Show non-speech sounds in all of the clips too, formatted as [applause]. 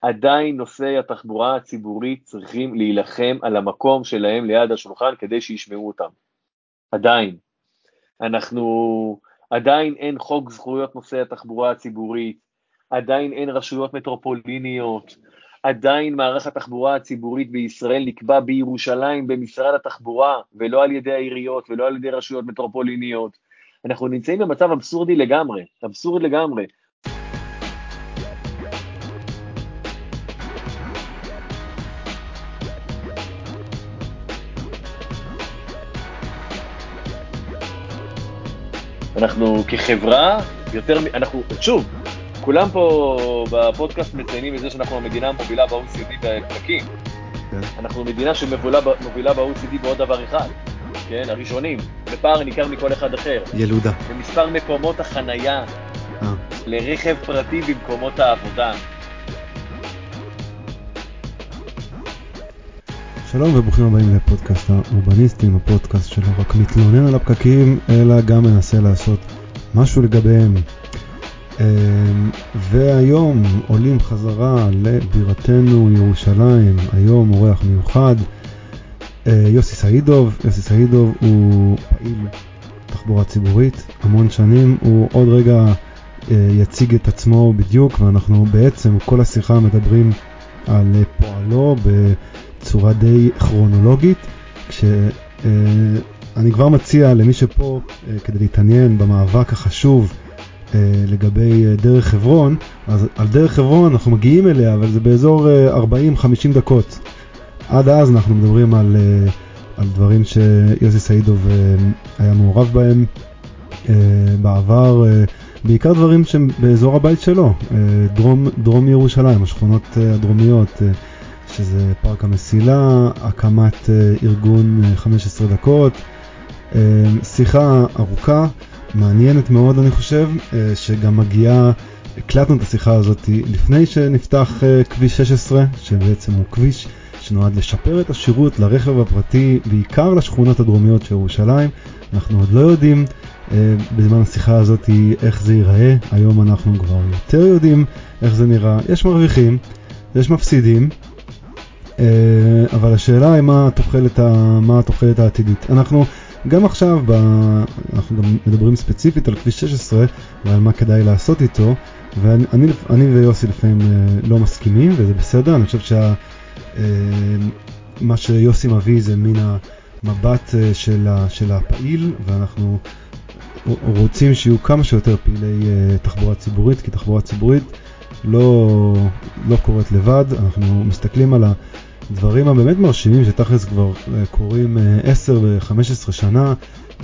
עדיין נושאי התחבורה הציבורית צריכים להילחם על המקום שלהם ליד השולחן כדי שישמעו אותם. עדיין. אנחנו, עדיין אין חוק זכויות נושאי התחבורה הציבורית, עדיין אין רשויות מטרופוליניות, עדיין מערך התחבורה הציבורית בישראל נקבע בירושלים במשרד התחבורה, ולא על ידי העיריות ולא על ידי רשויות מטרופוליניות. אנחנו נמצאים במצב אבסורדי לגמרי, אבסורד לגמרי. אנחנו כחברה, יותר, אנחנו, שוב, כולם פה בפודקאסט מציינים את זה שאנחנו המדינה המובילה ב-OECD בפקקים. כן. אנחנו מדינה שמובילה ב-OECD בעוד דבר אחד, כן, הראשונים, בפער ניכר מכל אחד אחר. ילודה. במספר מקומות החנייה אה. לרכב פרטי במקומות העבודה. שלום וברוכים הבאים לפודקאסט האורבניסטים, הפודקאסט שלא רק מתלונן על הפקקים, אלא גם מנסה לעשות משהו לגביהם. אמ, והיום עולים חזרה לבירתנו ירושלים, היום אורח מיוחד, אה, יוסי סעידוב. יוסי סעידוב הוא פעיל תחבורה ציבורית המון שנים, הוא עוד רגע אה, יציג את עצמו בדיוק, ואנחנו בעצם כל השיחה מדברים על פועלו בצורה די כרונולוגית, כשאני כבר מציע למי שפה כדי להתעניין במאבק החשוב אה, לגבי אה, דרך חברון, אז על דרך חברון אנחנו מגיעים אליה, אבל זה באזור 40-50 אה, דקות. עד אז אנחנו מדברים על, על דברים שיוסי סעידוב היה מעורב בהם בעבר, בעיקר דברים שהם באזור הבית שלו, דרום, דרום ירושלים, השכונות הדרומיות, שזה פארק המסילה, הקמת ארגון 15 דקות, שיחה ארוכה. מעניינת מאוד אני חושב, אה, שגם מגיעה, הקלטנו את השיחה הזאת לפני שנפתח אה, כביש 16, שבעצם הוא כביש שנועד לשפר את השירות לרכב הפרטי, בעיקר לשכונות הדרומיות של ירושלים. אנחנו עוד לא יודעים אה, בזמן השיחה הזאת איך זה ייראה, היום אנחנו כבר יותר יודעים איך זה נראה. יש מרוויחים, יש מפסידים, אבל השאלה היא מה התוחלת, מה התוחלת העתידית. אנחנו גם עכשיו, ב... אנחנו גם מדברים ספציפית על כביש 16 ועל מה כדאי לעשות איתו, ואני אני ויוסי לפעמים אה, לא מסכימים, וזה בסדר, אני חושב שמה אה, שיוסי מביא זה מן המבט אה, של, ה, של הפעיל, ואנחנו רוצים שיהיו כמה שיותר פעילי תחבורה ציבורית, כי תחבורה ציבורית לא, לא קורית לבד, אנחנו מסתכלים על ה... הדברים הבאמת מרשימים שתכלס כבר אה, קורים 10 אה, ו-15 שנה,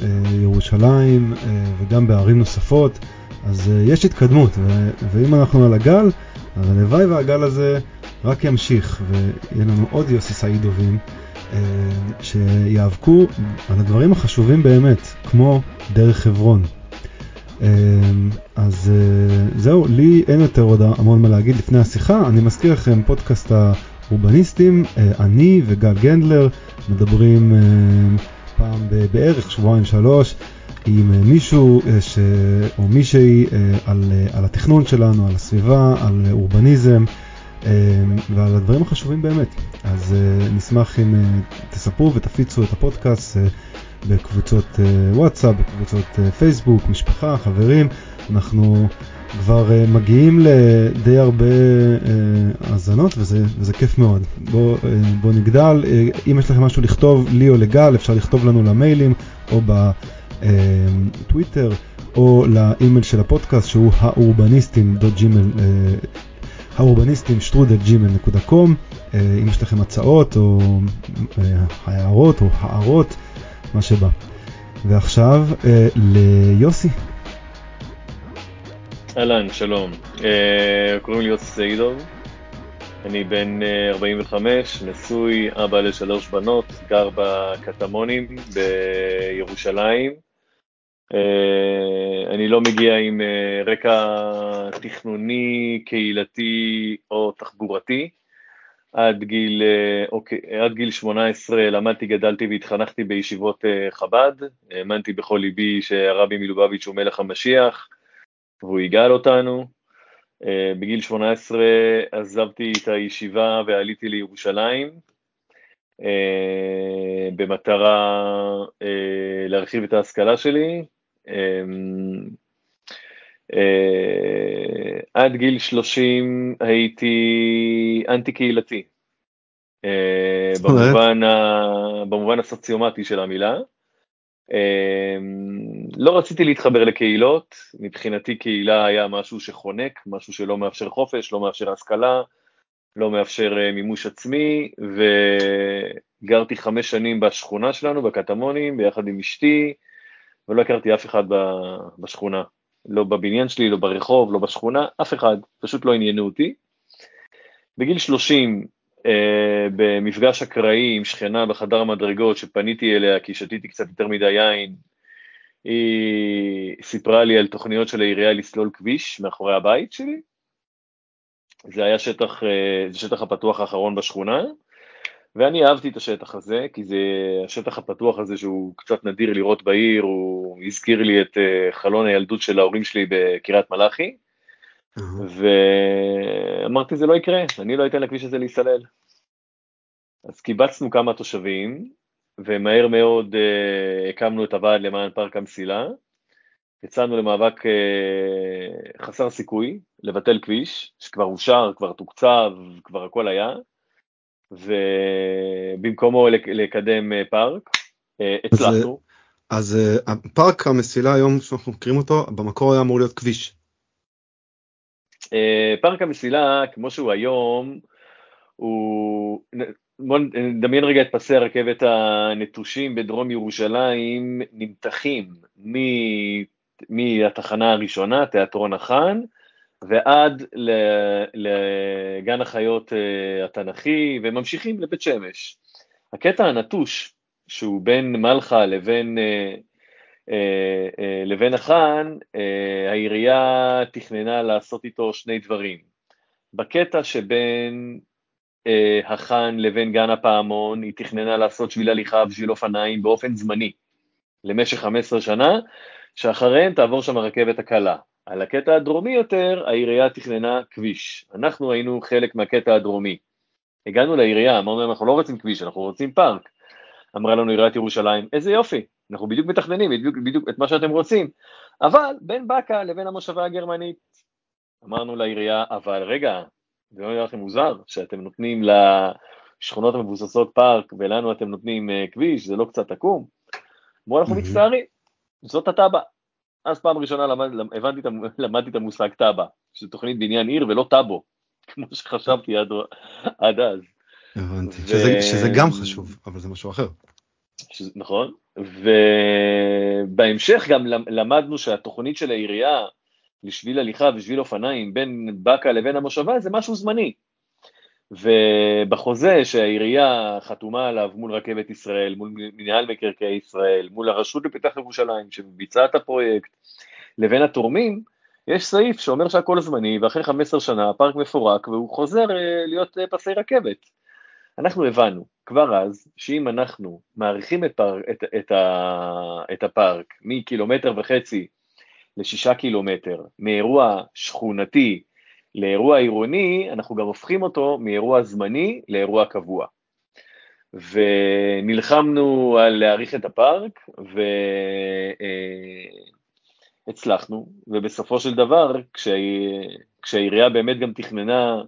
אה, ירושלים וגם בערים נוספות, אז יש התקדמות, ואם אנחנו על הגל, אז הלוואי והגל הזה רק ימשיך, ויהיה לנו עוד יוסי סעידובים שיאבקו על הדברים החשובים באמת, כמו דרך חברון. אז זהו, לי אין יותר עוד המון מה להגיד לפני השיחה, אני מזכיר לכם פודקאסט אורבניסטים, אה, אני וגל גנדלר מדברים אה, פעם בערך שבועיים שלוש עם אה, מישהו ש... או מישהי על, על התכנון שלנו, על הסביבה, על אורבניזם ועל הדברים החשובים באמת. אז נשמח אם תספרו ותפיצו את הפודקאסט בקבוצות וואטסאפ, בקבוצות פייסבוק, משפחה, חברים. אנחנו כבר uh, מגיעים לדי הרבה uh, האזנות וזה, וזה כיף מאוד. בואו uh, בוא נגדל, uh, אם יש לכם משהו לכתוב לי או לגל אפשר לכתוב לנו למיילים או בטוויטר או לאימייל של הפודקאסט שהוא האורבניסטים.ג'ימל האורבניסטים שטרודל.ג'ימל.קום אם יש לכם הצעות או uh, הערות או הערות, מה שבא. ועכשיו uh, ליוסי. אהלן, שלום. Uh, קוראים לי יוסי סעידוב, אני בן uh, אה, 45, נשוי, אבא לשלוש בנות, גר בקטמונים בירושלים. Uh, אני לא מגיע עם רקע תכנוני, קהילתי או תחבורתי. עד גיל, אוקיי, עד גיל 18 למדתי, גדלתי והתחנכתי בישיבות חב"ד. האמנתי בכל ליבי שהרבי מלובביץ' הוא מלך המשיח. והוא יגאל אותנו. בגיל 18 עזבתי את הישיבה ועליתי לירושלים, במטרה להרחיב את ההשכלה שלי. עד גיל 30 הייתי אנטי קהילתי. במובן הסוציומטי של המילה. לא רציתי להתחבר לקהילות, מבחינתי קהילה היה משהו שחונק, משהו שלא מאפשר חופש, לא מאפשר השכלה, לא מאפשר מימוש עצמי, וגרתי חמש שנים בשכונה שלנו, בקטמונים, ביחד עם אשתי, ולא הכרתי אף אחד בשכונה. לא בבניין שלי, לא ברחוב, לא בשכונה, אף אחד, פשוט לא עניינו אותי. בגיל 30, אה, במפגש אקראי עם שכנה בחדר המדרגות, שפניתי אליה כי שתיתי קצת יותר מדי יין, היא סיפרה לי על תוכניות של העירייה לסלול כביש מאחורי הבית שלי. זה היה שטח, אה, זה שטח הפתוח האחרון בשכונה, ואני אהבתי את השטח הזה, כי זה השטח הפתוח הזה שהוא קצת נדיר לראות בעיר, הוא הזכיר לי את אה, חלון הילדות של ההורים שלי בקריית מלאכי, ואמרתי זה לא יקרה, אני לא אתן לכביש הזה להיסלל. אז קיבצנו כמה תושבים, ומהר מאוד uh, הקמנו את הוועד למען פארק המסילה. יצאנו למאבק uh, חסר סיכוי לבטל כביש, שכבר אושר, כבר תוקצב, כבר הכל היה, ובמקומו לקדם uh, פארק, uh, הצלחנו. אז, אז uh, פארק המסילה היום שאנחנו מכירים אותו, במקור היה אמור להיות כביש. Uh, פארק המסילה, כמו שהוא היום, הוא בוא נדמיין רגע את פסי הרכבת הנטושים בדרום ירושלים נמתחים מהתחנה הראשונה, תיאטרון החאן, ועד לגן החיות אה, התנ"כי, וממשיכים לבית שמש. הקטע הנטוש, שהוא בין מלחה לבין, אה, אה, לבין החאן, העירייה תכננה לעשות איתו שני דברים. בקטע שבין אה, החאן לבין גן הפעמון, היא תכננה לעשות שביל הליכה ושביל אופניים באופן זמני למשך 15 שנה, שאחריהם תעבור שם הרכבת הקלה. על הקטע הדרומי יותר, העירייה תכננה כביש. אנחנו היינו חלק מהקטע הדרומי. הגענו לעירייה, אמרנו להם, אנחנו לא רוצים כביש, אנחנו רוצים פארק. אמרה לנו עיריית ירושלים, איזה יופי, אנחנו בדיוק מתכננים בדיוק, בדיוק את מה שאתם רוצים, אבל בין באקה לבין המושבה הגרמנית. אמרנו לעירייה, אבל רגע, זה לא נראה לכם מוזר שאתם נותנים לשכונות המבוססות פארק ולנו אתם נותנים uh, כביש, זה לא קצת עקום? אמרו אנחנו מצטערים, זאת התב"ע. אז פעם ראשונה למד, הבנתי, [laughs] למדתי את המושג תב"ע, שזה תוכנית בניין עיר ולא טאבו, [laughs] כמו שחשבתי עד, עד אז. הבנתי, ו... שזה, שזה גם חשוב, אבל זה משהו אחר. נכון, ובהמשך גם למדנו שהתוכנית של העירייה, לשביל הליכה ושביל אופניים בין באקה לבין המושבה זה משהו זמני. ובחוזה שהעירייה חתומה עליו מול רכבת ישראל, מול מנהל מקרקעי ישראל, מול הרשות לפיתוח ירושלים שביצעה את הפרויקט, לבין התורמים, יש סעיף שאומר שהכל זמני, ואחרי 15 שנה הפארק מפורק והוא חוזר אה, להיות אה, פסי רכבת. אנחנו הבנו כבר אז שאם אנחנו מעריכים את, פאר, את, את, את הפארק מקילומטר וחצי לשישה קילומטר, מאירוע שכונתי לאירוע עירוני, אנחנו גם הופכים אותו מאירוע זמני לאירוע קבוע. ונלחמנו על להאריך את הפארק, והצלחנו, ובסופו של דבר, כשה... כשהעירייה באמת גם תכננה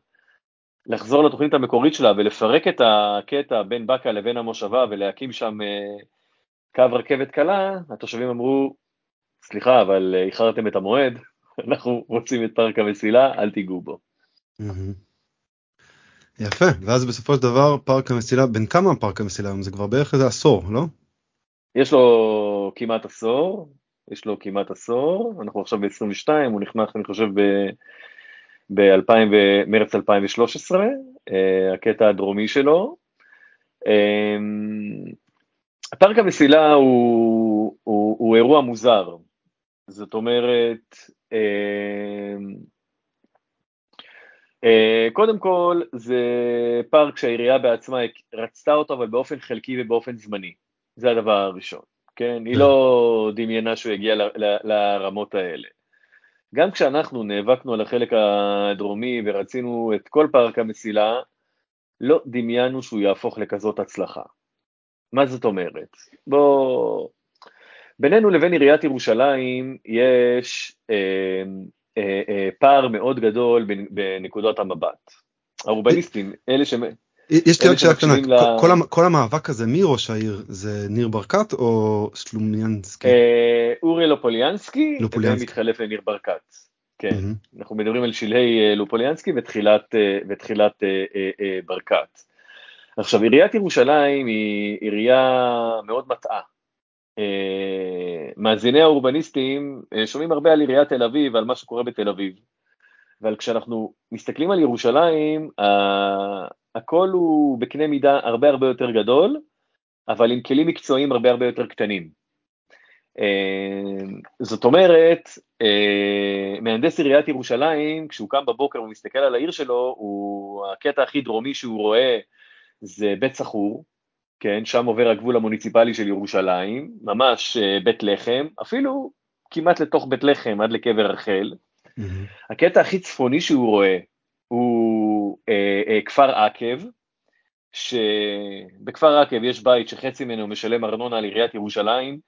לחזור לתוכנית המקורית שלה ולפרק את הקטע בין באקה לבין המושבה ולהקים שם אה, קו רכבת קלה, התושבים אמרו, סליחה, אבל אה, איחרתם את המועד, [laughs] אנחנו רוצים את פארק המסילה, אל תיגעו בו. יפה, ואז בסופו של דבר פארק המסילה, בין כמה פארק המסילה היום? זה כבר בערך איזה עשור, לא? יש לו כמעט עשור, יש לו כמעט עשור, אנחנו עכשיו ב-22, הוא נכנס אני חושב במרץ 2013, אה, הקטע הדרומי שלו. אמ, פארק המסילה הוא, הוא, הוא אירוע מוזר, זאת אומרת, אה, אה, קודם כל זה פארק שהעירייה בעצמה רצתה אותו, אבל באופן חלקי ובאופן זמני. זה הדבר הראשון, כן? היא לא דמיינה שהוא יגיע לרמות האלה. גם כשאנחנו נאבקנו על החלק הדרומי ורצינו את כל פארק המסילה, לא דמיינו שהוא יהפוך לכזאת הצלחה. מה זאת אומרת? בוא... בינינו לבין עיריית ירושלים יש אה, אה, אה, פער מאוד גדול בנקודות המבט. האורבניסטים, אלה ש... יש לי רק שאלה קטנה, ל... כל, כל המאבק הזה, מי ראש העיר? זה ניר ברקת או שלומיאנסקי? אה, אורי לופוליאנסקי, ומתחלף לניר ברקת. כן, mm-hmm. אנחנו מדברים על שלהי אה, לופוליאנסקי ותחילת, אה, ותחילת אה, אה, אה, ברקת. עכשיו, עיריית ירושלים היא עירייה מאוד מטעה. מאזיני האורבניסטים שומעים הרבה על עיריית תל אביב ועל מה שקורה בתל אביב. אבל כשאנחנו מסתכלים על ירושלים, הכל הוא בקנה מידה הרבה הרבה יותר גדול, אבל עם כלים מקצועיים הרבה הרבה יותר קטנים. אה, זאת אומרת, מהנדס עיריית ירושלים, כשהוא קם בבוקר ומסתכל על העיר שלו, הוא, הקטע הכי דרומי שהוא רואה זה בית סחור, כן, שם עובר הגבול המוניציפלי של ירושלים, ממש uh, בית לחם, אפילו כמעט לתוך בית לחם עד לקבר רחל. Mm-hmm. הקטע הכי צפוני שהוא רואה הוא uh, uh, כפר עקב, שבכפר עקב יש בית שחצי ממנו משלם ארנונה לעיריית ירושלים,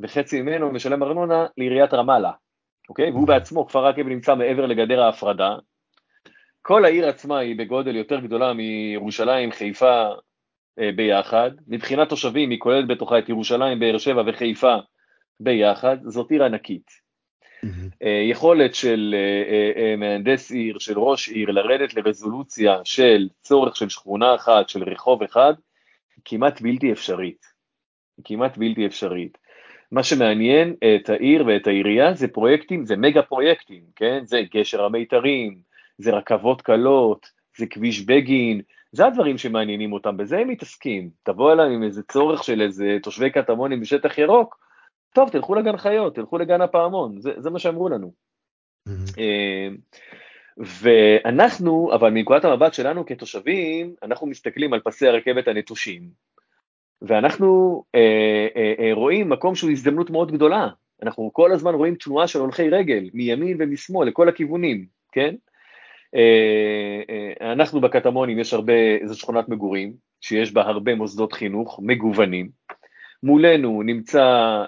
וחצי ממנו משלם ארנונה לעיריית רמאללה, אוקיי? והוא בעצמו, כפר עקב נמצא מעבר לגדר ההפרדה. כל העיר עצמה היא בגודל יותר גדולה מירושלים, חיפה, אה, ביחד. מבחינת תושבים היא כוללת בתוכה את ירושלים, באר שבע וחיפה ביחד, זאת עיר ענקית. Mm-hmm. יכולת של אה, מהנדס עיר, של ראש עיר, לרדת לרזולוציה של צורך של שכונה אחת, של רחוב אחד, כמעט בלתי אפשרית. כמעט בלתי אפשרית. מה שמעניין את העיר ואת העירייה זה פרויקטים, זה מגה פרויקטים, כן? זה גשר המיתרים, זה רכבות קלות, זה כביש בגין, זה הדברים שמעניינים אותם, בזה הם מתעסקים. תבוא אליהם עם איזה צורך של איזה תושבי קטמונים בשטח ירוק, טוב, תלכו לגן חיות, תלכו לגן הפעמון, זה, זה מה שאמרו לנו. אה, ואנחנו, אבל מנקודת המבט שלנו כתושבים, אנחנו מסתכלים על פסי הרכבת הנטושים, ואנחנו אה, אה, אה, רואים מקום שהוא הזדמנות מאוד גדולה. אנחנו כל הזמן רואים תנועה של הולכי רגל, מימין ומשמאל, לכל הכיוונים, כן? אה, אה, אנחנו בקטמונים, יש הרבה, זו שכונת מגורים, שיש בה הרבה מוסדות חינוך מגוונים. מולנו נמצא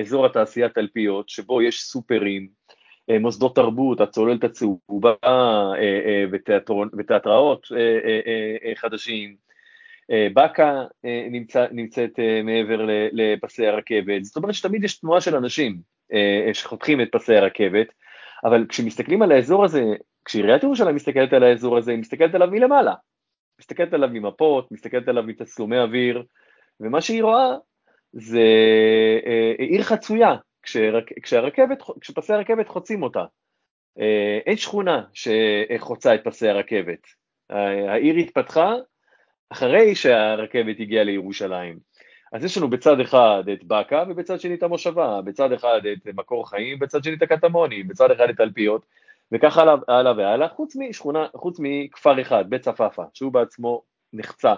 אזור התעשייה תלפיות, שבו יש סופרים, מוסדות תרבות, הצוללת הצהובה ותיאטראות חדשים. באקה נמצא, נמצאת מעבר לפסי הרכבת, זאת אומרת שתמיד יש תנועה של אנשים שחותכים את פסי הרכבת, אבל כשמסתכלים על האזור הזה כשעיריית ירושלים מסתכלת על האזור הזה, היא מסתכלת עליו מלמעלה. מסתכלת עליו ממפות, מסתכלת עליו מתצלומי אוויר, ומה שהיא רואה זה אה, עיר חצויה, כשרק, כשהרכבת, כשפסי הרכבת חוצים אותה. אה, אין שכונה שחוצה את פסי הרכבת. העיר התפתחה אחרי שהרכבת הגיעה לירושלים. אז יש לנו בצד אחד את באקה ובצד שני את המושבה, בצד אחד את מקור חיים, בצד שני את הקטמונים, בצד אחד את תלפיות, וככה הלאה, הלאה והלאה, חוץ משכונה, חוץ מכפר אחד, בית צפאפא, שהוא בעצמו נחצה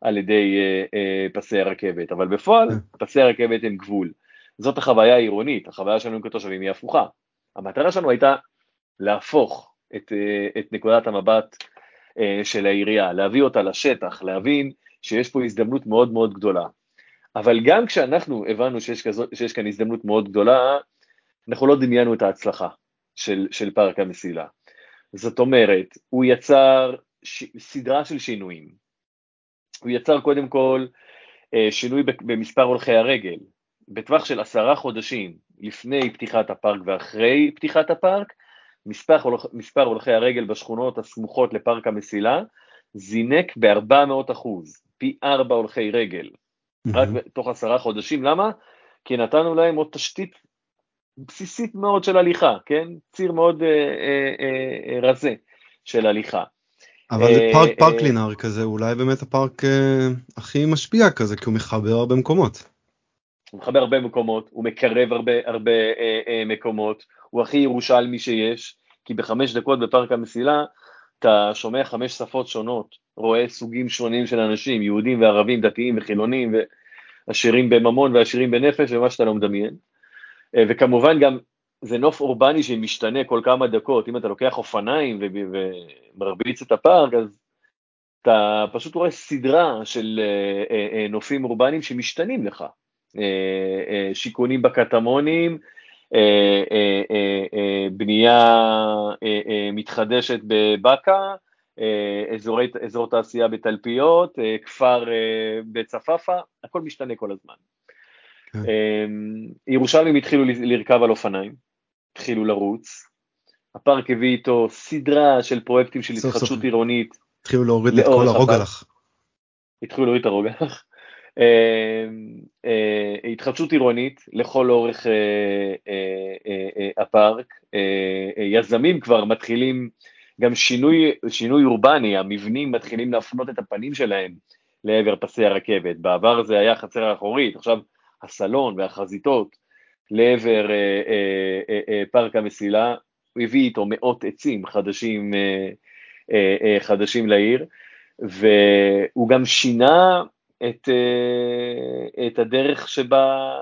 על ידי אה, אה, פסי הרכבת, אבל בפועל כן. פסי הרכבת הם גבול. זאת החוויה העירונית, החוויה שלנו כתושבים היא הפוכה. המטרה שלנו הייתה להפוך את, אה, את נקודת המבט אה, של העירייה, להביא אותה לשטח, להבין שיש פה הזדמנות מאוד מאוד גדולה. אבל גם כשאנחנו הבנו שיש, כזו, שיש כאן הזדמנות מאוד גדולה, אנחנו לא דמיינו את ההצלחה. של, של פארק המסילה. זאת אומרת, הוא יצר ש, סדרה של שינויים. הוא יצר קודם כל אה, שינוי במספר הולכי הרגל. בטווח של עשרה חודשים לפני פתיחת הפארק ואחרי פתיחת הפארק, מספר, מספר הולכי הרגל בשכונות הסמוכות לפארק המסילה זינק ב-400 אחוז, פי ארבע הולכי רגל. רק תוך עשרה חודשים. למה? כי נתנו להם עוד תשתית בסיסית מאוד של הליכה, כן? ציר מאוד אה, אה, אה, רזה של הליכה. אבל זה אה, פארק פארק אה, לינאר כזה, אולי באמת הפארק אה, הכי משפיע כזה, כי הוא מחבר הרבה מקומות. הוא מחבר הרבה מקומות, הוא מקרב הרבה, הרבה אה, אה, מקומות, הוא הכי ירושלמי שיש, כי בחמש דקות בפארק המסילה אתה שומע חמש שפות שונות, רואה סוגים שונים של אנשים, יהודים וערבים, דתיים וחילונים, ועשירים בממון ועשירים בנפש, ומה שאתה לא מדמיין. וכמובן גם זה נוף אורבני שמשתנה כל כמה דקות, אם אתה לוקח אופניים ומרביץ את הפארק, אז אתה פשוט רואה סדרה של נופים אורבניים שמשתנים לך. שיכונים בקטמונים, בנייה מתחדשת בבאקה, אזורי, אזור תעשייה בתלפיות, כפר בצפאפא, הכל משתנה כל הזמן. כן. ירושלמים התחילו לרכב על אופניים, התחילו לרוץ, הפארק הביא איתו סדרה של פרויקטים של התחדשות עירונית. התחילו להוריד את כל הרוגלח. התחילו להוריד את הרוגלח. אמ, אה, התחדשות עירונית לכל אורך אה, אה, הפארק, יזמים כבר מתחילים, גם שינוי, שינוי אורבני, המבנים מתחילים להפנות את הפנים שלהם לעבר פסי הרכבת, בעבר זה היה חצר האחורית, עכשיו הסלון והחזיתות לעבר פארק המסילה, הוא הביא איתו מאות עצים חדשים, חדשים לעיר, והוא גם שינה את, אה, את, הדרך שבה,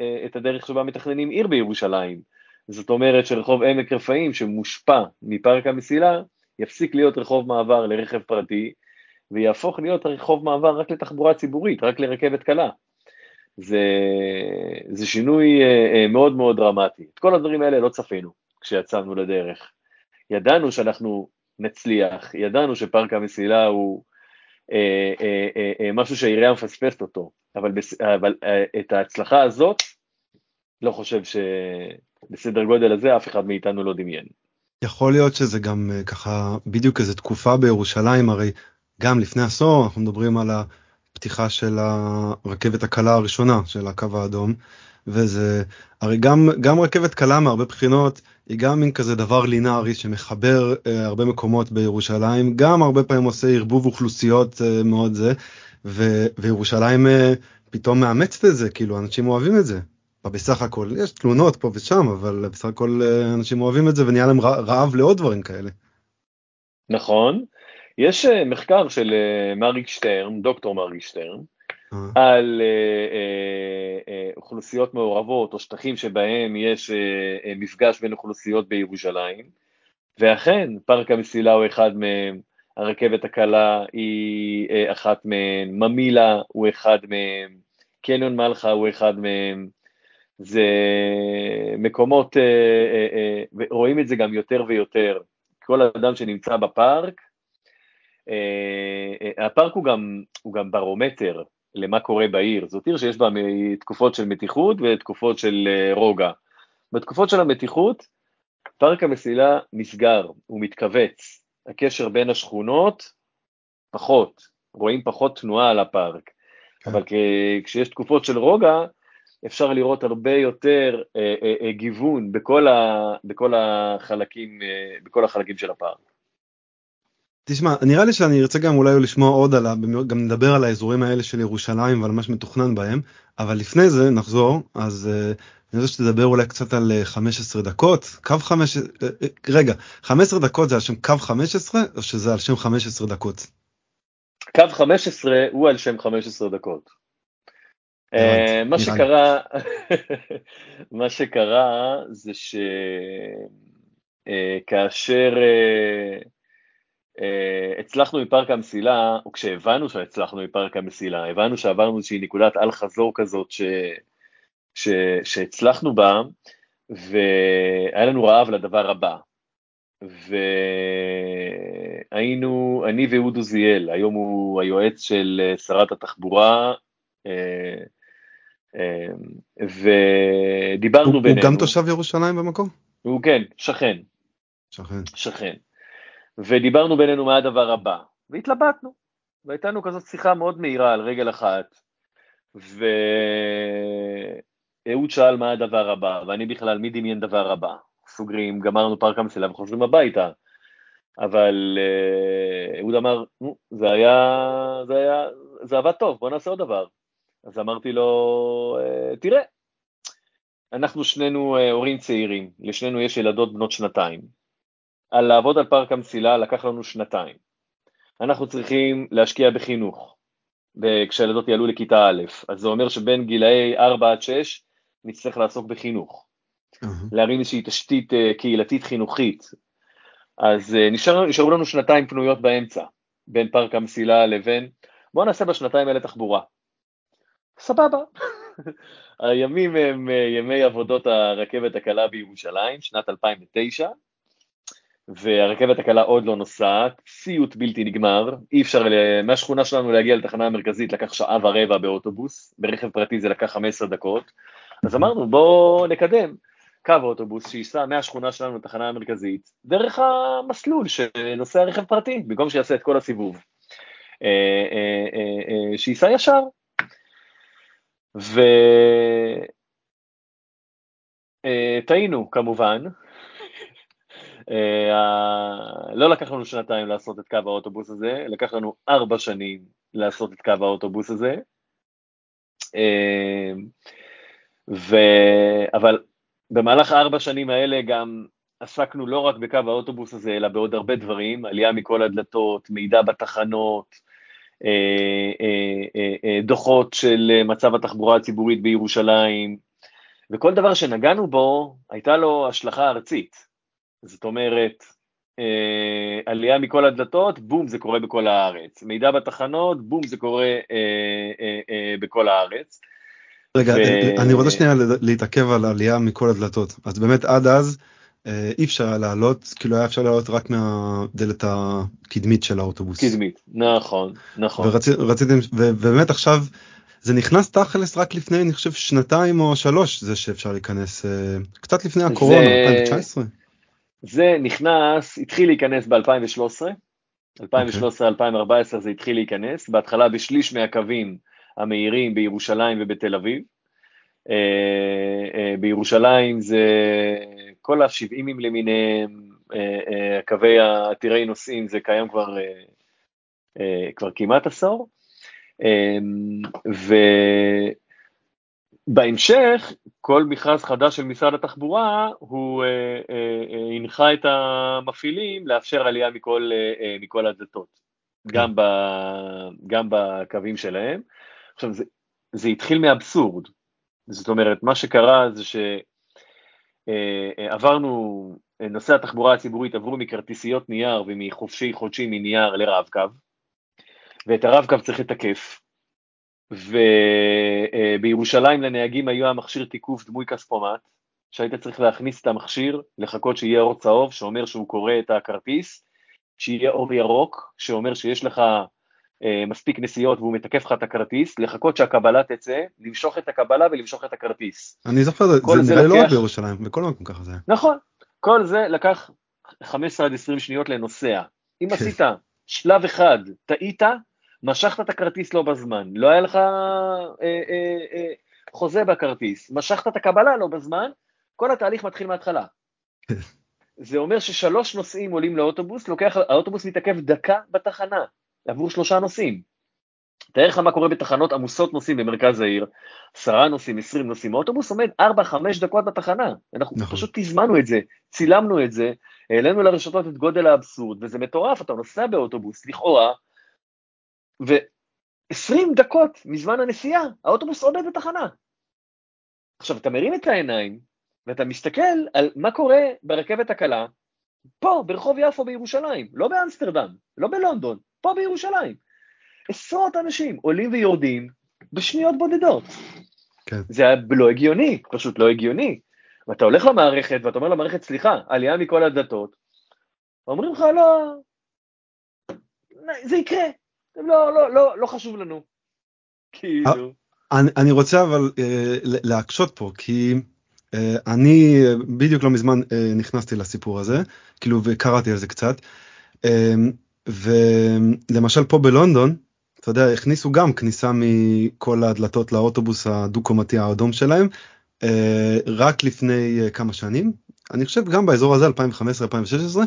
אה, את הדרך שבה מתכננים עיר בירושלים. זאת אומרת שרחוב עמק רפאים שמושפע מפארק המסילה, יפסיק להיות רחוב מעבר לרכב פרטי, ויהפוך להיות רחוב מעבר רק לתחבורה ציבורית, רק לרכבת קלה. זה, זה שינוי אה, מאוד מאוד דרמטי. את כל הדברים האלה לא צפינו כשיצאנו לדרך. ידענו שאנחנו נצליח, ידענו שפארק המסילה הוא אה, אה, אה, משהו שהעירייה מפספסת אותו, אבל, בס... אבל את ההצלחה הזאת, לא חושב שבסדר גודל הזה אף אחד מאיתנו לא דמיין. יכול להיות שזה גם ככה בדיוק איזה תקופה בירושלים, הרי גם לפני עשור אנחנו מדברים על הפתיחה של הרכבת הקלה הראשונה של הקו האדום, וזה הרי גם גם רכבת קלה מהרבה בחינות היא גם מין כזה דבר לינארי שמחבר אה, הרבה מקומות בירושלים גם הרבה פעמים עושה ערבוב אוכלוסיות אה, מאוד זה ו, וירושלים אה, פתאום מאמצת את זה כאילו אנשים אוהבים את זה. בסך הכל יש תלונות פה ושם אבל בסך הכל אה, אנשים אוהבים את זה ונהיה להם רעב לעוד דברים כאלה. נכון יש אה, מחקר של אה, מריק שטרן דוקטור מריק שטרן על אה, אה, אוכלוסיות מעורבות או שטחים שבהם יש מפגש בין אוכלוסיות בירושלים, ואכן פארק המסילה הוא אחד מהם, הרכבת הקלה היא אחת מהן, ממילה הוא אחד מהם, קניון מלחה הוא אחד מהם, זה מקומות, רואים את זה גם יותר ויותר, כל אדם שנמצא בפארק, הפארק הוא גם, הוא גם ברומטר למה קורה בעיר. זאת עיר שיש בה תקופות של מתיחות ותקופות של אה, רוגע. בתקופות של המתיחות, פארק המסילה נסגר, הוא מתכווץ. הקשר בין השכונות, פחות, רואים פחות תנועה על הפארק. כן. אבל כשיש תקופות של רוגע, אפשר לראות הרבה יותר אה, אה, אה, גיוון בכל, ה, בכל, החלקים, אה, בכל החלקים של הפארק. תשמע, נראה לי שאני ארצה גם אולי לשמוע עוד על, גם נדבר על האזורים האלה של ירושלים ועל מה שמתוכנן בהם, אבל לפני זה נחזור, אז uh, אני רוצה שתדבר אולי קצת על 15 אה, דקות, קו 15, uh, uh, רגע, 15 דקות זה על שם קו 15 או שזה על שם 15 דקות? קו 15 הוא על שם 15 דקות. Uh, מה שקרה, [laughs] מה שקרה זה שכאשר Uh, הצלחנו מפארק המסילה, או כשהבנו שהצלחנו מפארק המסילה, הבנו שעברנו איזושהי נקודת אל חזור כזאת ש, ש, שהצלחנו בה, והיה לנו רעב לדבר הבא. והיינו, אני ואהוד עוזיאל, היום הוא היועץ של אה, שרת התחבורה, uh, ודיברנו הוא, בינינו. הוא גם תושב ירושלים במקום? הוא כן, שכן. שכן. שכן. ודיברנו בינינו מה הדבר הבא, והתלבטנו, והייתה לנו כזאת שיחה מאוד מהירה על רגל אחת, ואהוד שאל מה הדבר הבא, ואני בכלל, מי דמיין דבר הבא? סוגרים, גמרנו פארק המסילה וחוזרים הביתה. אבל אה, אהוד אמר, זה היה, זה היה, זה עבד טוב, בוא נעשה עוד דבר. אז אמרתי לו, אה, תראה, אנחנו שנינו אה, הורים צעירים, לשנינו יש ילדות בנות שנתיים. על לעבוד על פארק המסילה לקח לנו שנתיים. אנחנו צריכים להשקיע בחינוך, כשהילדות יעלו לכיתה א', אז זה אומר שבין גילאי 4 עד 6 נצטרך לעסוק בחינוך. להרים איזושהי תשתית קהילתית חינוכית. אז נשאר, נשארו לנו שנתיים פנויות באמצע, בין פארק המסילה לבין, בואו נעשה בשנתיים האלה תחבורה. סבבה. [laughs] הימים הם ימי עבודות הרכבת הקלה בירושלים, שנת 2009, והרכבת הקלה עוד לא נוסעת, סיוט בלתי נגמר, אי אפשר, מהשכונה שלנו להגיע לתחנה המרכזית לקח שעה ורבע באוטובוס, ברכב פרטי זה לקח 15 דקות, אז אמרנו בואו נקדם קו אוטובוס שייסע מהשכונה שלנו לתחנה המרכזית, דרך המסלול שנוסע רכב פרטי, במקום שיעשה את כל הסיבוב, אה, אה, אה, שייסע ישר. וטעינו כמובן, אה, לא לקח לנו שנתיים לעשות את קו האוטובוס הזה, לקח לנו ארבע שנים לעשות את קו האוטובוס הזה. אה, ו... אבל במהלך הארבע שנים האלה גם עסקנו לא רק בקו האוטובוס הזה, אלא בעוד הרבה דברים, עלייה מכל הדלתות, מידע בתחנות, אה, דוחות של מצב התחבורה הציבורית בירושלים, וכל דבר שנגענו בו, הייתה לו השלכה ארצית. זאת אומרת, אה, עלייה מכל הדלתות, בום, זה קורה בכל הארץ. מידע בתחנות, בום, זה קורה אה, אה, אה, בכל הארץ. רגע, ו... אני רוצה שנייה להתעכב על עלייה מכל הדלתות. אז באמת עד אז אה, אי אפשר לעלות, כאילו היה אפשר לעלות רק מהדלת הקדמית של האוטובוס. קדמית, נכון, נכון. ורציתם, ובאמת עכשיו זה נכנס תכלס רק לפני אני חושב שנתיים או שלוש זה שאפשר להיכנס אה, קצת לפני הקורונה, זה... 2019. זה נכנס, התחיל להיכנס ב-2013, 2013-2014 okay. זה התחיל להיכנס, בהתחלה בשליש מהקווים המהירים בירושלים ובתל אביב. Uh, uh, בירושלים זה כל ה-70 למיניהם, uh, קווי עתירי נוסעים, זה קיים כבר, כבר כמעט עשור. Um, בהמשך, כל מכרז חדש של משרד התחבורה, הוא אה, אה, אה, הנחה את המפעילים לאפשר עלייה מכל, אה, מכל הדלתות, כן. גם, ב, גם בקווים שלהם. עכשיו, זה, זה התחיל מאבסורד. זאת אומרת, מה שקרה זה שעברנו, אה, נושאי התחבורה הציבורית עברו מכרטיסיות נייר ומחופשי חודשי מנייר לרב-קו, ואת הרב-קו צריך לתקף. ובירושלים לנהגים היה המכשיר תיקוף דמוי כספומט, שהיית צריך להכניס את המכשיר, לחכות שיהיה אור צהוב שאומר שהוא קורא את הכרטיס, שיהיה אור ירוק שאומר שיש לך אה, מספיק נסיעות והוא מתקף לך את הכרטיס, לחכות שהקבלה תצא, למשוך את הקבלה ולמשוך את הכרטיס. אני זוכר, זה, זה נראה לא רק בירושלים, בכל מקום ככה זה. נכון, כל זה לקח 15 עד 20 שניות לנוסע. אם כן. עשית שלב אחד, טעית, משכת את הכרטיס לא בזמן, לא היה לך אה, אה, אה, חוזה בכרטיס, משכת את הקבלה לא בזמן, כל התהליך מתחיל מההתחלה. [laughs] זה אומר ששלוש נוסעים עולים לאוטובוס, לוקח, האוטובוס מתעכב דקה בתחנה, עבור שלושה נוסעים. תאר לך מה קורה בתחנות עמוסות נוסעים במרכז העיר, עשרה נוסעים, עשרים נוסעים, האוטובוס עומד ארבע, חמש דקות בתחנה. אנחנו נכון. פשוט תזמנו את זה, צילמנו את זה, העלינו לרשתות את גודל האבסורד, וזה מטורף, אתה נוסע באוטובוס, לכאורה, ו-20 דקות מזמן הנסיעה, האוטובוס עומד בתחנה. עכשיו, אתה מרים את העיניים, ואתה מסתכל על מה קורה ברכבת הקלה, פה, ברחוב יפו בירושלים, לא באמסטרדם, לא בלונדון, פה בירושלים. עשרות אנשים עולים ויורדים בשניות בודדות. כן. זה לא הגיוני, פשוט לא הגיוני. ואתה הולך למערכת ואתה אומר למערכת, סליחה, עלייה מכל הדתות, אומרים לך, לא, זה יקרה, לא, לא, לא, לא חשוב לנו. כאילו. אה, אני, אני רוצה אבל אה, להקשות פה, כי אה, אני בדיוק לא מזמן אה, נכנסתי לסיפור הזה, כאילו וקראתי על זה קצת, אה, ולמשל פה בלונדון, אתה יודע, הכניסו גם כניסה מכל הדלתות לאוטובוס הדו-קומתי האדום שלהם, אה, רק לפני אה, כמה שנים, אני חושב גם באזור הזה 2015-2016,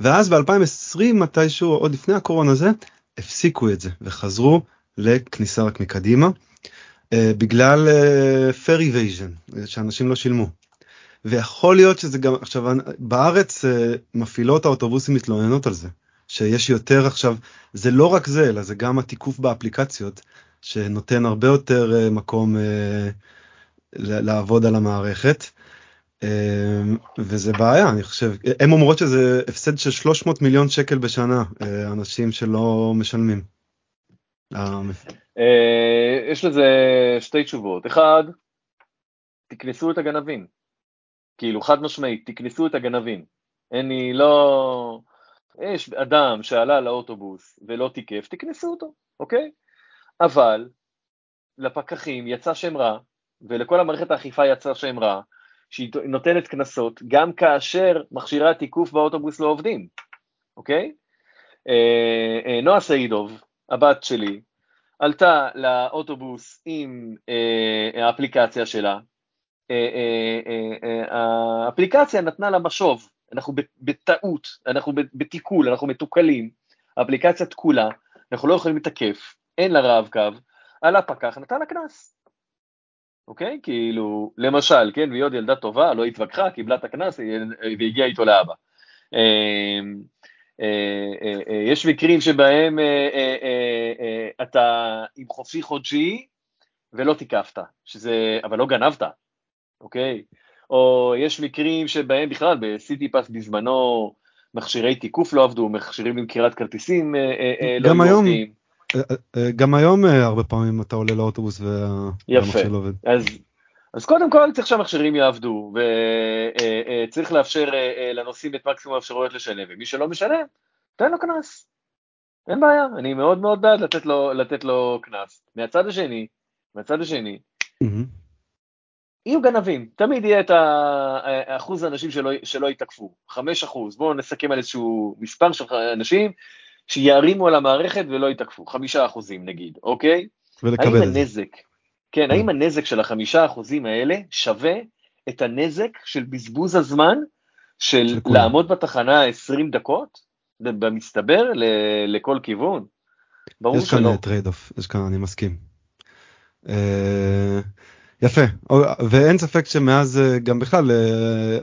ואז ב-2020 מתישהו, עוד לפני הקורונה הזה, הפסיקו את זה וחזרו לכניסה רק מקדימה uh, בגלל uh, fair evasion שאנשים לא שילמו. ויכול להיות שזה גם עכשיו בארץ uh, מפעילות האוטובוסים מתלוננות על זה שיש יותר עכשיו זה לא רק זה אלא זה גם התיקוף באפליקציות שנותן הרבה יותר uh, מקום uh, לעבוד על המערכת. אמ, וזה בעיה אני חושב. הם אומרות שזה הפסד של 300 מיליון שקל בשנה אה, אנשים שלא משלמים. אה, יש לזה שתי תשובות. אחד תקנסו את הגנבים. כאילו חד משמעית תקנסו את הגנבים. לי לא יש אדם שעלה לאוטובוס ולא תיקף תקנסו אותו אוקיי? אבל לפקחים יצא שם רע ולכל המערכת האכיפה יצא שם רע שהיא נותנת קנסות גם כאשר מכשירי התיקוף באוטובוס לא עובדים, אוקיי? אה, אה, נועה סעידוב, הבת שלי, עלתה לאוטובוס עם אה, האפליקציה שלה, האפליקציה נתנה לה משוב, אנחנו בטעות, אנחנו בתיקול, אנחנו מתוקלים, האפליקציה תקולה, אנחנו לא יכולים לתקף, אין לה רעב קו, על הפקח נתן לה קנס. אוקיי? כאילו, למשל, כן, והיא עוד ילדה טובה, לא התווכחה, קיבלה את הקנס והגיעה איתו לאבא. אה, אה, אה, יש מקרים שבהם אתה עם חופשי חודשי ולא תיקפת, שזה, אבל לא גנבת, אוקיי? או יש מקרים שבהם בכלל בסיטי פאס בזמנו מכשירי תיקוף לא עבדו, מכשירים למכירת כרטיסים לא היו עובדים. אה, אה, גם היום אה, הרבה פעמים אתה עולה לאוטובוס והמכשיר לא עובד. אז, אז קודם כל צריך שהמכשירים יעבדו וצריך לאפשר לנוסעים את מקסימום האפשרויות לשלם ומי שלא משלם, תן לו קנס. אין בעיה, אני מאוד מאוד בעד לתת לו, לתת לו קנס. מהצד השני, מהצד השני, mm-hmm. יהיו גנבים, תמיד יהיה את האחוז האנשים שלא, שלא יתקפו, 5 אחוז, בואו נסכם על איזשהו מספר של אנשים שיערימו על המערכת ולא יתקפו, חמישה אחוזים נגיד, אוקיי? ולקבל את זה. הנזק, כן, האם הנזק של החמישה אחוזים האלה שווה את הנזק של בזבוז הזמן של לעמוד בתחנה 20 דקות, במצטבר, לכל כיוון? ברור שלא. יש כאן trade-off, יש כאן, אני מסכים. אה, יפה ואין ספק שמאז אה, גם בכלל אה,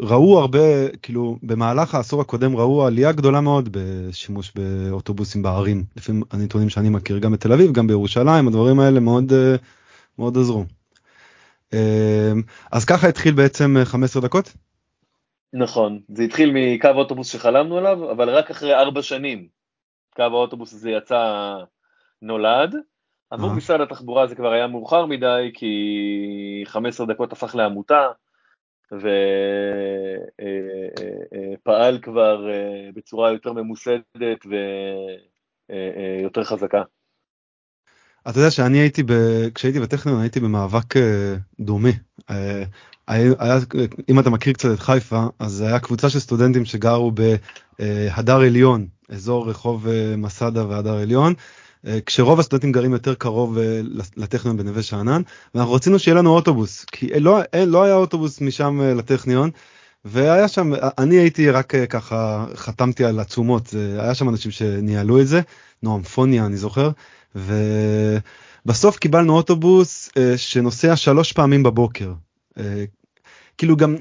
ראו הרבה כאילו במהלך העשור הקודם ראו עלייה גדולה מאוד בשימוש באוטובוסים בערים לפי הנתונים שאני מכיר גם בתל אביב גם בירושלים הדברים האלה מאוד אה, מאוד עזרו. אז ככה התחיל בעצם 15 דקות? נכון זה התחיל מקו אוטובוס שחלמנו עליו אבל רק אחרי ארבע שנים קו האוטובוס הזה יצא נולד. עבור משרד התחבורה זה כבר היה מאוחר מדי, כי 15 דקות הפך לעמותה, ופעל אה, אה, אה, כבר בצורה יותר ממוסדת ויותר חזקה. אתה יודע שאני הייתי, ב... כשהייתי בטכניון הייתי במאבק דומה. היה, אם אתה מכיר קצת את חיפה, אז היה קבוצה של סטודנטים שגרו בהדר עליון, אזור רחוב מסדה והדר עליון, אה, כשרוב הסטודנטים גרים יותר קרוב אה, לטכניון בנווה שאנן ואנחנו רצינו שיהיה לנו אוטובוס כי לא, לא היה אוטובוס משם אה, לטכניון והיה שם אני הייתי רק ככה חתמתי על עצומות היה שם אנשים שניהלו את זה נועם פוניה אני זוכר ובסוף קיבלנו אוטובוס שנוסע שלוש פעמים בבוקר כאילו גם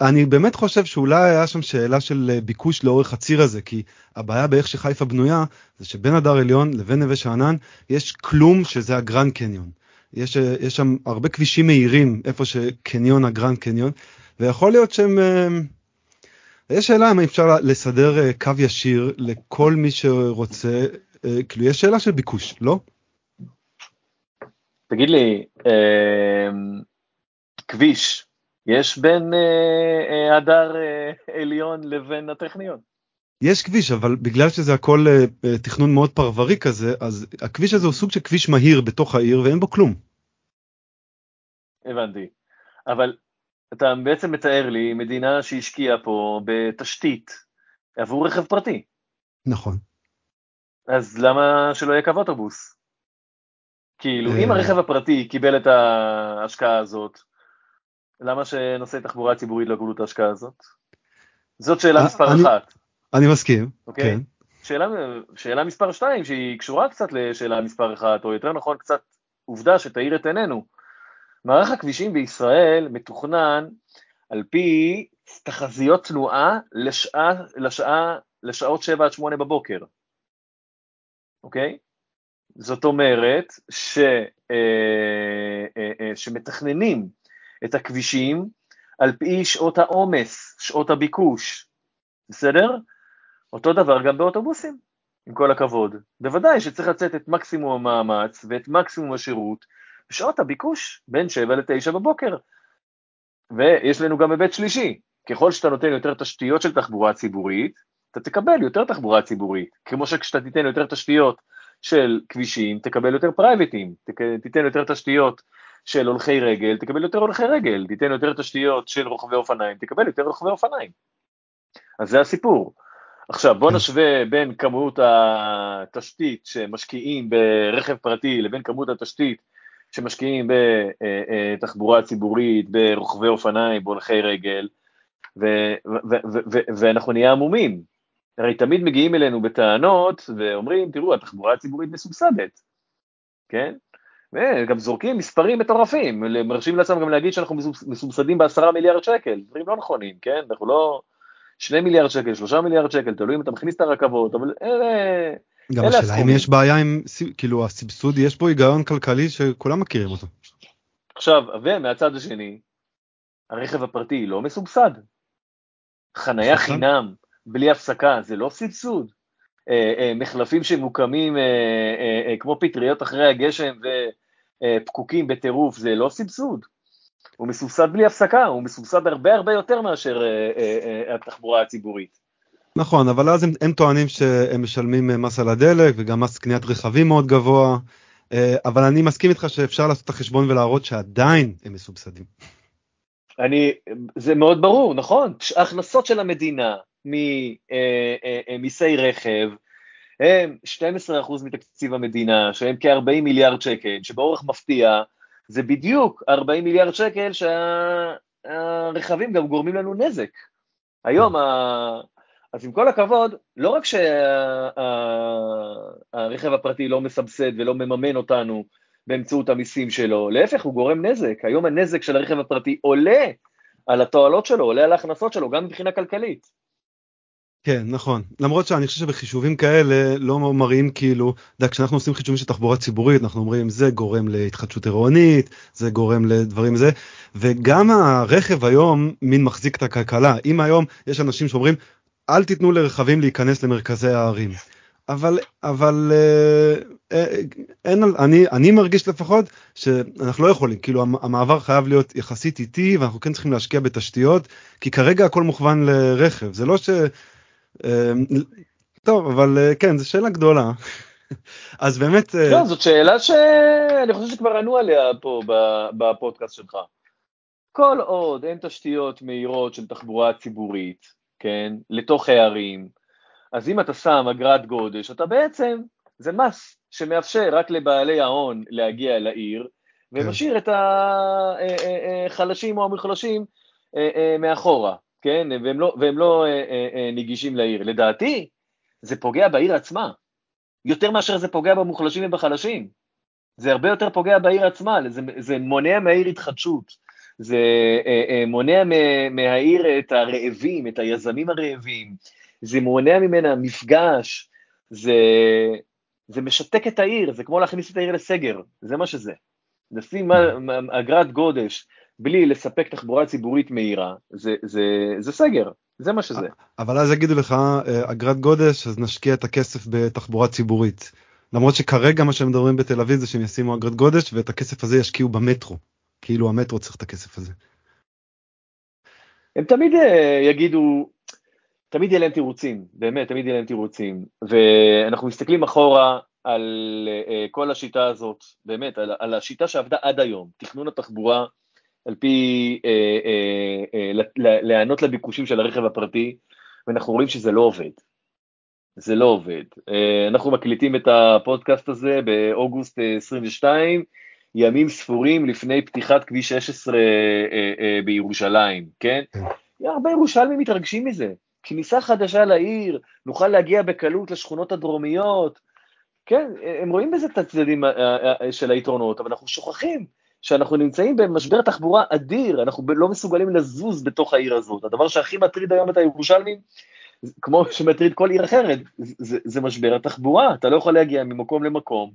אני באמת חושב שאולי היה שם שאלה של אה, ביקוש לאורך הציר הזה כי הבעיה באיך שחיפה בנויה זה שבין הדר עליון לבין נווה שאנן יש כלום שזה הגרנד קניון. יש, אה, יש שם הרבה כבישים מהירים איפה שקניון הגרנד קניון ויכול להיות שהם אה, יש שאלה אם אפשר לסדר קו ישיר לכל מי שרוצה כאילו יש שאלה של ביקוש לא? תגיד לי כביש יש בין אה, אה, הדר אה, עליון לבין הטכניון. יש כביש אבל בגלל שזה הכל אה, תכנון מאוד פרברי כזה אז הכביש הזה הוא סוג של כביש מהיר בתוך העיר ואין בו כלום. הבנתי. אבל אתה בעצם מתאר לי מדינה שהשקיעה פה בתשתית עבור רכב פרטי. נכון. אז למה שלא יהיה קו אוטובוס? כאילו, אם. הרכב הפרטי קיבל את ההשקעה הזאת, למה שנושאי תחבורה ציבורית לא יקבלו את ההשקעה הזאת? זאת שאלה אה, מספר אני, אחת. אני מסכים, אוקיי? כן. שאלה, שאלה מספר שתיים, שהיא קשורה קצת לשאלה מספר אחת, או יותר נכון קצת עובדה שתאיר את עינינו. מערך הכבישים בישראל מתוכנן על פי תחזיות תנועה לשעה, לשעה, לשעות 7 עד 8 בבוקר, אוקיי? זאת אומרת ש, אה, אה, אה, שמתכננים את הכבישים על פי שעות העומס, שעות הביקוש, בסדר? אותו דבר גם באוטובוסים, עם כל הכבוד. בוודאי שצריך לצאת את מקסימום המאמץ ואת מקסימום השירות בשעות הביקוש, בין 7 ל-9 בבוקר. ויש לנו גם היבט שלישי, ככל שאתה נותן יותר תשתיות של תחבורה ציבורית, אתה תקבל יותר תחבורה ציבורית, כמו שכשאתה תיתן יותר תשתיות של כבישים, תקבל יותר פרייבטים, תיתן יותר תשתיות של הולכי רגל, תקבל יותר הולכי רגל, תיתן יותר תשתיות של רוכבי אופניים, תקבל יותר רוכבי אופניים. אז זה הסיפור. עכשיו בוא. נשווה בין כמות התשתית שמשקיעים ברכב פרטי לבין כמות התשתית שמשקיעים בתחבורה ציבורית, ברוכבי אופניים, בהולכי רגל, ואנחנו נהיה עמומים. הרי תמיד מגיעים אלינו בטענות ואומרים, תראו, התחבורה הציבורית מסובסדת, כן? וגם זורקים מספרים מטורפים, מרשים לעצמם גם להגיד שאנחנו מסובסדים בעשרה מיליארד שקל, דברים לא נכונים, כן? אנחנו לא... שני מיליארד שקל, שלושה מיליארד שקל, תלוי אם אתה מכניס את הרכבות, אבל אלה... גם השאלה אם יש בעיה עם, כאילו הסבסוד, יש פה היגיון כלכלי שכולם מכירים אותו. עכשיו, ומהצד השני, הרכב הפרטי לא מסובסד. חנייה חינם, בלי הפסקה, זה לא סבסוד. אה, אה, מחלפים שמוקמים אה, כמו פטריות אחרי הגשם ופקוקים בטירוף, זה לא סבסוד. הוא מסובסד בלי הפסקה, הוא מסובסד הרבה הרבה יותר מאשר התחבורה הציבורית. נכון, אבל אז הם, הם טוענים שהם משלמים מס על הדלק וגם מס קניית רכבים מאוד גבוה, אבל אני מסכים איתך שאפשר לעשות את החשבון ולהראות שעדיין הם מסובסדים. אני, זה מאוד ברור, נכון, ההכנסות של המדינה ממיסי אה, אה, אה, רכב הם 12% מתקציב המדינה, שהם כ-40 מיליארד שקל, שבאורך מפתיע זה בדיוק 40 מיליארד שקל שהרכבים גם גורמים לנו נזק. היום, ה... אז עם כל הכבוד, לא רק שהרכב הפרטי לא מסבסד ולא מממן אותנו באמצעות המיסים שלו, להפך, הוא גורם נזק. היום הנזק של הרכב הפרטי עולה על התועלות שלו, עולה על ההכנסות שלו, גם מבחינה כלכלית. כן נכון. למרות שאני חושב שבחישובים כאלה לא מראים כאילו יודע, כשאנחנו עושים חישובים של תחבורה ציבורית אנחנו אומרים זה גורם להתחדשות עירונית זה גורם לדברים זה. וגם הרכב היום מין מחזיק את הכלכלה. אם היום יש אנשים שאומרים אל תיתנו לרכבים להיכנס למרכזי הערים. אבל אבל אה, אה, אין אני אני מרגיש לפחות שאנחנו לא יכולים. כאילו המעבר חייב להיות יחסית איטי ואנחנו כן צריכים להשקיע בתשתיות כי כרגע הכל מוכוון לרכב. זה לא ש... אמ, טוב אבל אה, כן זו שאלה גדולה [laughs] אז באמת אה, לא זאת שאלה שאני חושב שכבר ענו עליה פה בפודקאסט שלך. כל עוד אין תשתיות מהירות של תחבורה ציבורית, כן, לתוך הערים, אז אם אתה שם אגרת גודש, אתה בעצם, זה מס שמאפשר רק לבעלי ההון להגיע לעיר, ומשאיר כן. את החלשים אה, או המוחלשים מאחורה. כן, והם לא, והם לא אה, אה, אה, נגישים לעיר. לדעתי, זה פוגע בעיר עצמה, יותר מאשר זה פוגע במוחלשים ובחלשים. זה הרבה יותר פוגע בעיר עצמה, זה, זה מונע מהעיר התחדשות, זה אה, אה, מונע מהעיר את הרעבים, את היזמים הרעבים, זה מונע ממנה מפגש, זה, זה משתק את העיר, זה כמו להכניס את העיר לסגר, זה מה שזה. לשים אגרת גודש בלי לספק תחבורה ציבורית מהירה, זה, זה, זה סגר, זה מה שזה. אבל אז יגידו לך, אה, אגרת גודש, אז נשקיע את הכסף בתחבורה ציבורית. למרות שכרגע מה שהם מדברים בתל אביב זה שהם ישימו אגרת גודש ואת הכסף הזה ישקיעו במטרו. כאילו המטרו צריך את הכסף הזה. הם תמיד אה, יגידו, תמיד יהיה להם תירוצים, באמת, תמיד יהיה להם תירוצים. ואנחנו מסתכלים אחורה על uh, כל השיטה הזאת, באמת, על, על השיטה שעבדה עד היום, תכנון התחבורה על פי אה, אה, אה, להיענות לביקושים של הרכב הפרטי, ואנחנו רואים שזה לא עובד. זה לא עובד. אה, אנחנו מקליטים את הפודקאסט הזה באוגוסט 22, ימים ספורים לפני פתיחת כביש 16 אה, אה, בירושלים, כן? כן. הרבה ירושלמים מתרגשים מזה. כניסה חדשה לעיר, נוכל להגיע בקלות לשכונות הדרומיות. כן, הם רואים בזה את הצדדים של היתרונות, אבל אנחנו שוכחים שאנחנו נמצאים במשבר תחבורה אדיר, אנחנו לא מסוגלים לזוז בתוך העיר הזאת. הדבר שהכי מטריד היום את הירושלמים, כמו שמטריד כל עיר אחרת, זה, זה משבר התחבורה, אתה לא יכול להגיע ממקום למקום,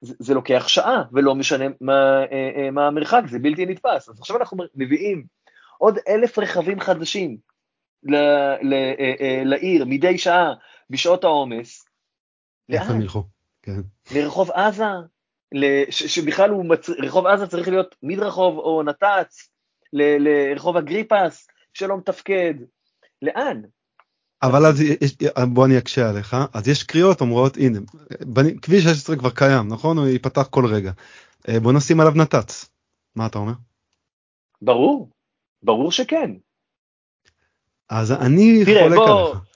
זה, זה לוקח שעה, ולא משנה מה, אה, אה, מה המרחק, זה בלתי נתפס. אז עכשיו אנחנו מביאים עוד אלף רכבים חדשים ל- ל- אה, אה, לעיר מדי שעה בשעות העומס. לאן? כן. לרחוב עזה, ל- שבכלל הוא, מצ... רחוב עזה צריך להיות מדרחוב או נת"צ, ל- לרחוב אגריפס, שלא מתפקד. לאן? אבל אז יש, בוא אני אקשה עליך, אז יש קריאות אומרות הנה, בני- כביש 16 כבר קיים, נכון? הוא ייפתח כל רגע. אה, בוא נשים עליו נת"צ. מה אתה אומר? ברור, ברור שכן. אז אני תראה, חולק בוא- עליך.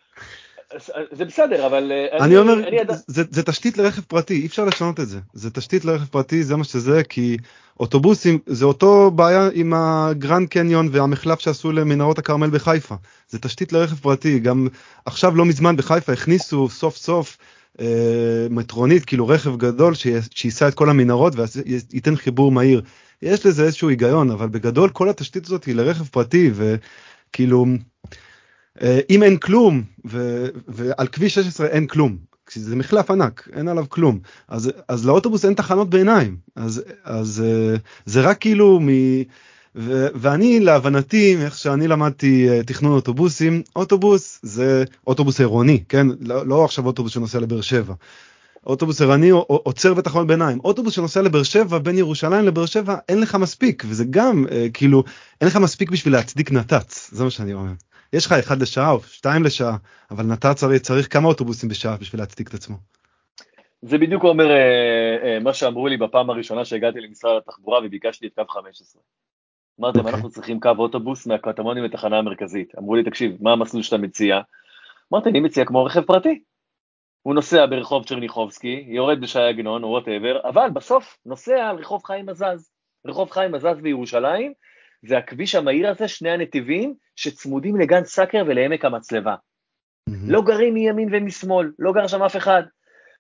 זה בסדר, אבל אה, אני אומר, אני ידע... זה, זה תשתית לרכב פרטי, אי אפשר לשנות את זה. זה תשתית לרכב פרטי, זה מה שזה, כי אוטובוסים, זה אותו בעיה עם הגרנד קניון והמחלף שעשו למנהרות הכרמל בחיפה. זה תשתית לרכב פרטי, גם עכשיו לא מזמן בחיפה הכניסו סוף סוף אה, מטרונית, כאילו רכב גדול שי- שייסע את כל המנהרות וייתן חיבור מהיר. יש לזה איזשהו היגיון, אבל בגדול כל התשתית הזאת היא לרכב פרטי, וכאילו... אה, אם אין כלום ו, ועל כביש 16 אין כלום זה מחלף ענק אין עליו כלום אז אז לאוטובוס אין תחנות ביניים אז אז אה, זה רק כאילו מ... ו, ואני להבנתי איך שאני למדתי אה, תכנון אוטובוסים אוטובוס זה אוטובוס עירוני כן לא, לא עכשיו אוטובוס שנוסע לבאר שבע. אוטובוס ערני עוצר בתחנות ביניים אוטובוס שנוסע לבאר שבע בין ירושלים לבאר שבע אין לך מספיק וזה גם אה, כאילו אין לך מספיק בשביל להצדיק נת"צ זה מה שאני אומר. יש לך אחד לשעה או שתיים לשעה אבל נת"צ הרי צריך כמה אוטובוסים בשעה בשביל להצדיק את עצמו. זה בדיוק אומר אה, אה, מה שאמרו לי בפעם הראשונה שהגעתי למשרד התחבורה וביקשתי את קו 15. אמרתי להם, אוקיי. אנחנו צריכים קו אוטובוס מהקטמונים לתחנה המרכזית. אמרו לי, תקשיב, מה המסלול שאתה מציע? אמרתי, אני מציע כמו רכב פרטי. הוא נוסע ברחוב צ'רניחובסקי, יורד בשי עגנון או whatever, אבל בסוף נוסע על רחוב חיים מזז. רחוב חיים מזז בירושלים, זה הכביש המהיר הזה, שני הנתיבים שצמודים לגן סאקר ולעמק המצלבה. מהמם. לא גרים מימין ומשמאל, לא גר שם אף אחד.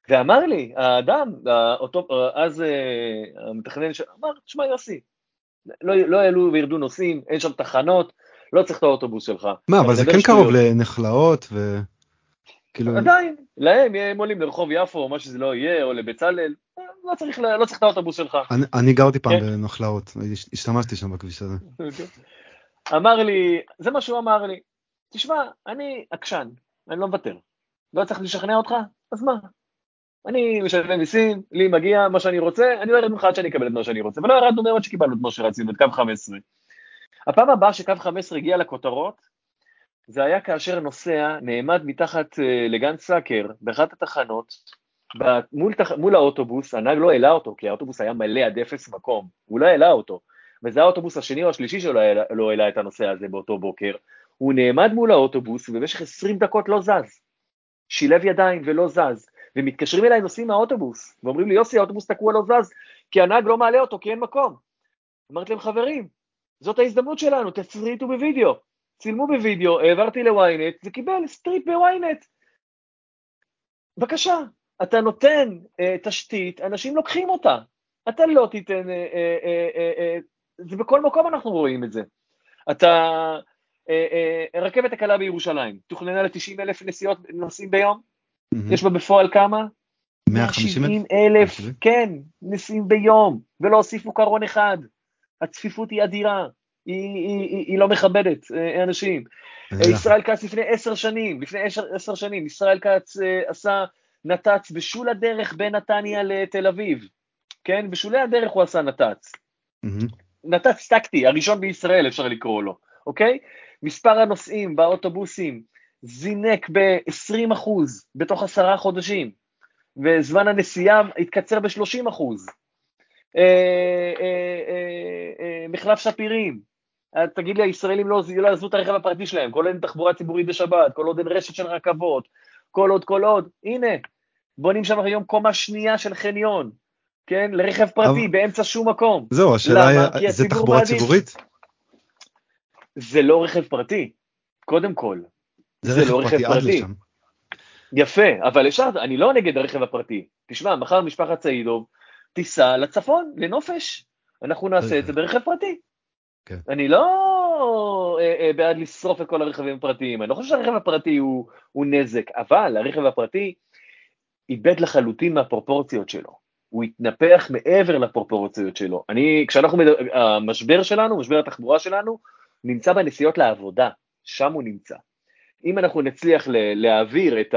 ואמר לי, האדם, אותו, אז אה, המתכנן, ש- אמר, תשמע יוסי, לא, לא יעלו וירדו נוסעים, אין שם תחנות, לא צריך את האוטובוס שלך. מה אבל זה כן קרוב שטויות. לנחלאות וכאילו עדיין, להם הם עולים לרחוב יפו, או מה שזה לא יהיה, או לבצלאל, לא צריך, לא צריך את האוטובוס שלך. אני, אני גרתי פעם כן. בנחלאות השתמשתי שם בכביש הזה. אמר לי, זה מה שהוא אמר לי, תשמע, אני עקשן, אני לא מוותר. לא צריך לשכנע אותך? אז מה? אני משלם מיסים, לי מגיע מה שאני רוצה, אני לא ארד ממך עד שאני אקבל את מה שאני רוצה, ולא ירדנו מאוד שקיבלנו את מה שרצינו, את קו 15. הפעם הבאה שקו 15 הגיע לכותרות, זה היה כאשר נוסע נעמד מתחת אה, לגן סאקר באחת התחנות, מול, תח... מול האוטובוס, הנהג לא העלה אותו, כי האוטובוס היה מלא עד אפס מקום, הוא לא העלה אותו, וזה האוטובוס השני או השלישי שלא העלה, לא העלה את הנוסע הזה באותו בוקר, הוא נעמד מול האוטובוס ובמשך 20 דקות לא זז, שילב ידיים ולא זז, ומתקשרים אליי נוסעים מהאוטובוס, ואומרים לי יוסי האוטובוס תקוע לא זז, כי הנהג לא מעלה אותו כי אין מקום. אמרתי להם חברים, זאת ההזדמנות שלנו, תסריטו בווידאו, צילמו בווידאו, העברתי לוויינט, זה קיבל strip בוויינט. בבקשה, אתה נותן אה, תשתית, אנשים לוקחים אותה. אתה לא תיתן, אה, אה, אה, אה, אה, זה בכל מקום אנחנו רואים את זה. אתה, אה, אה, הרכבת הקלה בירושלים, תוכננה ל-90 אלף נסיעות, נוסעים ביום, מהמם. יש בה בפועל כמה? 150 אלף? 170 אלף, 170? כן, נסיעים ביום, ולא הוסיפו קרון אחד. הצפיפות היא אדירה, היא, היא, היא, לא מכבדת אה, אנשים. ישראל כץ לפני עשר שנים, לפני עשר, עשר שנים, ישראל כץ אה, עשה נת"צ בשול הדרך בין נתניה לתל אביב, כן? בשולי הדרך הוא עשה נת"צ. נת"צ טקטי, הראשון בישראל אפשר לקרוא לו, אוקיי? מספר הנוסעים באוטובוסים זינק ב-20% בתוך עשרה חודשים, וזמן הנסיעה התקצר ב-30%. אה, אה, מחלף שפירים, תגיד לי, הישראלים לא, לא עזבו את הרכב הפרטי שלהם, כל עוד אין תחבורה ציבורית בשבת, כל עוד אין רשת של רכבות, כל עוד, כל עוד, הנה, בונים שם היום קומה שנייה של חניון, כן? לרכב פרטי, אבל- באמצע שום מקום. זהו השאלה? היא זה תחבורה מעדיף. ציבורית? זה לא רכב פרטי, קודם כל. זה זה רכב לא רכב פרטי עד פרטי. לשם. יפה, אבל אפשר, אני לא נגד הרכב הפרטי. תשמע, מחר משפחת סעידוב תיסע לצפון, לנופש. אנחנו נעשה את זה ברכב פרטי. כן. אני לא אה, אה, בעד לשרוף את כל הרכבים הפרטיים, אני לא חושב שהרכב הפרטי הוא, הוא נזק, אבל הרכב הפרטי איבד לחלוטין מהפרופורציות שלו. הוא התנפח מעבר לפרופורציות שלו. אני, כשאנחנו, מדבר, המשבר שלנו, משבר התחבורה שלנו, נמצא בנסיעות לעבודה, שם הוא נמצא. אם אנחנו נצליח להעביר את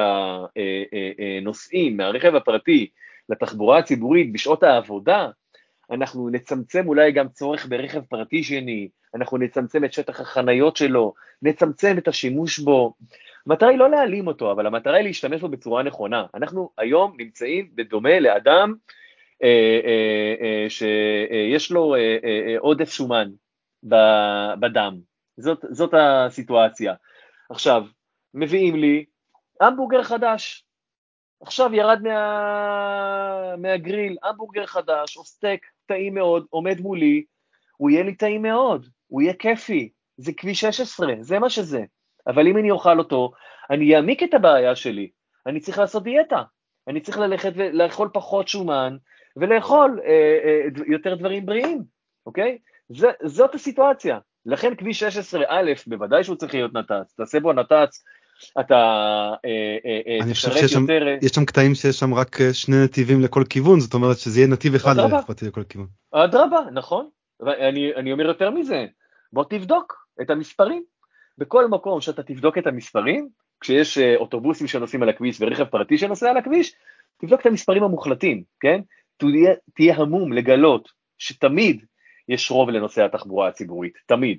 הנוסעים מהרכב הפרטי לתחבורה הציבורית בשעות העבודה, אנחנו נצמצם אולי גם צורך ברכב פרטי שני, אנחנו נצמצם את שטח החניות שלו, נצמצם את השימוש בו. המטרה היא לא להעלים אותו, אבל המטרה היא להשתמש בו בצורה נכונה. אנחנו היום נמצאים בדומה לאדם אה, אה, אה, שיש לו אה, אה, אה, עודף שומן בדם. זאת, זאת הסיטואציה. עכשיו, מביאים לי המבורגר חדש. עכשיו ירד מה... מהגריל, המבורגר חדש, או סטייק טעים מאוד, עומד מולי, הוא יהיה לי טעים מאוד, הוא יהיה כיפי, זה כביש 16, זה מה שזה. אבל אם אני אוכל אותו, אני אעמיק את הבעיה שלי, אני צריך לעשות דיאטה, אני צריך ללכת ולאכול פחות שומן, ולאכול אה, אה, יותר דברים בריאים, אוקיי? זה, זאת הסיטואציה. לכן כביש 16, א', בוודאי שהוא צריך להיות נת"צ, תעשה בו נת"צ, אתה אה, אה, אה, שיש שם, יש שם קטעים שיש שם רק שני נתיבים לכל כיוון, זאת אומרת שזה יהיה נתיב אחד לפרטי לכל כיוון. אדרבה, נכון. אני, אני אומר יותר מזה, בוא תבדוק את המספרים. בכל מקום שאתה תבדוק את המספרים, כשיש אוטובוסים שנוסעים על הכביש ורכב פרטי שנוסע על הכביש, תבדוק את המספרים המוחלטים, כן? תהיה, תהיה המום לגלות שתמיד יש רוב לנושא התחבורה הציבורית, תמיד.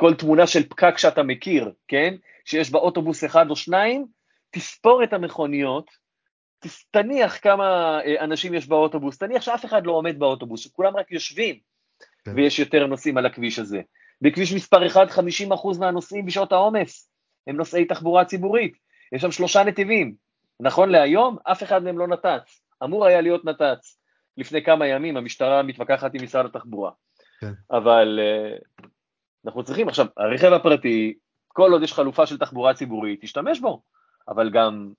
כל תמונה של פקק שאתה מכיר, כן? שיש בה אוטובוס אחד או שניים, תספור את המכוניות, תניח כמה אה, אנשים יש באוטובוס, תניח שאף אחד לא עומד באוטובוס, שכולם רק יושבים, כן. ויש יותר נוסעים על הכביש הזה. בכביש מספר 1, 50% מהנוסעים בשעות העומס הם נוסעי תחבורה ציבורית, יש שם שלושה נתיבים. נכון להיום, אף אחד מהם לא נת"צ, אמור היה להיות נת"צ. לפני כמה ימים המשטרה מתווכחת עם משרד התחבורה. כן. אבל uh, אנחנו צריכים, עכשיו, הרכב הפרטי, כל עוד יש חלופה של תחבורה ציבורית, תשתמש בו, אבל גם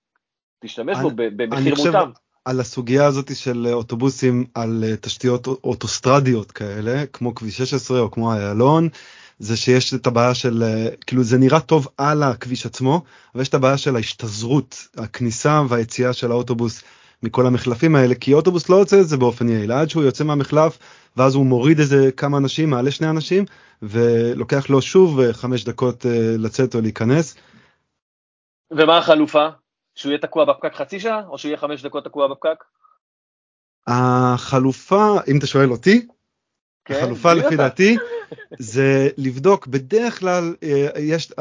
תשתמש אני, בו במחיר מותאם. על הסוגיה הזאת של אוטובוסים על אה, תשתיות אוטוסטרדיות כאלה, כמו כביש 16 או כמו איילון, זה שיש את הבעיה של, אה, כאילו זה נראה טוב על הכביש עצמו, אבל יש את הבעיה של ההשתזרות, הכניסה והיציאה של האוטובוס מכל המחלפים האלה, כי אוטובוס לא יוצא את זה באופן יעיל, עד שהוא יוצא מהמחלף, ואז הוא מוריד איזה כמה אנשים, מעלה שני אנשים, ולוקח לו שוב אה, חמש דקות אה, לצאת או להיכנס. ומה החלופה? שהוא יהיה תקוע בפקק חצי שעה, או שהוא יהיה חמש דקות תקוע בפקק? החלופה, אם אתה שואל אותי, כן, החלופה לפי דעתי [laughs] זה לבדוק בדרך כלל אה, יש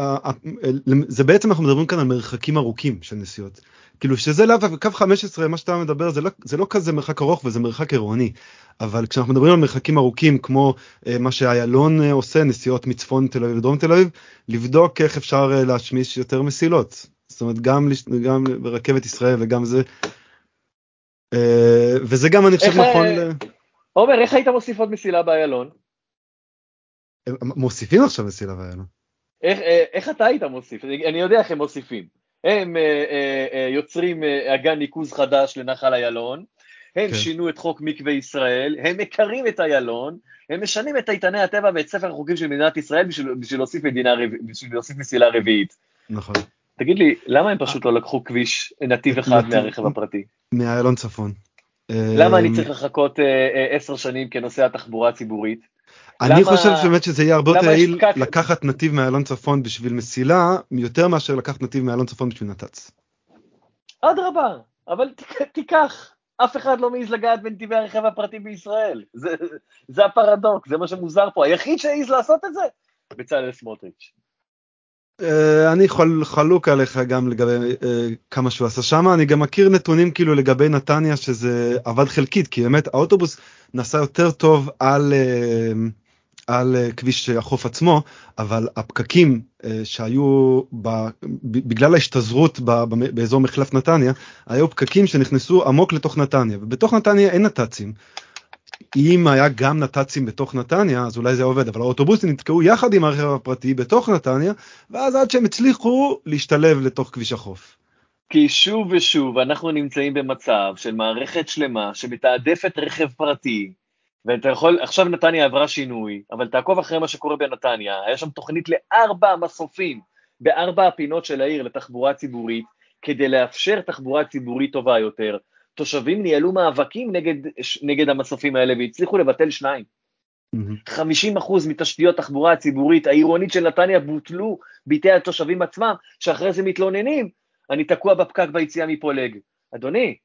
זה בעצם אנחנו מדברים כאן על מרחקים ארוכים של נסיעות כאילו שזה לאו קו 15 מה שאתה מדבר זה לא זה לא כזה מרחק ארוך וזה מרחק עירוני אבל כשאנחנו מדברים על מרחקים ארוכים כמו אה, מה שאיילון אה, עושה נסיעות מצפון תל אביב לדרום תל אביב לבדוק איך אפשר להשמיש יותר מסילות זאת אומרת גם גם ברכבת ישראל וגם זה וזה גם אני חושב נכון. עומר איך היית מוסיף עוד מסילה באיילון? מוסיפים עכשיו מסילה ואיילון. איך, אה, איך אתה היית מוסיף? אני יודע איך הם מוסיפים. הם אה, אה, יוצרים אגן ניקוז חדש לנחל איילון, הם כן. שינו את חוק מקווה ישראל, הם מקרים את איילון, הם משנים את איתני הטבע ואת ספר החוקים של מדינת ישראל בשביל, בשביל, להוסיף, מדינה, בשביל להוסיף מסילה רביעית. נכון. תגיד לי, למה הם פשוט לא לקחו כביש נתיב אחד מהרכב הפרטי? מאיילון צפון. למה אני צריך לחכות עשר שנים כנוסע תחבורה ציבורית? אני למה, חושב באמת שזה יהיה הרבה יותר יעיל לקחת נתיב מאלון צפון בשביל מסילה, יותר מאשר לקחת נתיב מאלון צפון בשביל נת"צ. אדרבה, אבל תיקח, אף אחד לא מעז לגעת בנתיבי הרכב הפרטי בישראל. זה, זה הפרדוקס, זה מה שמוזר פה. היחיד שהעז לעשות את זה, בצלאל סמוטריץ'. Uh, אני חול, חלוק עליך גם לגבי uh, כמה שהוא עשה שם אני גם מכיר נתונים כאילו לגבי נתניה שזה עבד חלקית כי באמת האוטובוס נסע יותר טוב על uh, על אה, כביש החוף עצמו, אבל הפקקים אה, שהיו בגלל ההשתזרות באזור מחלף נתניה, היו פקקים שנכנסו עמוק לתוך נתניה, ובתוך נתניה אין נת"צים. אם היה גם נת"צים בתוך נתניה אז אולי זה עובד אבל האוטובוסים נתקעו יחד עם הרכב הפרטי בתוך נתניה ואז עד שהם הצליחו להשתלב לתוך כביש החוף. כי שוב ושוב אנחנו נמצאים במצב של מערכת שלמה שמתעדפת רכב פרטי ואתה יכול, עכשיו נתניה עברה שינוי, אבל תעקוב אחרי מה שקורה בנתניה, היה שם תוכנית לארבע מסופים בארבע הפינות של העיר לתחבורה ציבורית, כדי לאפשר תחבורה ציבורית טובה יותר. תושבים ניהלו מאבקים נגד, נגד המסופים האלה והצליחו לבטל שניים. 50% מתשתיות תחבורה הציבורית העירונית של נתניה בוטלו בידי התושבים עצמם, שאחרי זה מתלוננים, אני תקוע בפקק ביציאה מפולג. אדוני,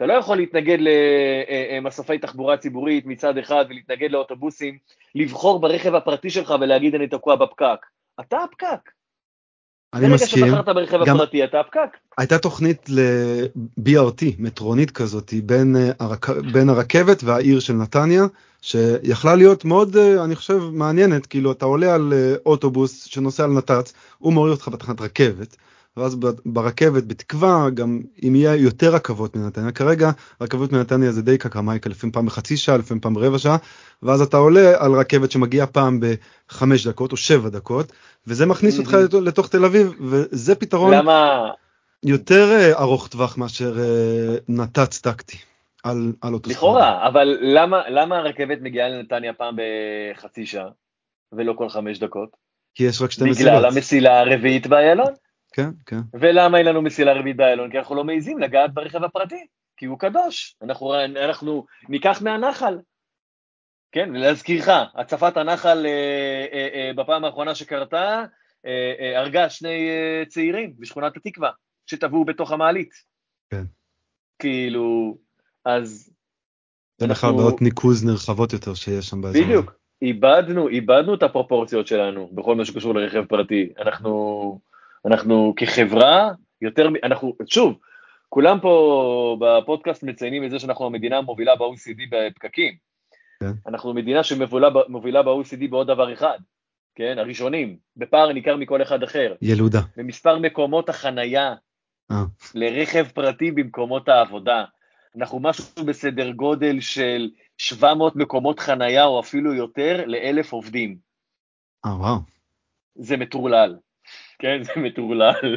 אתה לא יכול להתנגד למסופי תחבורה ציבורית מצד אחד ולהתנגד לאוטובוסים, לבחור ברכב הפרטי שלך ולהגיד אני תקוע בפקק. אתה הפקק. אני מסכים. ברגע שבחרת ברכב גם הפרטי אתה הפקק. הייתה תוכנית ל-BRT, מטרונית כזאת, בין, אה, הרק... בין הרכבת והעיר של נתניה, שיכלה להיות מאוד, אה, אני חושב, מעניינת, כאילו אתה עולה על אה, אוטובוס שנוסע על נת"צ, הוא מוריד אותך בתחנת רכבת. ואז ברכבת, בתקווה, גם אם יהיה יותר רכבות מנתניה, כרגע רכבות מנתניה זה די קקרמייקה, לפעמים פעם בחצי שעה, לפעמים פעם ברבע שעה, ואז אתה עולה על רכבת שמגיעה פעם בחמש דקות או שבע דקות, וזה מכניס אותך לתוך תל אביב, וזה פתרון למה... יותר אה, ארוך טווח מאשר אה, נת"צ טקטי. על, על אוטוסטרדה. לכאורה, אבל למה, למה הרכבת מגיעה לנתניה פעם בחצי שעה, ולא כל חמש דקות? כי יש רק שתי מסילות. בגלל המסילה הרביעית באיילון? כן, כן. ולמה אין לנו מסילה רביעית באיילון? כי אנחנו לא מעיזים לגעת ברכב הפרטי, כי הוא קדוש. אנחנו, אנחנו ניקח מהנחל. כן, ולהזכירך, הצפת הנחל אה, אה, אה, בפעם האחרונה שקרתה, אה, אה, הרגה שני אה, צעירים בשכונת התקווה, שטבעו בתוך המעלית. כן. כאילו, אז... זה בכלל בעיות ניקוז נרחבות יותר שיש שם באזור. בדיוק, איבדנו, איבדנו את הפרופורציות שלנו בכל מה שקשור לרכב פרטי. אנחנו... אנחנו כחברה, יותר, אנחנו, שוב, כולם פה בפודקאסט מציינים את זה שאנחנו המדינה המובילה ב-OECD בפקקים. כן. אנחנו מדינה שמובילה ב-OECD בעוד דבר אחד, כן, הראשונים, בפער ניכר מכל אחד אחר. ילודה. במספר מקומות החנייה אה. לרכב פרטי במקומות העבודה. אנחנו משהו בסדר גודל של 700 מקומות חנייה או אפילו יותר לאלף עובדים. אה, וואו. זה מטורלל. כן, זה מטורלל.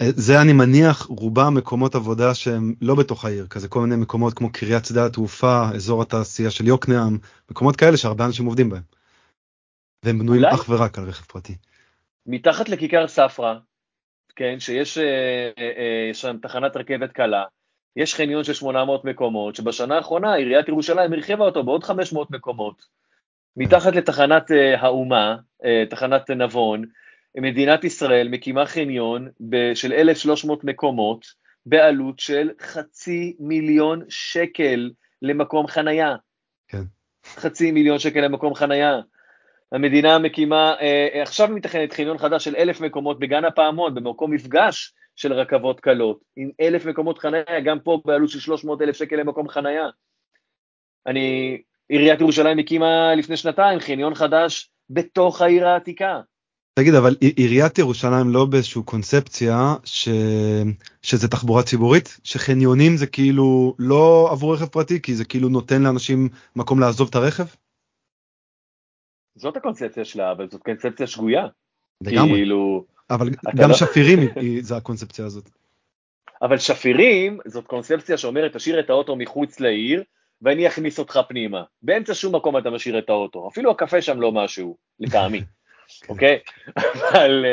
אה, זה אני מניח רובם מקומות עבודה שהם לא בתוך העיר, כזה כל מיני מקומות כמו קריית שדה התעופה, אזור התעשייה של יוקנעם, מקומות כאלה שהרבה אנשים עובדים בהם. והם בנויים אך ורק על רכב פרטי. מתחת לכיכר ספרא, כן, שיש אה, אה, שם תחנת רכבת קלה, יש חניון של 800 מקומות, שבשנה האחרונה עיריית ירושלים הרחיבה אותו בעוד 500 מקומות. מתחת לתחנת האומה, תחנת נבון, מדינת ישראל מקימה חניון של 1,300 מקומות בעלות של חצי מיליון שקל למקום חנייה. כן. חצי מיליון שקל למקום חנייה. המדינה מקימה, אה, עכשיו מתכנת חניון חדש של אלף מקומות בגן הפעמון, במקום מפגש של רכבות קלות, עם אלף מקומות חנייה, גם פה בעלות של 300 אלף שקל למקום חנייה. אני, עיריית ירושלים הקימה לפני שנתיים חניון חדש בתוך העיר העתיקה. תגיד, אבל עיריית ירושלים לא באיזושהי קונספציה ש... שזה תחבורה ציבורית? שחניונים זה כאילו לא עבור רכב פרטי, כי זה כאילו נותן לאנשים מקום לעזוב את הרכב? זאת הקונספציה שלה, אבל זאת קונספציה שגויה. לגמרי. כאילו... אבל גם לא... שפירים זה הקונספציה הזאת. אבל שפירים זאת קונספציה שאומרת תשאיר את האוטו מחוץ לעיר ואני אכניס אותך פנימה. באמצע שום מקום אתה משאיר את האוטו, אפילו הקפה שם לא משהו, לטעמי. אוקיי? אבל,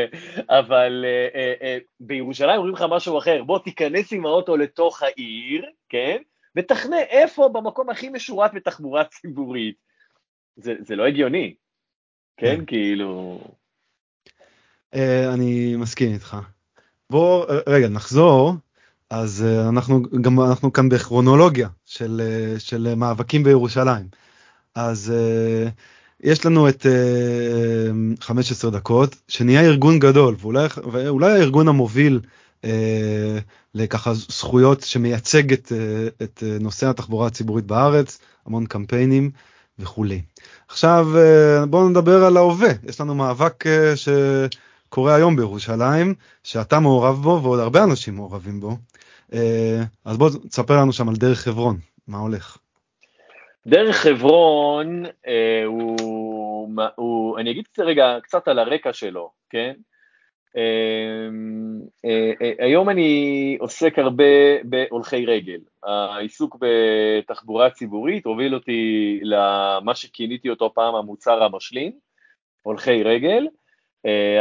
אבל אה, אה, בירושלים אומרים לך משהו אחר, בוא תיכנס עם האוטו לתוך העיר, כן? ותחנה איפה במקום הכי משורת בתחבורה ציבורית. זה, זה לא הגיוני, כן? כן. כאילו... אה, אני מסכים איתך. בוא רגע נחזור אז אנחנו גם אנחנו כאן בכרונולוגיה של של מאבקים בירושלים אז יש לנו את uh, 15 דקות שנהיה ארגון גדול ואולי ואולי הארגון המוביל uh, לככה זכויות שמייצג את, uh, את uh, נושא התחבורה הציבורית בארץ המון קמפיינים וכולי. עכשיו uh, בואו נדבר על ההווה יש לנו מאבק uh, שקורה היום בירושלים שאתה מעורב בו ועוד הרבה אנשים מעורבים בו uh, אז בוא תספר לנו שם על דרך חברון מה הולך. דרך חברון, אה, הוא, הוא, אני אגיד רגע קצת על הרקע שלו, כן? אה, אה, אה, היום אני עוסק הרבה בהולכי רגל. העיסוק בתחבורה ציבורית הוביל אותי למה שכיניתי אותו פעם המוצר המשלים, הולכי רגל.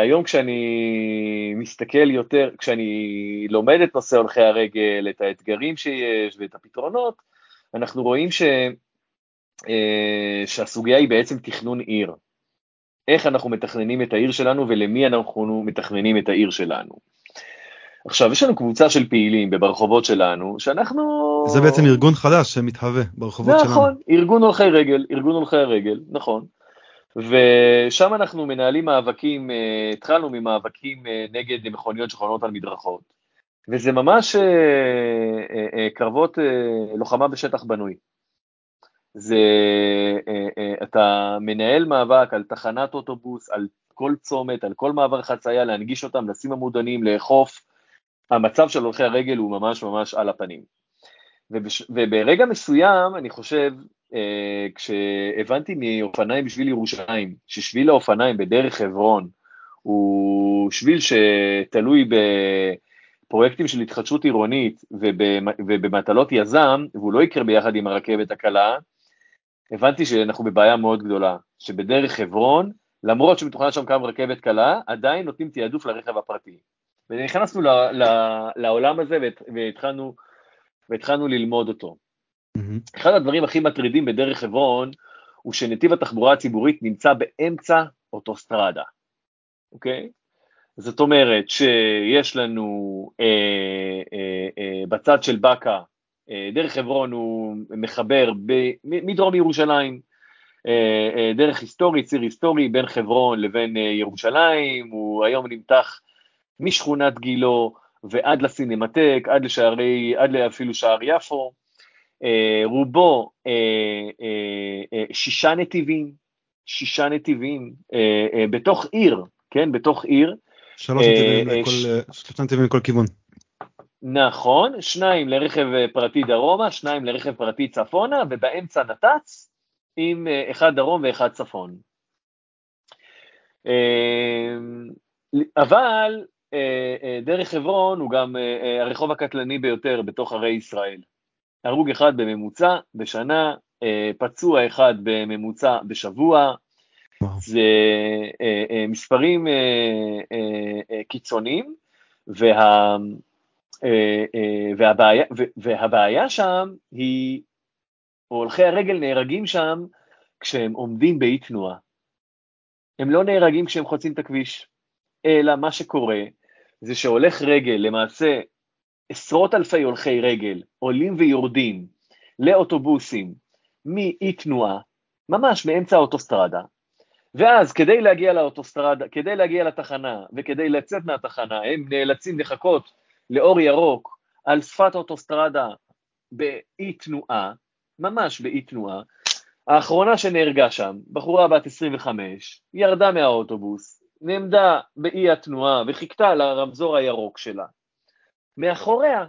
היום כשאני מסתכל יותר, כשאני לומד את נושא הולכי הרגל, את האתגרים שיש ואת הפתרונות, אנחנו רואים ש... אה, שהסוגיה היא בעצם תכנון עיר. איך אנחנו מתכננים את העיר שלנו ולמי אנחנו מתכננים את העיר שלנו. עכשיו, יש לנו קבוצה של פעילים ברחובות שלנו, שאנחנו... זה בעצם ארגון חדש שמתהווה ברחובות נכון, שלנו. נכון, ארגון הולכי רגל, ארגון הולכי הרגל, נכון. ושם אנחנו מנהלים מאבקים, אה, התחלנו ממאבקים אה, נגד מכוניות שחונות על מדרכות. וזה ממש קרבות לוחמה בשטח בנוי. זה, אתה מנהל מאבק על תחנת אוטובוס, על כל צומת, על כל מעבר חצייה, להנגיש אותם, לשים עמודנים, לאכוף. המצב של הולכי הרגל הוא ממש ממש על הפנים. וברגע מסוים, אני חושב, אה, כשהבנתי מאופניים בשביל ירושלים, ששביל האופניים בדרך חברון הוא שביל שתלוי בפרויקטים של התחדשות עירונית ובמטלות יזם, והוא לא יקרה ביחד עם הרכבת הקלה, הבנתי שאנחנו בבעיה מאוד גדולה, שבדרך חברון, למרות שמתוכנן שם קו רכבת קלה, עדיין נותנים תעדוף לרכב הפרטי. ונכנסנו לעולם הזה והתחלנו, והתחלנו ללמוד אותו. Mm-hmm. אחד הדברים הכי מטרידים בדרך חברון הוא שנתיב התחבורה הציבורית נמצא באמצע אוטוסטרדה, אוקיי? זאת אומרת שיש לנו אה, אה, אה, בצד של באקה, דרך חברון הוא מחבר ב, מדרום ירושלים, אה, אה, דרך היסטורי, ציר היסטורי בין חברון לבין אה, ירושלים, הוא היום נמתח משכונת גילו ועד לסינמטק, עד לשערי, עד אפילו שער יפו, אה, רובו אה, אה, שישה נתיבים, שישה נתיבים בתוך עיר, כן, בתוך עיר. שלוש נתיבים, לכל, שלושה נתיבים לכל כיוון. נכון, שניים לרכב פרטי דרומה, שניים לרכב פרטי צפונה, ובאמצע נת"צ עם אחד דרום ואחד צפון. אבל דרך חברון הוא גם הרחוב הקטלני ביותר בתוך ערי ישראל. הרוג אחד בממוצע בשנה, אה, פצוע אחד בממוצע בשבוע, זה אה, אה, מספרים קיצוניים, וה, והבעיה, והבעיה שם היא, הולכי הרגל נהרגים שם כשהם עומדים באי תנועה. הם לא נהרגים כשהם חוצים את הכביש, אלא מה שקורה זה שהולך רגל למעשה עשרות אלפי הולכי רגל עולים ויורדים לאוטובוסים מאי תנועה, ממש מאמצע האוטוסטרדה, ואז כדי להגיע לאוטוסטרדה, כדי להגיע לתחנה וכדי לצאת מהתחנה, הם נאלצים לחכות לאור ירוק על שפת האוטוסטרדה באי תנועה, ממש באי תנועה. האחרונה שנהרגה שם, בחורה בת 25, ירדה מהאוטובוס, נעמדה באי התנועה וחיכתה לרמזור הירוק שלה. מאחוריה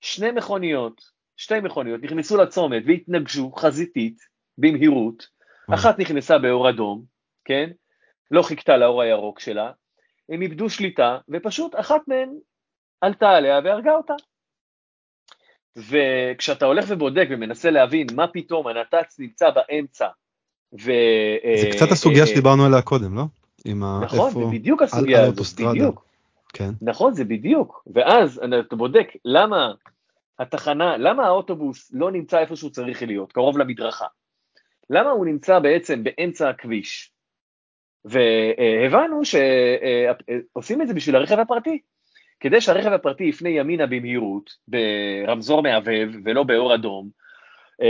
שני מכוניות, שתי מכוניות, נכנסו לצומת והתנגשו חזיתית במהירות, אחת נכנסה באור אדום, כן? לא חיכתה לאור הירוק שלה, הם איבדו שליטה, ופשוט אחת מהן עלתה עליה והרגה אותה. וכשאתה הולך ובודק ומנסה להבין מה פתאום הנת"צ נמצא באמצע, ו... זה קצת הסוגיה שדיברנו עליה קודם, לא? נכון, זה בדיוק הסוגיה הזאת, בדיוק. כן. נכון, זה בדיוק. ואז אתה בודק למה התחנה, למה האוטובוס לא נמצא איפה שהוא צריך להיות, קרוב למדרכה? למה הוא נמצא בעצם באמצע הכביש? והבנו שעושים את זה בשביל הרכב הפרטי. כדי שהרכב הפרטי יפנה ימינה במהירות, ברמזור מהבהב ולא באור אדום, אה,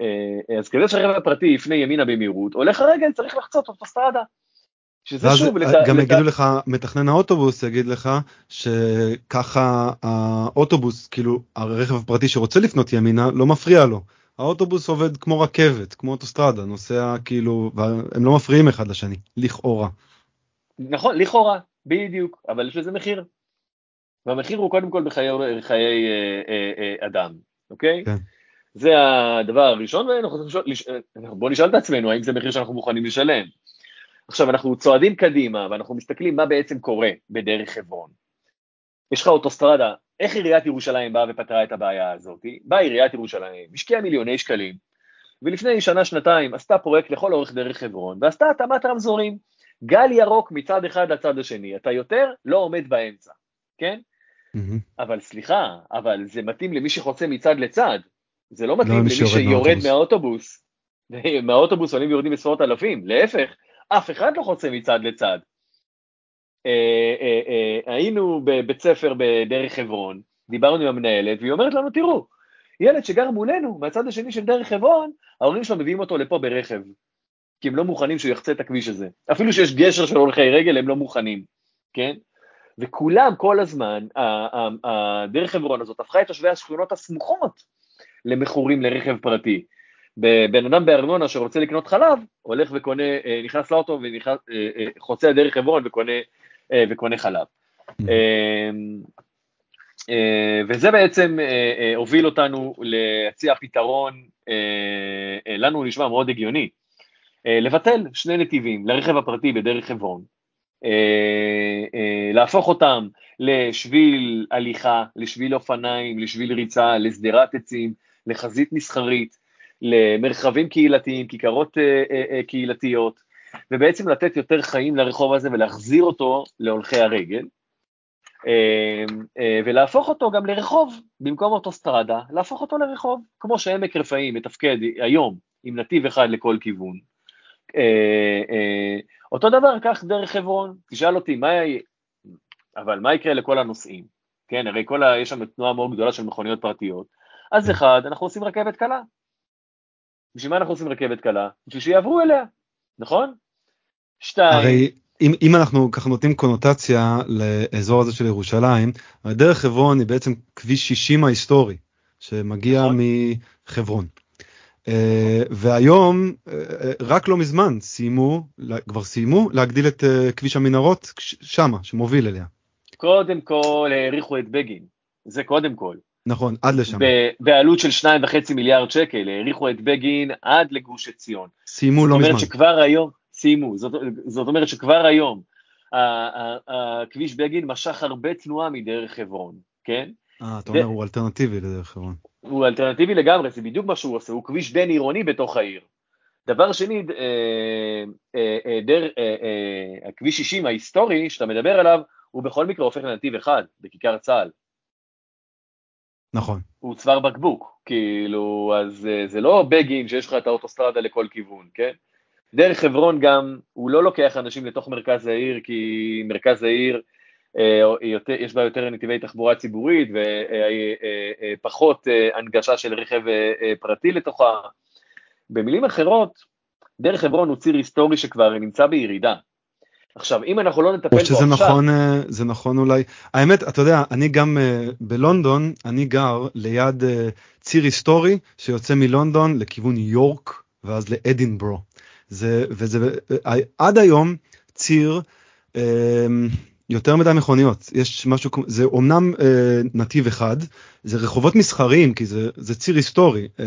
אה, אז כדי שהרכב הפרטי יפנה ימינה במהירות, הולך הרגל צריך לחצות אוטוסטרדה. שזה שוב... לת... גם לת... יגידו לך, מתכנן האוטובוס יגיד לך שככה האוטובוס, כאילו הרכב הפרטי שרוצה לפנות ימינה, לא מפריע לו. האוטובוס עובד כמו רכבת, כמו אוטוסטרדה, נוסע כאילו, והם לא מפריעים אחד לשני, לכאורה. נכון, לכאורה, בדיוק, אבל יש לזה מחיר. והמחיר הוא קודם כל בחיי חיי, אה, אה, אה, אדם, אוקיי? כן. זה הדבר הראשון, ובואו נשאל את עצמנו האם זה מחיר שאנחנו מוכנים לשלם. עכשיו, אנחנו צועדים קדימה ואנחנו מסתכלים מה בעצם קורה בדרך חברון. יש לך אוטוסטרדה, איך עיריית ירושלים באה ופתרה את הבעיה הזאת? באה עיריית ירושלים, השקיעה מיליוני שקלים, ולפני שנה-שנתיים עשתה פרויקט לכל אורך דרך חברון, ועשתה התאמת רמזורים. גל ירוק מצד אחד לצד השני, אתה יותר לא עומד באמצע, כן? אבל סליחה, אבל זה מתאים למי שחוצה מצד לצד, זה לא מתאים לא למי שיורד מהאוטובוס, מהאוטובוס [laughs] עולים ויורדים עשרות אלפים, להפך, אף אחד לא חוצה מצד לצד. אה, אה, אה, היינו בבית ספר בדרך חברון, דיברנו עם המנהלת, והיא אומרת לנו, תראו, ילד שגר מולנו, מהצד השני של דרך חברון, ההורים שלו מביאים אותו לפה ברכב, כי הם לא מוכנים שהוא יחצה את הכביש הזה. אפילו שיש גשר של הולכי רגל, הם לא מוכנים, כן? וכולם כל הזמן, הדרך חברון הזאת הפכה את תושבי השכונות הסמוכות למכורים לרכב פרטי. בן אדם בארנונה שרוצה לקנות חלב, הולך וקונה, אה, נכנס לאוטו וחוצה אה, אה, דרך חברון וקונה, וקונה חלב. Mm-hmm. וזה בעצם הוביל אותנו להציע פתרון, לנו נשמע מאוד הגיוני, לבטל שני נתיבים לרכב הפרטי בדרך חברון, להפוך אותם לשביל הליכה, לשביל אופניים, לשביל ריצה, לשדרת עצים, לחזית מסחרית, למרחבים קהילתיים, כיכרות אה, אה, אה, קהילתיות, ובעצם לתת יותר חיים לרחוב הזה ולהחזיר אותו להולכי הרגל, ולהפוך אותו גם לרחוב, במקום אוטוסטרדה, להפוך אותו לרחוב, כמו שעמק רפאים מתפקד היום עם נתיב אחד לכל כיוון. אותו דבר, כך דרך חברון, תשאל אותי, מה, אבל מה יקרה לכל הנוסעים? כן, הרי כל ה... יש שם תנועה מאוד גדולה של מכוניות פרטיות, אז אחד, אנחנו עושים רכבת קלה, בשביל מה אנחנו עושים רכבת קלה? בשביל שיעברו אליה, נכון? שתיים. הרי אם, אם אנחנו ככה נותנים קונוטציה לאזור הזה של ירושלים, דרך חברון היא בעצם כביש 60 ההיסטורי, שמגיע נכון. מחברון. Uh, והיום, uh, רק לא מזמן, סיימו, כבר סיימו להגדיל את כביש המנהרות שמה, שמוביל אליה. קודם כל האריכו את בגין, זה קודם כל. נכון, עד לשם. בעלות של שניים וחצי מיליארד שקל, העריכו את בגין עד לגוש עציון. סיימו לא מזמן. זאת אומרת שכבר היום, סיימו, זאת, זאת אומרת שכבר היום, הכביש בגין משך הרבה תנועה מדרך חברון, כן? אה, אתה אומר, הוא אלטרנטיבי לדרך חברון. הוא אלטרנטיבי לגמרי, זה בדיוק מה שהוא עושה, הוא כביש בין עירוני בתוך העיר. דבר שני, אה, אה, אה, דר, אה, הכביש 60 ההיסטורי שאתה מדבר עליו, הוא בכל מקרה הופך לנתיב אחד, בכיכר צה"ל. נכון. הוא צוואר בקבוק, כאילו, אז זה לא בגין שיש לך את האוטוסטרדה לכל כיוון, כן? דרך חברון גם, הוא לא לוקח אנשים לתוך מרכז העיר, כי מרכז העיר, יש בה יותר נתיבי תחבורה ציבורית ופחות אה, הנגשה של רכב פרטי לתוכה. במילים אחרות, דרך חברון הוא ציר היסטורי שכבר נמצא בירידה. עכשיו, אם אנחנו לא נטפל בו עכשיו... נכון, אה, זה נכון אולי. האמת, אתה יודע, אני גם בלונדון, אני גר ליד ציר היסטורי שיוצא מלונדון לכיוון יורק ואז לאדינברו. זה, וזה עד היום ציר יותר מדי מכוניות. יש משהו, זה אומנם uh, נתיב אחד, זה רחובות מסחריים, כי זה, זה ציר היסטורי. Uh,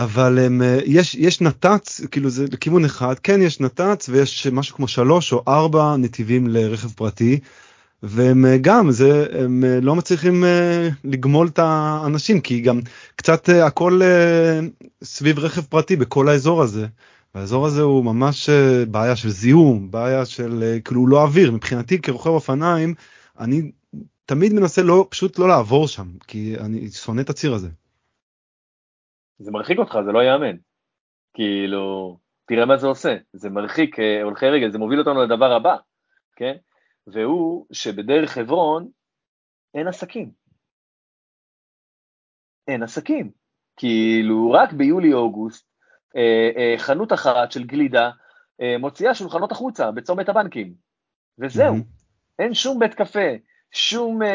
אבל אה, יש, יש נת"צ, כאילו זה לכיוון אחד, כן יש נת"צ ויש משהו כמו שלוש או ארבע נתיבים לרכב פרטי, והם אה, גם, זה, הם אה, לא מצליחים לגמול את האנשים, כי גם קצת הכל סביב רכב פרטי בכל האזור הזה. והאזור הזה הוא ממש בעיה של זיהום, בעיה של כאילו לא אוויר, מבחינתי כרוכב אופניים, אני תמיד מנסה לא, פשוט לא לעבור שם, כי אני שונא את הציר הזה. זה מרחיק אותך, זה לא ייאמן. כאילו, תראה מה זה עושה, זה מרחיק אה, הולכי רגל, זה מוביל אותנו לדבר הבא, כן? והוא שבדרך חברון אין עסקים. אין עסקים. כאילו, רק ביולי-אוגוסט, אה, אה, חנות אחת של גלידה אה, מוציאה שולחנות החוצה בצומת הבנקים, וזהו. אין שום בית קפה, שום אה,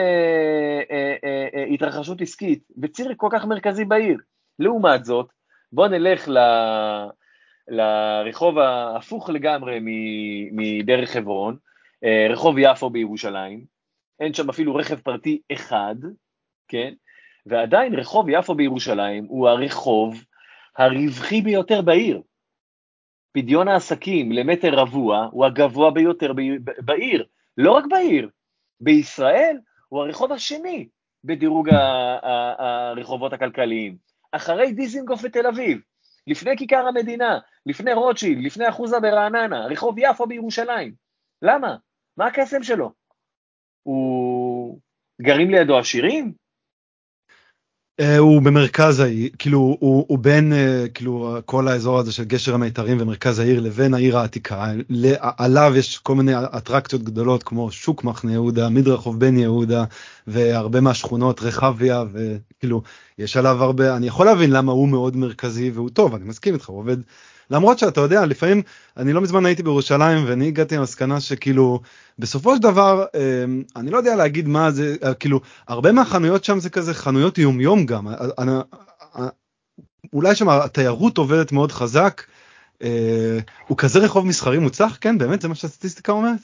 אה, אה, אה, התרחשות עסקית, בציר כל כך מרכזי בעיר. לעומת זאת, בוא נלך ל... לרחוב ההפוך לגמרי מדרך חברון, אה, רחוב יפו בירושלים, אין שם אפילו רכב פרטי אחד, כן? ועדיין רחוב יפו בירושלים הוא הרחוב הרווחי ביותר בעיר. פדיון העסקים למטר רבוע הוא הגבוה ביותר בעיר, לא רק בעיר, בישראל הוא הרחוב השני בדירוג הרחובות הכלכליים. אחרי דיזינגוף בתל אביב, לפני כיכר המדינה, לפני רוטשילד, לפני אחוזה ברעננה, רחוב יפו בירושלים. למה? מה הקסם שלו? הוא... גרים לידו עשירים? אה, הוא במרכז העיר, כאילו הוא, הוא בין אה, כאילו כל האזור הזה של גשר המיתרים ומרכז העיר לבין העיר העתיקה, עליו יש כל מיני אטרקציות גדולות כמו שוק מחנה יהודה, מדרחוב בן יהודה והרבה מהשכונות רחביה וכאילו יש עליו הרבה, אני יכול להבין למה הוא מאוד מרכזי והוא טוב, אני מסכים איתך, הוא עובד למרות שאתה יודע לפעמים אני לא מזמן הייתי בירושלים ואני הגעתי למסקנה שכאילו בסופו של דבר אמ, אני לא יודע להגיד מה זה אה, כאילו הרבה מהחנויות שם זה כזה חנויות יום יום גם אה, אה, אולי שם התיירות עובדת מאוד חזק הוא כזה רחוב מסחרי מוצלח כן באמת זה מה שהסטטיסטיקה אומרת.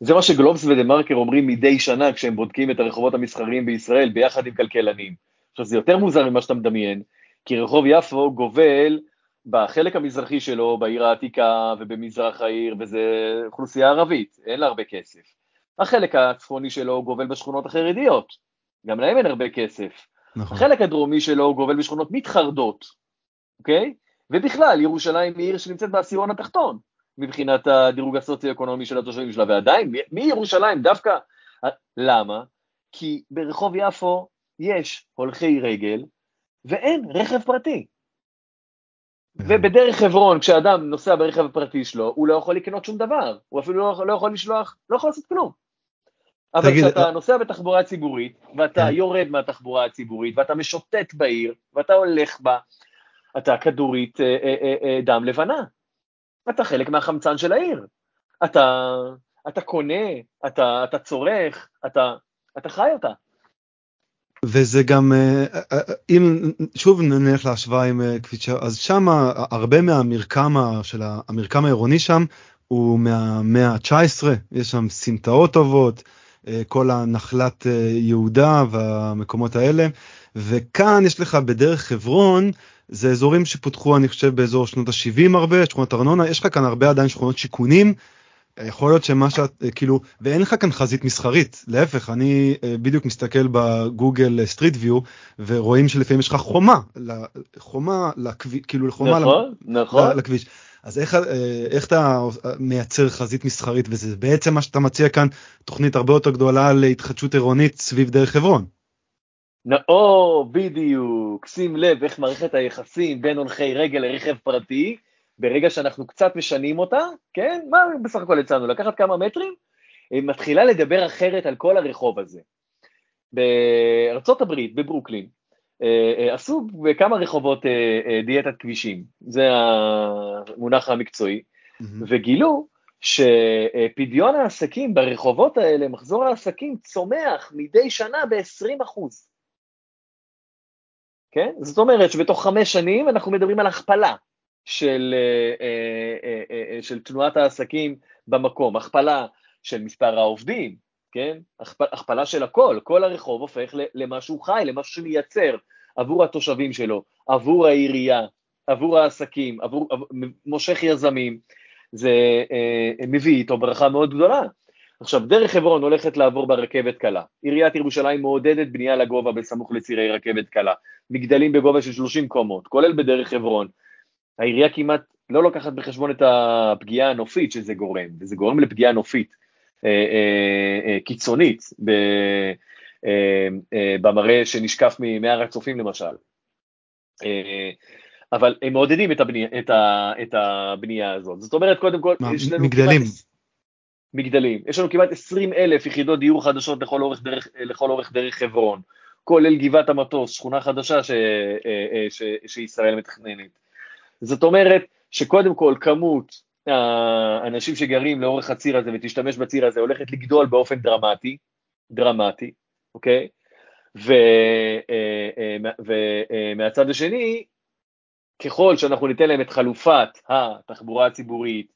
זה מה שגלובס ודה מרקר אומרים מדי שנה כשהם בודקים את הרחובות המסחריים בישראל ביחד עם כלכלנים. עכשיו זה יותר מוזר ממה שאתה מדמיין, כי רחוב יפו גובל בחלק המזרחי שלו, בעיר העתיקה ובמזרח העיר, וזה אוכלוסייה ערבית, אין לה הרבה כסף. החלק הצפוני שלו גובל בשכונות החרדיות, גם להם אין הרבה כסף. נכון. החלק הדרומי שלו גובל בשכונות מתחרדות, אוקיי? ובכלל, ירושלים היא עיר שנמצאת בעשירון התחתון, מבחינת הדירוג הסוציו-אקונומי של התושבים שלה, ועדיין, מירושלים דווקא, למה? כי ברחוב יפו יש הולכי רגל ואין רכב פרטי. ובדרך חברון, כשאדם נוסע ברכב הפרטי שלו, הוא לא יכול לקנות שום דבר, הוא אפילו לא, לא יכול לשלוח, לא יכול לעשות כלום. אבל כשאתה אה, נוסע בתחבורה ציבורית, ואתה כן. יורד מהתחבורה הציבורית, ואתה משוטט בעיר, ואתה הולך בה, אתה כדורית אה, אה, אה, דם לבנה. אתה חלק מהחמצן של העיר. אתה, אתה קונה, אתה, אתה צורך, אתה, אתה חי אותה. וזה גם אה, אה, אה, אם שוב נלך להשוואה עם 6 אז שם הרבה מהמרקם של המרקם העירוני שם הוא מהמאה ה-19 יש שם סמטאות טובות כל הנחלת יהודה והמקומות האלה. וכאן יש לך בדרך חברון זה אזורים שפותחו אני חושב באזור שנות ה-70 הרבה שכונות ארנונה. יש לך כאן הרבה עדיין שכונות שיכונים יכול להיות שמה שאת כאילו ואין לך כאן חזית מסחרית להפך אני אה, בדיוק מסתכל בגוגל סטריט ויו ורואים שלפעמים יש לך חומה חומה לכביש כאילו חומה נכון, נכון. לכביש אז איך, אה, איך אתה מייצר חזית מסחרית וזה בעצם מה שאתה מציע כאן תוכנית הרבה יותר גדולה להתחדשות עירונית סביב דרך חברון. או בדיוק שים לב איך מערכת היחסים בין הולכי רגל לרכב פרטי ברגע שאנחנו קצת משנים אותה, כן, מה בסך הכל הצענו? לקחת כמה מטרים, היא מתחילה לדבר אחרת על כל הרחוב הזה. בארצות הברית, בברוקלין, אה, אה, עשו בכמה רחובות אה, דיאטת כבישים, זה המונח המקצועי, mm-hmm. וגילו שפדיון העסקים ברחובות האלה, מחזור העסקים צומח מדי שנה ב-20 אחוז. כן? זאת אומרת שבתוך חמש שנים אנחנו מדברים על הכפלה של, אה, אה, אה, של תנועת העסקים במקום, הכפלה של מספר העובדים, כן? הכפלה של הכל, כל הרחוב הופך למשהו חי, למשהו שמייצר עבור התושבים שלו, עבור העירייה, עבור העסקים, עבור, עבור מושך יזמים, זה אה, מביא איתו ברכה מאוד גדולה. עכשיו, דרך חברון הולכת לעבור ברכבת קלה. עיריית ירושלים מעודדת בנייה לגובה בסמוך לצירי רכבת קלה. מגדלים בגובה של 30 קומות, כולל בדרך חברון. העירייה כמעט לא לוקחת בחשבון את הפגיעה הנופית שזה גורם, וזה גורם לפגיעה נופית אה, אה, אה, קיצונית ב, אה, אה, במראה שנשקף מהר הצופים למשל. אה, אבל הם מעודדים את הבנייה, את, ה, את הבנייה הזאת. זאת אומרת, קודם כל, מה, יש לנו מגדלים. כמעט... מגדלים. יש לנו כמעט 20 אלף יחידות דיור חדשות לכל אורך דרך, לכל אורך דרך חברון, כולל גבעת המטוס, שכונה חדשה ש, אה, ש, שישראל מתכננת. זאת אומרת שקודם כל כמות האנשים שגרים לאורך הציר הזה ותשתמש בציר הזה הולכת לגדול באופן דרמטי, דרמטי, אוקיי? ומהצד אה, אה, השני, ככל שאנחנו ניתן להם את חלופת התחבורה הציבורית,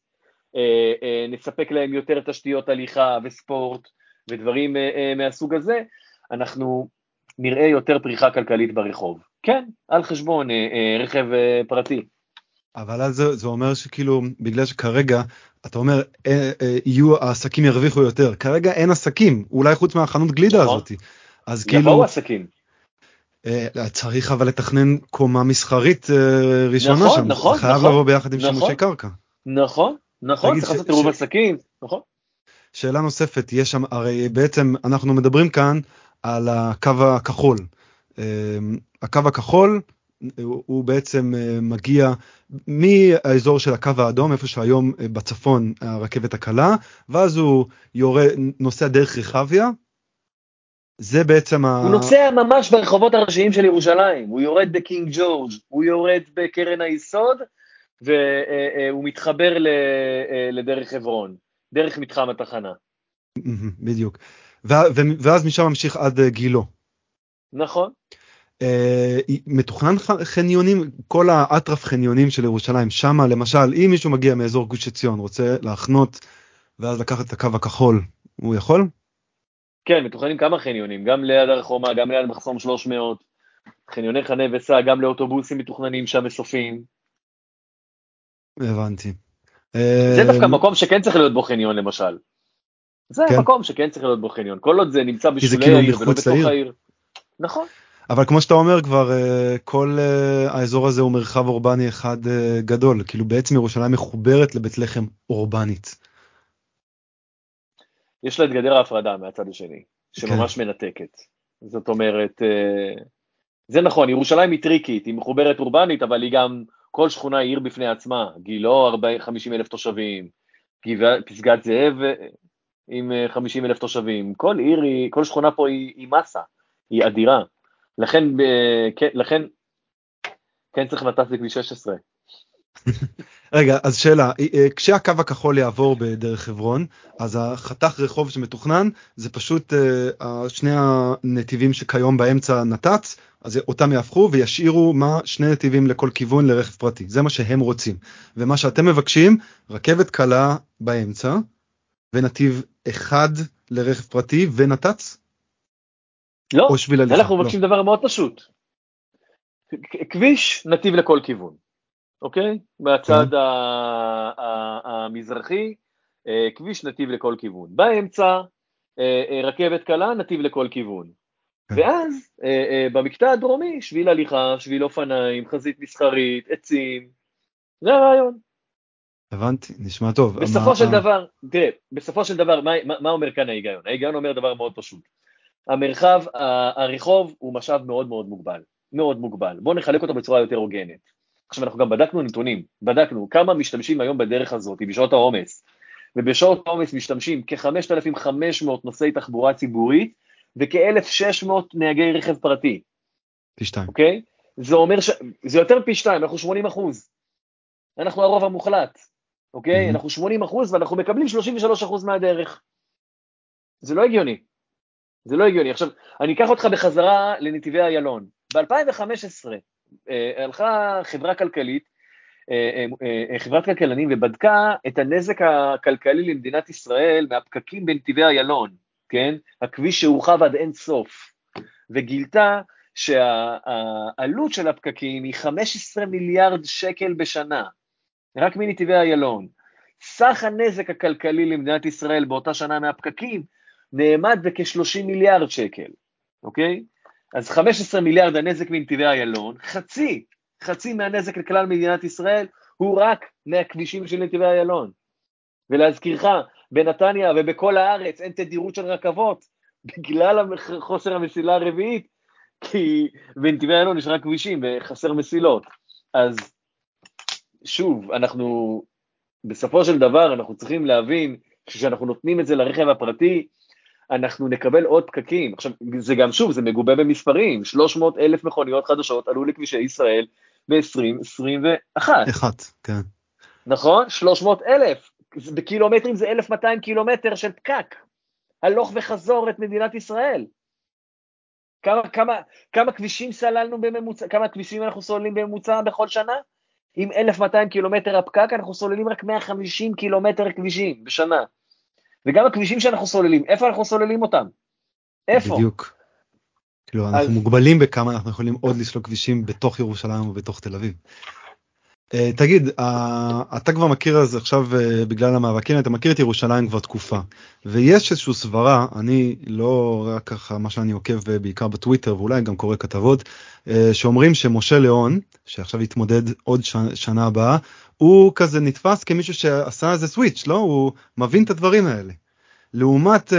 אה, נספק להם יותר תשתיות הליכה וספורט ודברים מהסוג הזה, אנחנו נראה יותר פריחה כלכלית ברחוב. כן, על חשבון רכב פרטי. אבל אז זה, זה אומר שכאילו בגלל שכרגע אתה אומר אה, אה, יהיו העסקים ירוויחו יותר כרגע אין עסקים אולי חוץ מהחנות גלידה נכון. הזאת אז כאילו יבואו עסקים. אה, צריך אבל לתכנן קומה מסחרית אה, ראשונה נכון, שם נכון, חייב נכון, לבוא ביחד עם נכון, שימושי קרקע. נכון נכון צריך לעשות עירוב עסקים נכון. שאלה נוספת יש שם הרי בעצם אנחנו מדברים כאן על הקו הכחול הקו הכחול הוא, הוא בעצם מגיע מהאזור של הקו האדום איפה שהיום בצפון הרכבת הקלה ואז הוא יורד נוסע דרך רחביה. זה בעצם הוא ה... נוסע ממש ברחובות הראשיים של ירושלים הוא יורד בקינג ג'ורג' הוא יורד בקרן היסוד והוא מתחבר לדרך חברון דרך מתחם התחנה. בדיוק ואז משם ממשיך עד גילו. נכון. אה, מתוכנן חניונים, כל האטרף חניונים של ירושלים, שמה למשל, אם מישהו מגיע מאזור גוש עציון, רוצה להחנות ואז לקחת את הקו הכחול, הוא יכול? כן, מתוכננים כמה חניונים, גם ליד הר חומה, גם ליד מחסום 300, חניוני חנה וסע, גם לאוטובוסים מתוכננים שם מסופים. הבנתי. זה דווקא מקום שכן צריך להיות בו חניון למשל. זה כן. מקום שכן צריך להיות בו חניון, כל עוד זה נמצא בשולי כאילו העיר ולא בתוך העיר. נכון. אבל כמו שאתה אומר כבר אה, כל אה, האזור הזה הוא מרחב אורבני אחד אה, גדול. כאילו בעצם ירושלים מחוברת לבית לחם אורבנית. יש לה את גדר ההפרדה מהצד השני שממש כן. מנתקת. זאת אומרת זה נכון ירושלים היא טריקית היא מחוברת אורבנית אבל היא גם כל שכונה היא עיר בפני עצמה. גילו 50 אלף תושבים פסגת זאב עם 50 אלף תושבים. כל עיר היא כל שכונה פה היא, היא מסה היא אדירה לכן, כן, לכן, כן צריך נת"צ בכביש 16. רגע, אז שאלה, אה, אה, כשהקו הכחול יעבור בדרך חברון, אז החתך רחוב שמתוכנן זה פשוט אה, שני הנתיבים שכיום באמצע נת"צ, אז אותם יהפכו וישאירו מה שני נתיבים לכל כיוון לרכב פרטי, זה מה שהם רוצים. ומה שאתם מבקשים, רכבת קלה באמצע, ונתיב אחד לרכב פרטי ונת"צ? לא, אנחנו מבקשים לא. דבר מאוד פשוט. כביש נתיב לכל כיוון, אוקיי? מהצד כן. המזרחי, אה, כביש נתיב לכל כיוון. באמצע, אה, אה, רכבת קלה, נתיב לכל כיוון. כן. ואז במקטע הדרומי, שביל הליכה, שביל אופניים, חזית מסחרית, עצים, זה הרעיון. הבנתי, נשמע טוב. בסופו. של דבר, תראה, בסופו של דבר, מה אומר כאן ההיגיון? ההיגיון אומר דבר מאוד פשוט. המרחב, הרחוב הוא משאב מאוד מאוד מוגבל, מאוד מוגבל. בואו נחלק אותו בצורה יותר הוגנת. עכשיו אנחנו גם בדקנו נתונים, בדקנו כמה משתמשים היום בדרך הזאת בשעות העומס, ובשעות העומס משתמשים כ-5,500 נוסעי תחבורה ציבורית וכ-1,600 נהגי רכב פרטי. פי שתיים. אוקיי? זה אומר ש... זה יותר פי שתיים, אנחנו 80 אחוז. אנחנו הרוב המוחלט, אוקיי? Mm-hmm. אנחנו 80 אחוז ואנחנו מקבלים 33 אחוז מהדרך. זה לא הגיוני. זה לא הגיוני. עכשיו, אני אקח אותך בחזרה לנתיבי איילון. ב-2015 אה, הלכה חברה כלכלית, אה, אה, חברת כלכלנים, ובדקה את הנזק הכלכלי למדינת ישראל מהפקקים בנתיבי איילון, כן? הכביש שהורחב עד אין סוף, וגילתה שהעלות של הפקקים היא 15 מיליארד שקל בשנה, רק מנתיבי איילון. סך הנזק הכלכלי למדינת ישראל באותה שנה מהפקקים נאמד בכ-30 מיליארד שקל, אוקיי? אז 15 מיליארד הנזק מנתיבי איילון, חצי, חצי מהנזק לכלל מדינת ישראל הוא רק מהכבישים של נתיבי איילון. ולהזכירך, בנתניה ובכל הארץ אין תדירות של רכבות בגלל חוסר המסילה הרביעית, כי בנתיבי איילון יש רק כבישים וחסר מסילות. אז שוב, אנחנו, בסופו של דבר אנחנו צריכים להבין שכשאנחנו נותנים את זה לרכב הפרטי, אנחנו נקבל עוד פקקים. עכשיו, זה גם שוב, זה מגובה במספרים, 300 אלף מכוניות חדשות עלו לכבישי ישראל ב-2021. אחד, כן. נכון? 300 אלף. בקילומטרים זה 1,200 קילומטר של פקק. הלוך וחזור את מדינת ישראל. כמה, כמה, כמה כבישים סללנו בממוצע, כמה כבישים אנחנו סוללים בממוצע בכל שנה? עם 1,200 קילומטר הפקק אנחנו סוללים רק 150 קילומטר כבישים בשנה. וגם הכבישים שאנחנו סוללים, איפה אנחנו סוללים אותם? איפה? בדיוק. כאילו אנחנו אז... מוגבלים בכמה אנחנו יכולים עוד לסלול כבישים בתוך ירושלים ובתוך תל אביב. Uh, תגיד, אתה כבר מכיר אז עכשיו uh, בגלל המאבקים, אתה מכיר את ירושלים כבר תקופה, ויש איזושהי סברה, אני לא רק ככה מה שאני עוקב uh, בעיקר בטוויטר ואולי גם קורא כתבות, שאומרים שמשה ליאון, שעכשיו יתמודד עוד. שנה הבאה, הוא כזה נתפס כמישהו שעשה איזה סוויץ', לא? הוא מבין את הדברים האלה. לעומת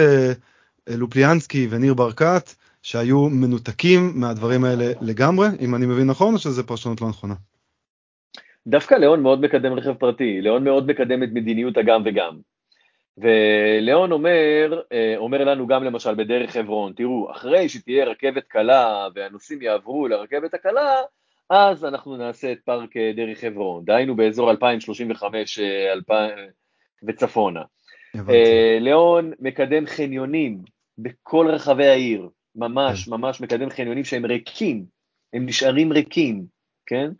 לופליאנסקי וניר ברקת, שהיו מנותקים מהדברים האלה לגמרי, אם אני מבין נכון, או שזה פרשנות לא נכונה? דווקא ליאון מאוד מקדם רכב פרטי, ליאון מאוד מקדם את מדיניות הגם וגם. וליאון אומר, אה, אומר לנו גם למשל בדרך חברון, תראו, אחרי שתהיה רכבת קלה והנוסעים יעברו לרכבת הקלה, אז אנחנו נעשה את פארק אה, דרך חברון, דהיינו באזור 2035 2000, אה, וצפונה. ליאון מקדם חניונים בכל רחבי העיר, ממש, כן. ממש מקדם חניונים שהם ריקים, הם נשארים ריקים, כן?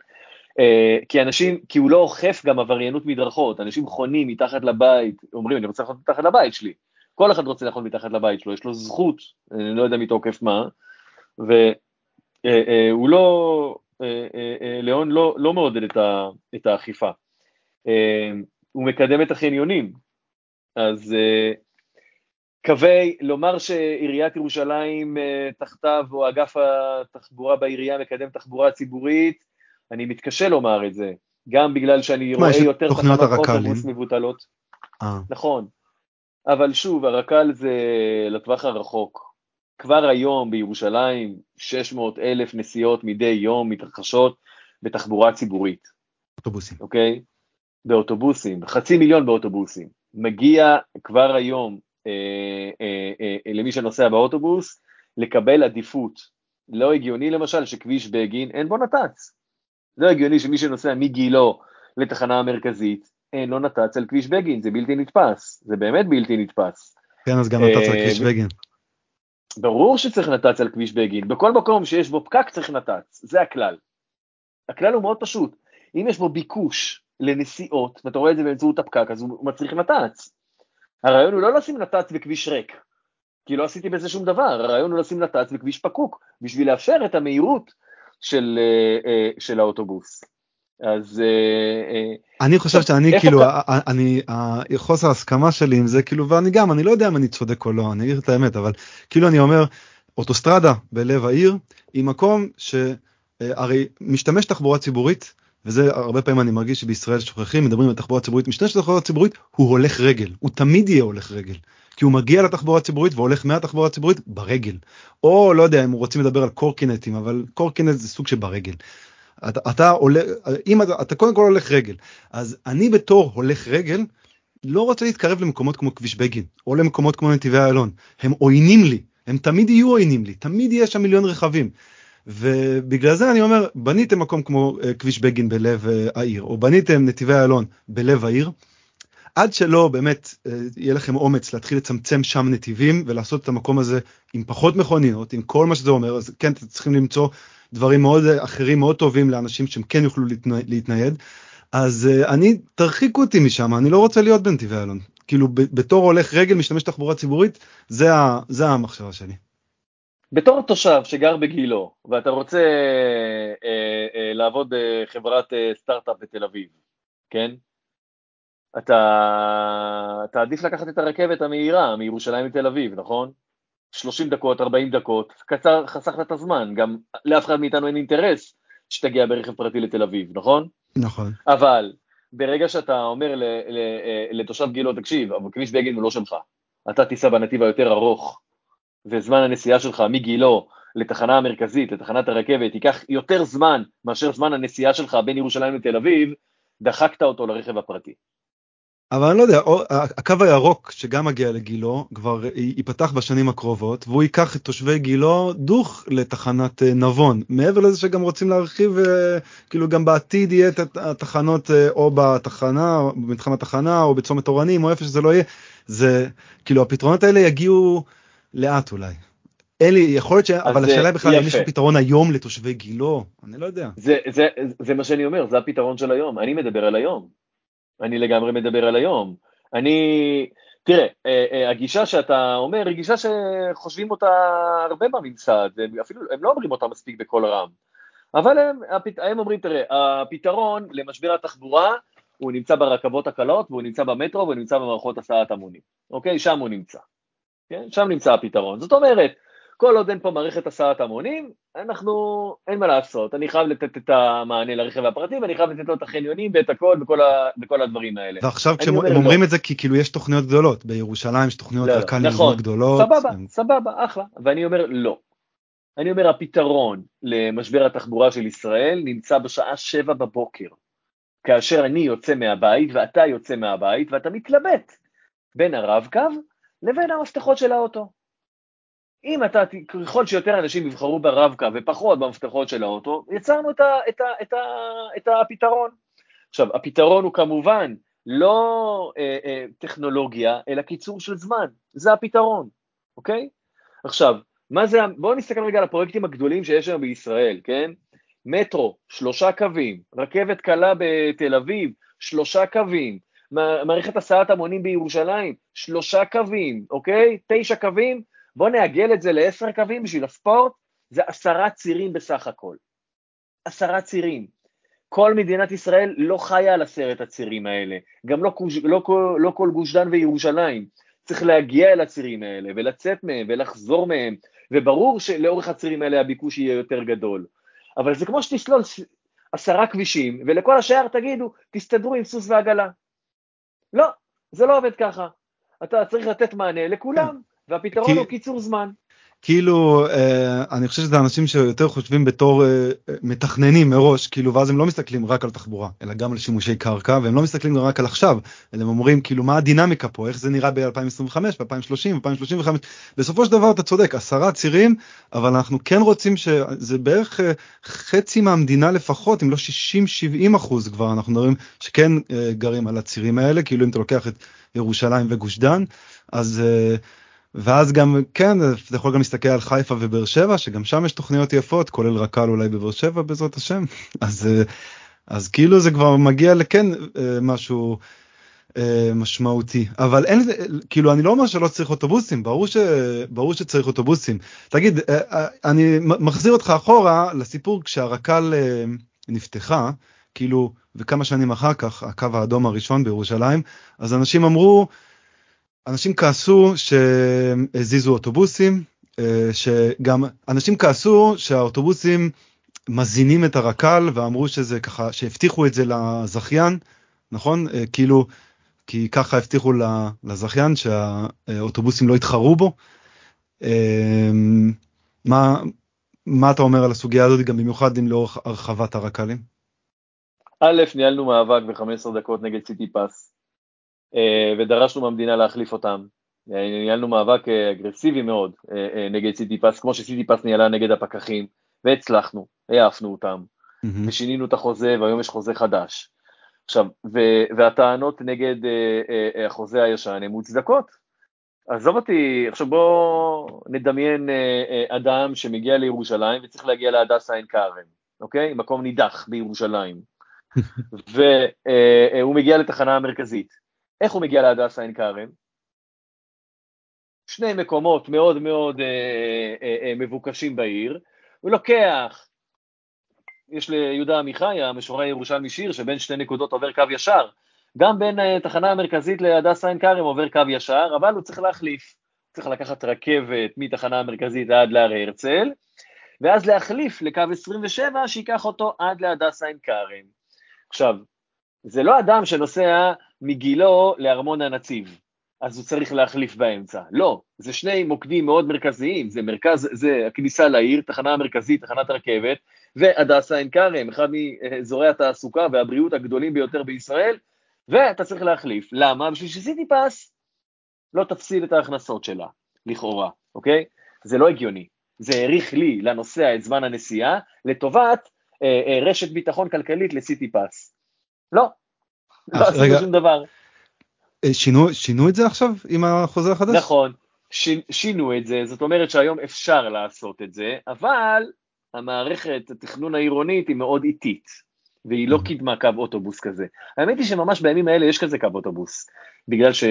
Uh, כי אנשים, כי הוא לא אוכף גם עבריינות מדרכות, אנשים חונים מתחת לבית, אומרים, אני רוצה לחנות מתחת לבית שלי. כל אחד רוצה לחנות מתחת לבית שלו, יש לו זכות, אני לא יודע מתוקף מה, והוא uh, uh, לא, ליאון לא, לא מעודד את, ה, את האכיפה. הוא מקדם את החניונים, אז קווי, לומר שעיריית ירושלים תחתיו, או אגף התחבורה בעירייה מקדם תחבורה ציבורית, אני מתקשה לומר את זה, גם בגלל שאני רואה יותר תחנות אוטובוס מבוטלות. אה. נכון, אבל שוב, הרק"ל זה לטווח הרחוק. כבר היום בירושלים 600 אלף נסיעות מדי יום מתרחשות בתחבורה ציבורית. אוטובוסים. אוקיי? באוטובוסים, חצי מיליון באוטובוסים. מגיע כבר היום אה, אה, אה, למי שנוסע באוטובוס לקבל עדיפות. לא הגיוני למשל שכביש בגין אין בו נת"צ. לא הגיוני שמי שנוסע מגילו לתחנה המרכזית, אין לו נת"צ על כביש בגין, זה בלתי נתפס, זה באמת בלתי נתפס. כן, אז גם נת"צ על כביש אה, בגין. ברור שצריך נת"צ על כביש בגין, בכל מקום שיש בו פקק צריך נת"צ, זה הכלל. הכלל הוא מאוד פשוט, אם יש בו ביקוש לנסיעות, ואתה רואה את זה באמצעות הפקק, אז הוא מצריך נת"צ. הרעיון הוא לא לשים נת"צ בכביש ריק, כי לא עשיתי בזה שום דבר, הרעיון הוא לשים נת"צ בכביש פקוק, בשביל לאפשר את המהירות של, אה, אה, של האוטובוס. אז אה, אני חושב שאני כאילו אני חוסר הסכמה שלי עם זה כאילו ואני גם אני לא יודע אם אני צודק או לא אני אגיד את האמת אבל כאילו אני אומר אוטוסטרדה בלב העיר היא מקום שהרי משתמש תחבורה ציבורית וזה הרבה פעמים אני מרגיש שבישראל שוכחים מדברים על תחבורה ציבורית משתמש בתחבורה ציבורית הוא הולך רגל הוא תמיד יהיה הולך רגל כי הוא מגיע לתחבורה הציבורית והולך מהתחבורה הציבורית ברגל. או לא יודע אם רוצים לדבר על קורקינטים אבל קורקינט זה סוג שברגל. אתה, אתה עולה אם אתה, אתה קודם כל הולך רגל אז אני בתור הולך רגל לא רוצה להתקרב למקומות כמו כביש בגין או למקומות כמו נתיבי איילון הם עוינים לי הם תמיד יהיו עוינים לי תמיד יהיה שם מיליון רכבים. ובגלל זה אני אומר בניתם מקום כמו uh, כביש בגין בלב uh, העיר או בניתם נתיבי איילון בלב העיר עד שלא באמת אה, יהיה לכם אומץ להתחיל לצמצם שם נתיבים ולעשות את המקום הזה עם פחות מכוניות עם כל מה שזה אומר אז כן אתם צריכים למצוא דברים מאוד אה, אחרים מאוד טובים לאנשים שהם כן יוכלו להתנייד אז uh, אני תרחיקו אותי משם אני לא רוצה להיות בנתיבי אלון כאילו בתור הולך רגל משתמש תחבורה ציבורית זה, ה, זה המחשבה שלי. בתור תושב שגר בגילו ואתה רוצה אה, אה, לעבוד בחברת אה, סטארט-אפ בתל אביב, כן? אתה תעדיף לקחת את הרכבת המהירה מירושלים לתל אביב, נכון? 30 דקות, 40 דקות, קצר, חסכת את הזמן, גם לאף אחד מאיתנו אין אינטרס שתגיע ברכב פרטי לתל אביב, נכון? נכון. אבל ברגע שאתה אומר לתושב גילו, תקשיב, אבל כביש בגין הוא לא שלך, אתה תיסע בנתיב היותר ארוך, וזמן הנסיעה שלך מגילו לתחנה המרכזית, לתחנת הרכבת, ייקח יותר זמן מאשר זמן הנסיעה שלך בין ירושלים לתל אביב, דחקת אותו לרכב הפרטי. אבל אני לא יודע, הקו הירוק שגם מגיע לגילו כבר ייפתח בשנים הקרובות והוא ייקח את תושבי גילו דוך לתחנת אה, נבון מעבר לזה שגם רוצים להרחיב אה, כאילו גם בעתיד יהיה את התחנות אה, או בתחנה או במתחם התחנה או בצומת אורנים או איפה שזה לא יהיה זה כאילו הפתרונות האלה יגיעו לאט אולי. אין לי יכול להיות ש... אבל השאלה בכלל אם יש פתרון היום לתושבי גילו אני לא יודע. זה, זה, זה מה שאני אומר זה הפתרון של היום אני מדבר על היום. אני לגמרי מדבר על היום. אני, תראה, אה, אה, הגישה שאתה אומר היא גישה שחושבים אותה הרבה בממסד, אפילו הם לא אומרים אותה מספיק בקול רם, אבל הם, הם אומרים, תראה, הפתרון למשבר התחבורה הוא נמצא ברכבות הקלות והוא נמצא במטרו והוא נמצא במערכות הסעת המונים, אוקיי? שם הוא נמצא, כן? שם נמצא הפתרון. זאת אומרת, כל עוד אין פה מערכת הסעת המונים, אנחנו, אין מה לעשות, אני חייב לתת את המענה לרכב הפרטי ואני חייב לתת לו את החניונים ואת הכל וכל, ה, וכל הדברים האלה. ועכשיו כשהם אומר אומרים לא. את זה כי כאילו יש תוכניות גדולות, בירושלים יש תוכניות לא, רק"לים נכון, גדולות. סבבה, הם... סבבה, אחלה, ואני אומר לא. אני אומר, הפתרון למשבר התחבורה של ישראל נמצא בשעה שבע בבוקר, כאשר אני יוצא מהבית ואתה יוצא מהבית ואתה מתלבט בין הרב-קו לבין המפתחות של האוטו. אם אתה, ככל שיותר אנשים יבחרו ברב-קו ופחות במפתחות של האוטו, יצרנו את, ה, את, ה, את, ה, את הפתרון. עכשיו, הפתרון הוא כמובן לא אה, אה, טכנולוגיה, אלא קיצור של זמן, זה הפתרון, אוקיי? עכשיו, מה זה, בואו נסתכל רגע על הפרויקטים הגדולים שיש היום בישראל, כן? מטרו, שלושה קווים, רכבת קלה בתל אביב, שלושה קווים, מערכת הסעת המונים בירושלים, שלושה קווים, אוקיי? תשע קווים, בואו נעגל את זה לעשר קווים בשביל הספורט, זה עשרה צירים בסך הכל. עשרה צירים. כל מדינת ישראל לא חיה על עשרת הצירים האלה, גם לא, לא, לא, לא כל גוש דן וירושלים. צריך להגיע אל הצירים האלה ולצאת מהם ולחזור מהם, וברור שלאורך הצירים האלה הביקוש יהיה יותר גדול. אבל זה כמו שתסלול עשרה כבישים, ולכל השאר תגידו, תסתדרו עם סוס ועגלה. לא, זה לא עובד ככה. אתה צריך לתת מענה לכולם. והפתרון כי... הוא קיצור זמן. כאילו אה, אני חושב שזה אנשים שיותר חושבים בתור אה, מתכננים מראש כאילו ואז הם לא מסתכלים רק על תחבורה אלא גם על שימושי קרקע והם לא מסתכלים רק על עכשיו אלא הם אומרים כאילו מה הדינמיקה פה איך זה נראה ב-2025 ב-2030 ב-2035 בסופו של דבר אתה צודק עשרה צירים אבל אנחנו כן רוצים שזה בערך אה, חצי מהמדינה לפחות אם לא 60-70 אחוז כבר אנחנו מדברים שכן גרים על הצירים האלה כאילו אם אתה לוקח את ירושלים וגוש דן אז. ואז גם כן אתה יכול גם להסתכל על חיפה ובאר שבע שגם שם יש תוכניות יפות כולל רק"ל אולי בבאר שבע בעזרת השם [laughs] אז אה, אז כאילו זה כבר מגיע לכן אה, משהו אה, משמעותי אבל אין כאילו אני לא אומר שלא צריך אוטובוסים ברור שברור שצריך אוטובוסים תגיד אני מחזיר אותך אחורה לסיפור כשהרק"ל נפתחה כאילו וכמה שנים אחר כך הקו האדום הראשון בירושלים אז אנשים אמרו. אנשים כעסו שהזיזו אוטובוסים, אה, שגם אנשים כעסו שהאוטובוסים מזינים את הרק"ל ואמרו שזה ככה, שהבטיחו את זה לזכיין, נכון? אה, כאילו, כי ככה הבטיחו לזכיין שהאוטובוסים לא יתחרו בו. אה, מה, מה אתה אומר על הסוגיה הזאת, גם במיוחד עם לאורך הרחבת הרק"לים? א', ניהלנו מאבק ב-15 דקות נגד סיטי פס. אה, ודרשנו מהמדינה להחליף אותם. אה, ניהלנו מאבק אה, אגרסיבי מאוד נגד סיטי פס, כמו שסיטי פס ניהלה נגד הפקחים, והצלחנו, העפנו אותם, mm-hmm. ושינינו את החוזה, והיום יש חוזה חדש. עכשיו, והטענות נגד החוזה הישן הן מוצדקות. עזוב אותי, עכשיו בוא נדמיין אדם שמגיע לירושלים וצריך להגיע להדסה עין כרם, אוקיי? מקום נידח בירושלים. [laughs] והוא מגיע לתחנה המרכזית. איך הוא מגיע להדסה עין כרם? שני מקומות מאוד מאוד אה, אה, אה, מבוקשים בעיר, הוא לוקח, יש ליהודה עמיחי, המשורר הירושלמי שיר, שבין שתי נקודות עובר קו ישר, גם בין אה, המרכזית להדסה עין כרם עובר קו ישר, אבל הוא צריך להחליף, צריך לקחת רכבת מתחנה המרכזית עד להר הרצל, ואז להחליף לקו 27 שייקח אותו עד להדסה עין כרם. עכשיו, זה לא אדם שנוסע מגילו לארמון הנציב, אז הוא צריך להחליף באמצע. לא, זה שני מוקדים מאוד מרכזיים, זה מרכז, זה הכניסה לעיר, תחנה המרכזית, תחנת רכבת, והדסה עין כרם, אחד מאזורי התעסוקה והבריאות הגדולים ביותר בישראל, ואתה צריך להחליף. למה? בשביל שסיטי פס לא תפסיד את ההכנסות שלה, לכאורה, אוקיי? זה לא הגיוני. זה האריך לי, לנוסע, את זמן הנסיעה, לטובת אה, אה, רשת ביטחון כלכלית לסיטי פס. לא, לא עשינו שום דבר. אה, שינו, שינו את זה עכשיו עם החוזה החדש? נכון, ש, שינו את זה, זאת אומרת שהיום אפשר לעשות את זה, אבל המערכת, התכנון העירונית היא מאוד איטית, והיא לא קידמה קו אוטובוס כזה. האמת היא שממש בימים האלה יש כזה קו אוטובוס, בגלל ש...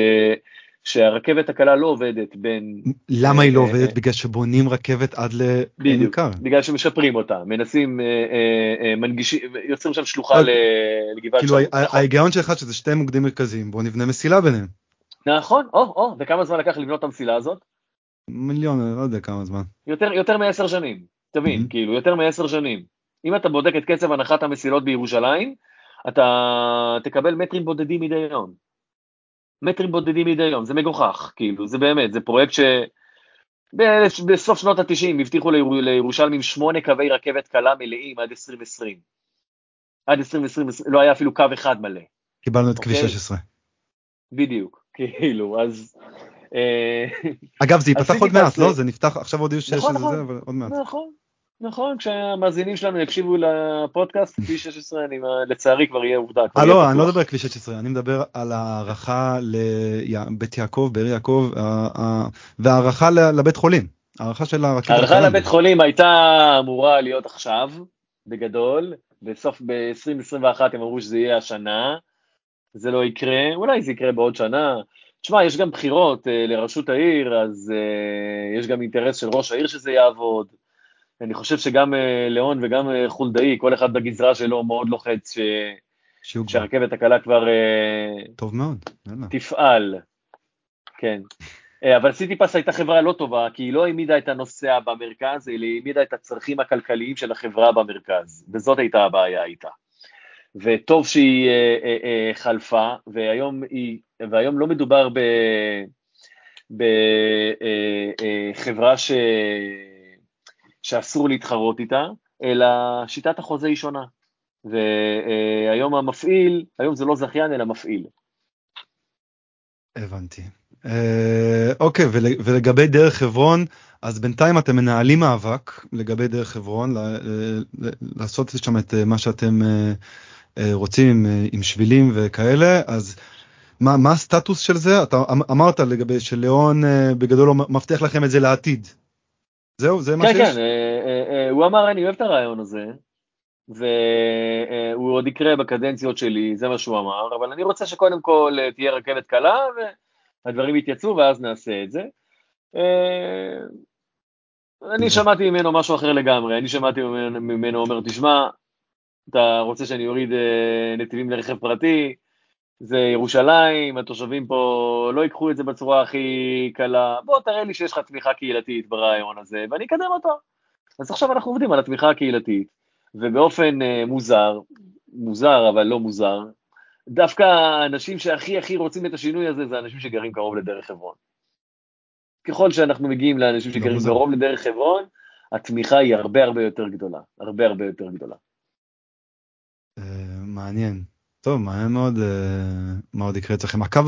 שהרכבת הקלה לא עובדת בין... למה היא לא אה, עובדת? בגלל שבונים רכבת עד לעין בדיוק, בגלל שמשפרים אותה, מנסים, אה, מנגישים, יוצרים שם שלוחה לגבעת כאילו ההיגיון שלך שזה שתי מוקדים מרכזיים, בוא נבנה מסילה ביניהם. נכון, או, או, וכמה זמן לקח לבנות את המסילה הזאת? מיליון, לא יודע כמה זמן. יותר מעשר שנים, תבין, כאילו, יותר מעשר שנים. אם אתה בודק את קצב הנחת המסילות בירושלים, אתה תקבל מטרים בודדים מדי יום. מטרים בודדים מדי יום, זה מגוחך, כאילו, זה באמת, זה פרויקט ש... בסוף שנות ה-90 הבטיחו ליר- לירושלמים שמונה קווי רכבת קלה מלאים עד 2020. עד 2020 לא היה אפילו קו אחד מלא. קיבלנו את כביש אוקיי. 16. בדיוק, [laughs] כאילו, אז... אה, אגב, זה ייפתח עוד מעט, לא? זה נפתח, עכשיו הודיעו שיש נכון, איזה נכון. זה, אבל עוד מעט. נכון, נכון, כשהמאזינים שלנו יקשיבו לפודקאסט, כביש 16, אני, לצערי כבר יהיה עובדה. אה לא, אני לא. מדבר על כביש 16, אני מדבר על הערכה לבית יעקב, באר יעקב, והערכה לבית חולים. הערכה של הרכבת. ההערכה הקלה. לבית חולים הייתה אמורה להיות עכשיו, בגדול, בסוף ב-2021 הם אמרו שזה יהיה השנה, זה לא יקרה, אולי זה יקרה בעוד שנה. תשמע, יש גם בחירות אה, לראשות העיר, אז אה, יש גם אינטרס של ראש העיר שזה יעבוד. אני חושב שגם אה, ליאון וגם אה, חולדאי, כל אחד בגזרה שלו מאוד לוחץ ש... שהרכבת הקלה כבר אה, טוב מאוד. תפעל. כן. אה, אבל סיטיפס הייתה חברה לא טובה, כי היא לא העמידה את הנוסע במרכז, אלא היא העמידה את הצרכים הכלכליים של החברה במרכז, וזאת הייתה הבעיה איתה. וטוב שהיא אה, אה, אה, חלפה, והיום, היא, והיום לא מדובר בחברה ש, שאסור להתחרות איתה, אלא שיטת החוזה היא שונה. והיום המפעיל, היום זה לא זכיין אלא מפעיל. הבנתי. אה, אוקיי, ול- ולגבי דרך חברון, אז בינתיים אתם מנהלים מאבק לגבי דרך חברון, לעשות שם את אה, מה שאתם אה, רוצים עם, שבילים וכאלה, אז מה, מה הסטטוס של זה? אתה אמ- אמרת לגבי שליאון אה, בגדול מבטיח לכם את זה לעתיד. זהו, זה מה כן, שיש? כן, אה, הוא אמר, אני אוהב את הרעיון הזה, והוא עוד יקרה בקדנציות שלי, זה מה שהוא אמר, אבל אני רוצה שקודם כל תהיה רכבת קלה, והדברים יתייצבו, ואז נעשה את זה. אני שמעתי ממנו משהו אחר לגמרי, אני שמעתי ממנו, אומר, תשמע, אתה רוצה שאני אוריד נתיבים לרכב פרטי, זה ירושלים, התושבים פה לא ייקחו את זה בצורה הכי קלה, בוא תראה לי שיש לך תמיכה קהילתית ברעיון הזה, ואני אקדם אותו. אז עכשיו אנחנו עובדים על התמיכה הקהילתית, ובאופן אה, מוזר, מוזר אבל לא מוזר, דווקא האנשים שהכי הכי רוצים את השינוי הזה זה אנשים שגרים קרוב לדרך חברון. ככל שאנחנו מגיעים לאנשים לא שגרים מוזר. קרוב לדרך חברון, התמיכה היא הרבה הרבה יותר גדולה, הרבה הרבה יותר גדולה. אה, מעניין. טוב, מעניין מאוד אה, מה עוד יקרה אצלכם. הקו,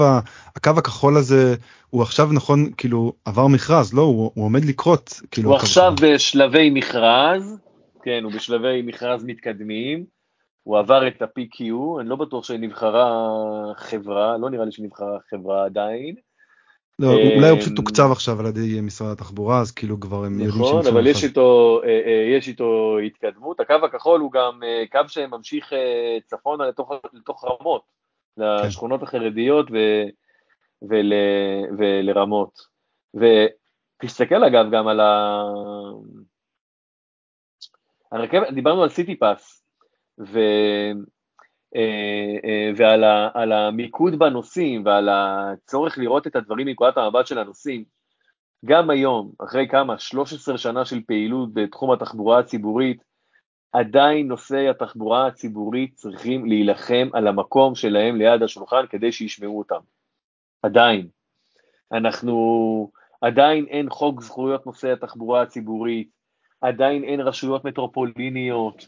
הקו הכחול הזה, הוא עכשיו נכון, כאילו, עבר מכרז, לא? הוא, הוא עומד לקרות, כאילו. הוא עכשיו הכחול. בשלבי מכרז, כן, הוא בשלבי מכרז מתקדמים, הוא עבר את ה-PQ, אני לא בטוח שנבחרה חברה, לא נראה לי שנבחרה חברה עדיין, לא, אולי הוא פשוט אמ, תוקצב עכשיו על ידי משרד התחברה, אז כאילו כבר הם יודעים נכון, שהם אבל יש. איתו, אה, אה, יש איתו התקדמות, הקו הכחול הוא גם אה, קו שממשיך צפונה לתוך, לתוך רמות, לשכונות החרדיות ו, ול, ולרמות. ותסתכל אגב גם על ה... הרכבת, דיברנו על סיטי פאס, ו... אה, אה, ועל המיקוד בנושאים ועל הצורך לראות את הדברים מנקודת המבט של הנושאים, גם היום, אחרי כמה, 13 שנה של פעילות בתחום התחבורה הציבורית, עדיין נושאי התחבורה הציבורית צריכים להילחם על המקום שלהם ליד השולחן כדי שישמעו אותם. עדיין. אנחנו, עדיין אין חוק זכויות נושאי התחבורה הציבורית, עדיין אין רשויות מטרופוליניות,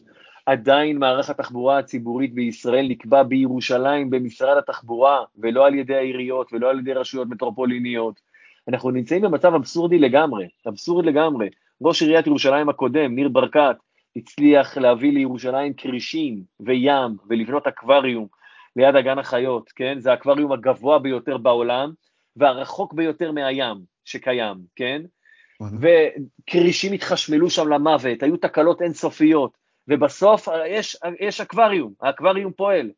עדיין מערך התחבורה הציבורית בישראל נקבע בירושלים במשרד התחבורה, ולא על ידי העיריות ולא על ידי רשויות מטרופוליניות. אנחנו נמצאים במצב אבסורדי לגמרי, אבסורד לגמרי. ראש עיריית ירושלים הקודם, ניר ברקת, הצליח להביא לירושלים כרישים וים ולבנות אקווריום ליד הגן החיות, כן? זה האקווריום הגבוה ביותר בעולם והרחוק ביותר מהים שקיים, כן? וכרישים התחשמלו שם למוות, היו תקלות אינסופיות, ובסוף יש, יש אקווריום, האקווריום פועל.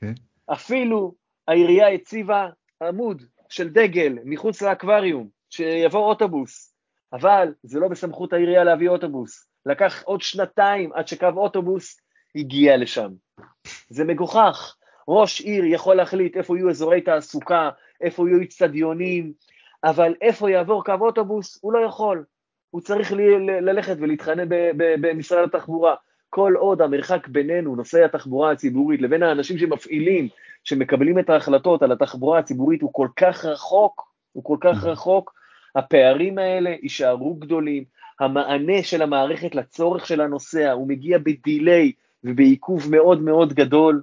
Okay. אפילו העירייה הציבה עמוד של דגל מחוץ לאקווריום, שיבוא אוטובוס, אבל זה לא בסמכות העירייה להביא אוטובוס. לקח עוד שנתיים עד שקו אוטובוס הגיע לשם. זה מגוחך. ראש עיר יכול להחליט איפה יהיו אזורי תעסוקה, איפה יהיו אצטדיונים, אבל איפה יעבור קו אוטובוס, הוא לא יכול. הוא צריך ל- ללכת ולהתחנן במשרד התחבורה. כל עוד המרחק בינינו, נושאי התחבורה הציבורית, לבין האנשים שמפעילים, שמקבלים את ההחלטות על התחבורה הציבורית, הוא כל כך רחוק, הוא כל כך רחוק, הפערים האלה יישארו גדולים, המענה של המערכת לצורך של הנוסע הוא מגיע בדיליי ובעיכוב מאוד מאוד גדול.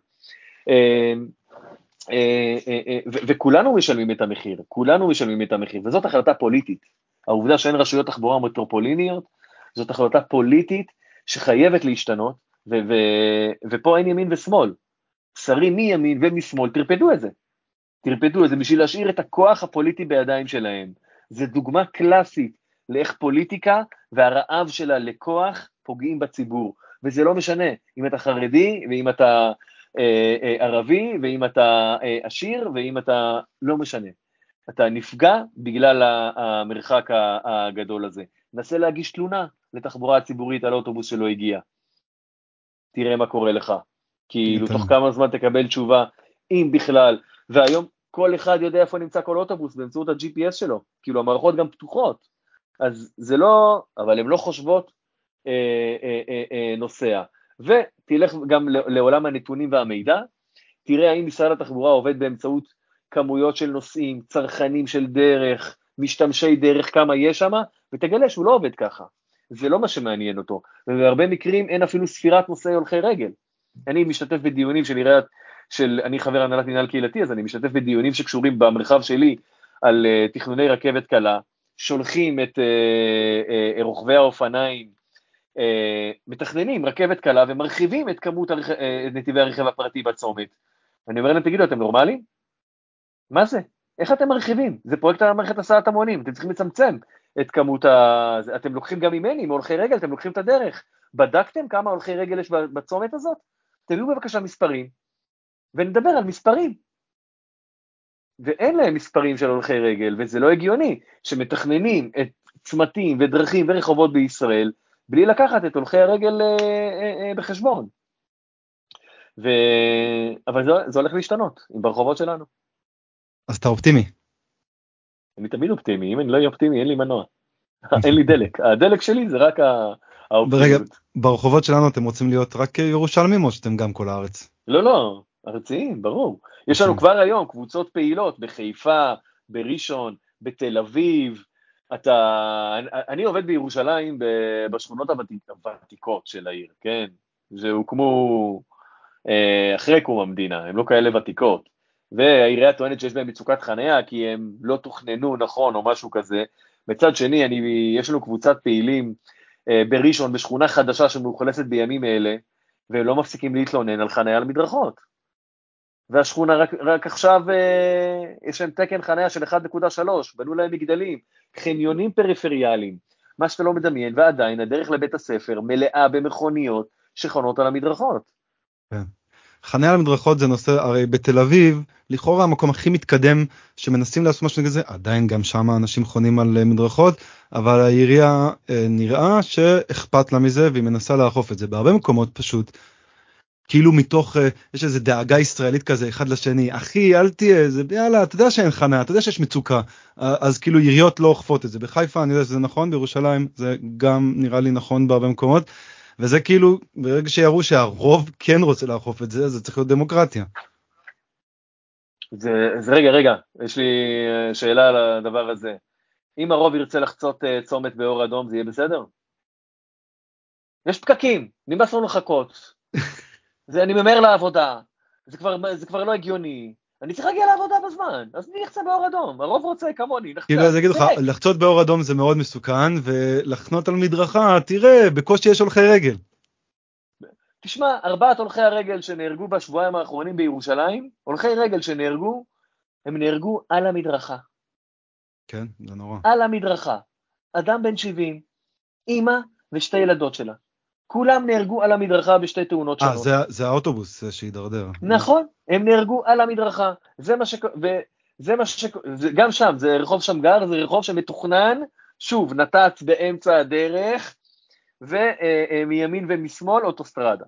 אה, אה, אה, וכולנו משלמים את המחיר, כולנו משלמים את המחיר, וזאת החלטה פוליטית. העובדה שאין רשויות תחבורה מטרופוליניות, זאת החלטה פוליטית שחייבת להשתנות, ו- ו- ופה אין ימין ושמאל. שרים מימין ומשמאל, טרפדו את זה. טרפדו את זה בשביל להשאיר את הכוח הפוליטי בידיים שלהם. זו דוגמה קלאסית לאיך פוליטיקה והרעב שלה לכוח פוגעים בציבור. וזה לא משנה אם אתה חרדי ואם אתה אה, אה, ערבי ואם אתה אה, עשיר ואם אתה... לא משנה. אתה נפגע בגלל המרחק הגדול הזה. נסה להגיש תלונה לתחבורה הציבורית על אוטובוס שלא הגיע. תראה מה קורה לך. כאילו, תוך כמה זמן תקבל תשובה, אם בכלל. והיום כל אחד יודע איפה נמצא כל אוטובוס באמצעות ה-GPS שלו. כאילו, המערכות גם פתוחות. אז זה לא, אבל הן לא חושבות אה, אה, אה, אה, נוסע. ותלך גם לעולם הנתונים והמידע, תראה האם משרד התחבורה עובד באמצעות כמויות של נוסעים, צרכנים של דרך, משתמשי דרך, כמה יש שם, ותגלה שהוא לא עובד ככה. זה לא מה שמעניין אותו, ובהרבה מקרים אין אפילו ספירת נוסעי הולכי רגל. אני משתתף בדיונים של עיריית, של, אני חבר הנהלת מנהל קהילתי, אז אני משתתף בדיונים שקשורים במרחב שלי על uh, תכנוני רכבת קלה, שולחים את uh, uh, רוכבי האופניים, uh, מתכננים רכבת קלה ומרחיבים את כמות הרכ... uh, נתיבי הרכב הפרטי בצומת. אני אומר להם, תגידו, אתם נורמלים? מה זה? איך אתם מרחיבים? זה פרויקט על מערכת הסעת המונים, אתם צריכים לצמצם את כמות ה... אתם לוקחים גם ממני, מהולכי רגל, אתם לוקחים את הדרך. בדקתם כמה הולכי רגל יש בצומת הזאת? תביאו בבקשה מספרים, ונדבר על מספרים. ואין להם מספרים של הולכי רגל, וזה לא הגיוני שמתכננים את צמתים ודרכים ורחובות בישראל, בלי לקחת את הולכי הרגל אה, אה, אה, בחשבון. ו... אבל זה, זה הולך להשתנות, ברחובות שלנו. אז אתה אופטימי. אני תמיד אופטימי, אם אני לא אהיה אופטימי אין לי מנוע. [laughs] אין לי דלק, הדלק שלי זה רק האופטימיות. רגע, ברחובות שלנו אתם רוצים להיות רק ירושלמים או שאתם גם כל הארץ? לא, לא, ארציים, ברור. יש לנו כבר היום קבוצות פעילות בחיפה, בראשון, בתל אביב. אתה, אני עובד בירושלים בשכונות הוותיקות של העיר, כן? שהוקמו אה, אחרי קום המדינה, הן לא כאלה ותיקות. והעירייה טוענת שיש בהם מצוקת חניה כי הם לא תוכננו נכון או משהו כזה. מצד שני, אני, יש לנו קבוצת פעילים אה, בראשון, בשכונה חדשה שמאוכלסת בימים אלה, והם לא מפסיקים להתלונן על חניה על מדרכות. והשכונה רק, רק עכשיו, אה, יש להם תקן חניה של 1.3, בנו להם מגדלים, חניונים פריפריאליים, מה שאתה לא מדמיין, ועדיין הדרך לבית הספר מלאה במכוניות שחונות על המדרכות. כן. חניה על המדרכות זה נושא, הרי בתל אביב, לכאורה המקום הכי מתקדם שמנסים לעשות משהו כזה, עדיין גם שם אנשים חונים על אה, מדרכות, אבל העירייה אה, נראה שאכפת לה מזה והיא מנסה לאכוף את זה. בהרבה מקומות פשוט, כאילו מתוך, אה, יש איזה דאגה ישראלית כזה אחד לשני, אחי אל תהיה, זה יאללה, אתה יודע שאין חניה, אתה יודע שיש מצוקה, אז כאילו עיריות לא אוכפות את זה. בחיפה אני יודע שזה נכון, בירושלים זה גם נראה לי נכון בהרבה מקומות. וזה כאילו, ברגע שיראו שהרוב כן רוצה לאכוף את זה, זה צריך להיות דמוקרטיה. זה, זה רגע, רגע, יש לי אה, שאלה על הדבר הזה. אם הרוב ירצה לחצות uh, צומת באור אדום, זה יהיה בסדר? יש פקקים, נמאס לנו לחכות. [laughs] זה, אני ממהר לעבודה, זה כבר, זה כבר לא הגיוני. אני צריך להגיע לעבודה בזמן, אז מי יחצה באור אדום? הרוב רוצה כמוני, לחצה. כאילו, אז אגיד לך, לחצות באור אדום זה מאוד מסוכן, ולחנות על מדרכה, תראה, בקושי יש הולכי רגל. תשמע, ארבעת הולכי הרגל שנהרגו בשבועיים האחרונים בירושלים, הולכי רגל שנהרגו, הם נהרגו על המדרכה. כן, זה נורא. על המדרכה. אדם בן 70, אימא ושתי ילדות שלה. כולם נהרגו על המדרכה בשתי תאונות שונות. אה, זה, זה האוטובוס שהידרדר. נכון, הם נהרגו על המדרכה. זה מה ש... וזה מה ש... גם שם, זה רחוב שמגר, זה רחוב שמתוכנן, שוב, נת"צ באמצע הדרך, ומימין ומשמאל אוטוסטרדה.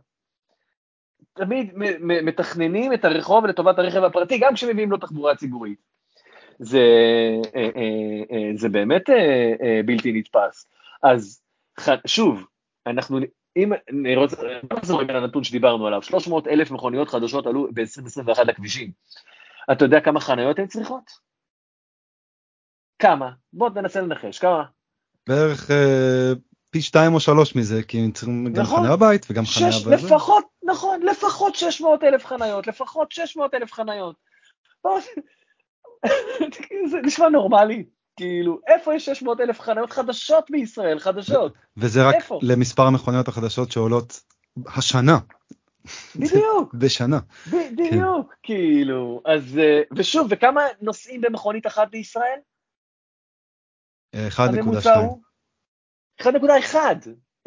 תמיד מתכננים את הרחוב לטובת הרכב הפרטי, גם כשמביאים לו תחבורה ציבורית. זה, אה, אה, אה, זה באמת בלתי נתפס. אז שוב, אנחנו, אם אני רוצה, נחזור רגע לנתון שדיברנו עליו, 300 אלף מכוניות חדשות עלו ב-2021 לכבישים. אתה יודע כמה חניות הן צריכות? כמה? בוא ננסה לנחש, כמה? בערך אה, פי שתיים או שלוש מזה, כי הם צריכים גם נכון. חניה בית וגם חניה בזה. לפחות, נכון, לפחות 600 אלף חניות, לפחות 600 אלף חניות. בוא, [laughs] זה נשמע נורמלי, כאילו, איפה יש 600 אלף חניות חדשות בישראל, חדשות? וזה רק איפה? למספר המכוניות החדשות שעולות השנה, בדיוק, [laughs] בשנה. ב- בדיוק, כאילו, אז, אה, ושוב, וכמה נוסעים במכונית אחת בישראל? אה, הממוצע 1.2. הוא 1.1,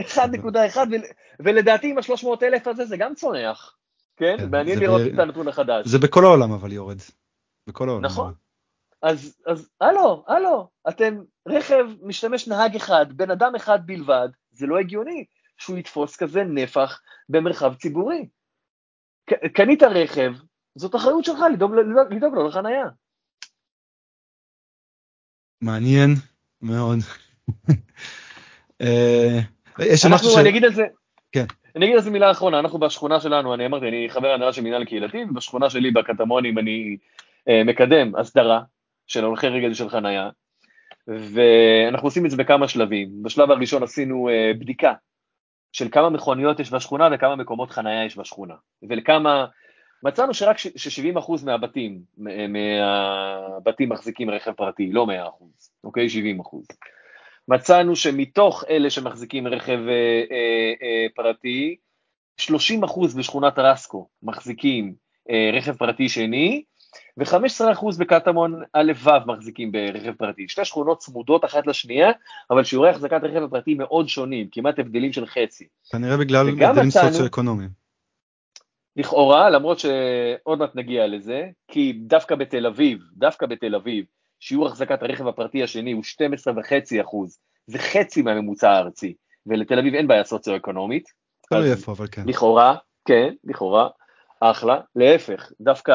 1.1, ול- ולדעתי עם ה-300 אלף הזה זה גם צונח, כן? כן, מעניין לראות ב- את הנתון החדש. זה בכל העולם אבל יורד. בכל העולם. נכון. אז, אז הלו, הלו, אתם רכב משתמש נהג אחד, בן אדם אחד בלבד, זה לא הגיוני שהוא יתפוס כזה נפח במרחב ציבורי. קנית רכב, זאת אחריות שלך לדאוג, לדאוג, לדאוג לו לחנייה. מעניין מאוד. [laughs] אה, יש אנחנו, משהו ש... אני אגיד על זה, כן. אני אגיד על זה מילה אחרונה, אנחנו בשכונה שלנו, אני אמרתי, אני חבר הנהלה של מינהל קהילתי, ובשכונה שלי בקטמונים אני אה, מקדם הסדרה של הולכי רגל של חנייה, ואנחנו עושים את זה בכמה שלבים. בשלב הראשון עשינו אה, בדיקה של כמה מכוניות יש בשכונה וכמה מקומות חנייה יש בשכונה, ולכמה, מצאנו שרק ש- ש-70% מהבתים, מהבתים מחזיקים רכב פרטי, לא 100%, אוקיי? 70%. מצאנו שמתוך אלה שמחזיקים רכב אה, אה, אה, פרטי, 30% בשכונת רסקו מחזיקים אה, רכב פרטי שני, ו-15% בקטמון א' ו' מחזיקים ברכב פרטי. שתי שכונות צמודות אחת לשנייה, אבל שיעורי החזקת רכב הפרטי מאוד שונים, כמעט הבדלים של חצי. כנראה בגלל הבדלים סוציו-אקונומיים. לכאורה, למרות שעוד מעט נגיע לזה, כי דווקא בתל אביב, דווקא בתל אביב, שיעור החזקת הרכב הפרטי השני הוא 12.5 אחוז, זה חצי מהממוצע הארצי, ולתל אביב אין בעיה סוציו-אקונומית. תלוי איפה אבל כן. לכאורה, כן, לכאורה, אחלה, להפך, דווקא,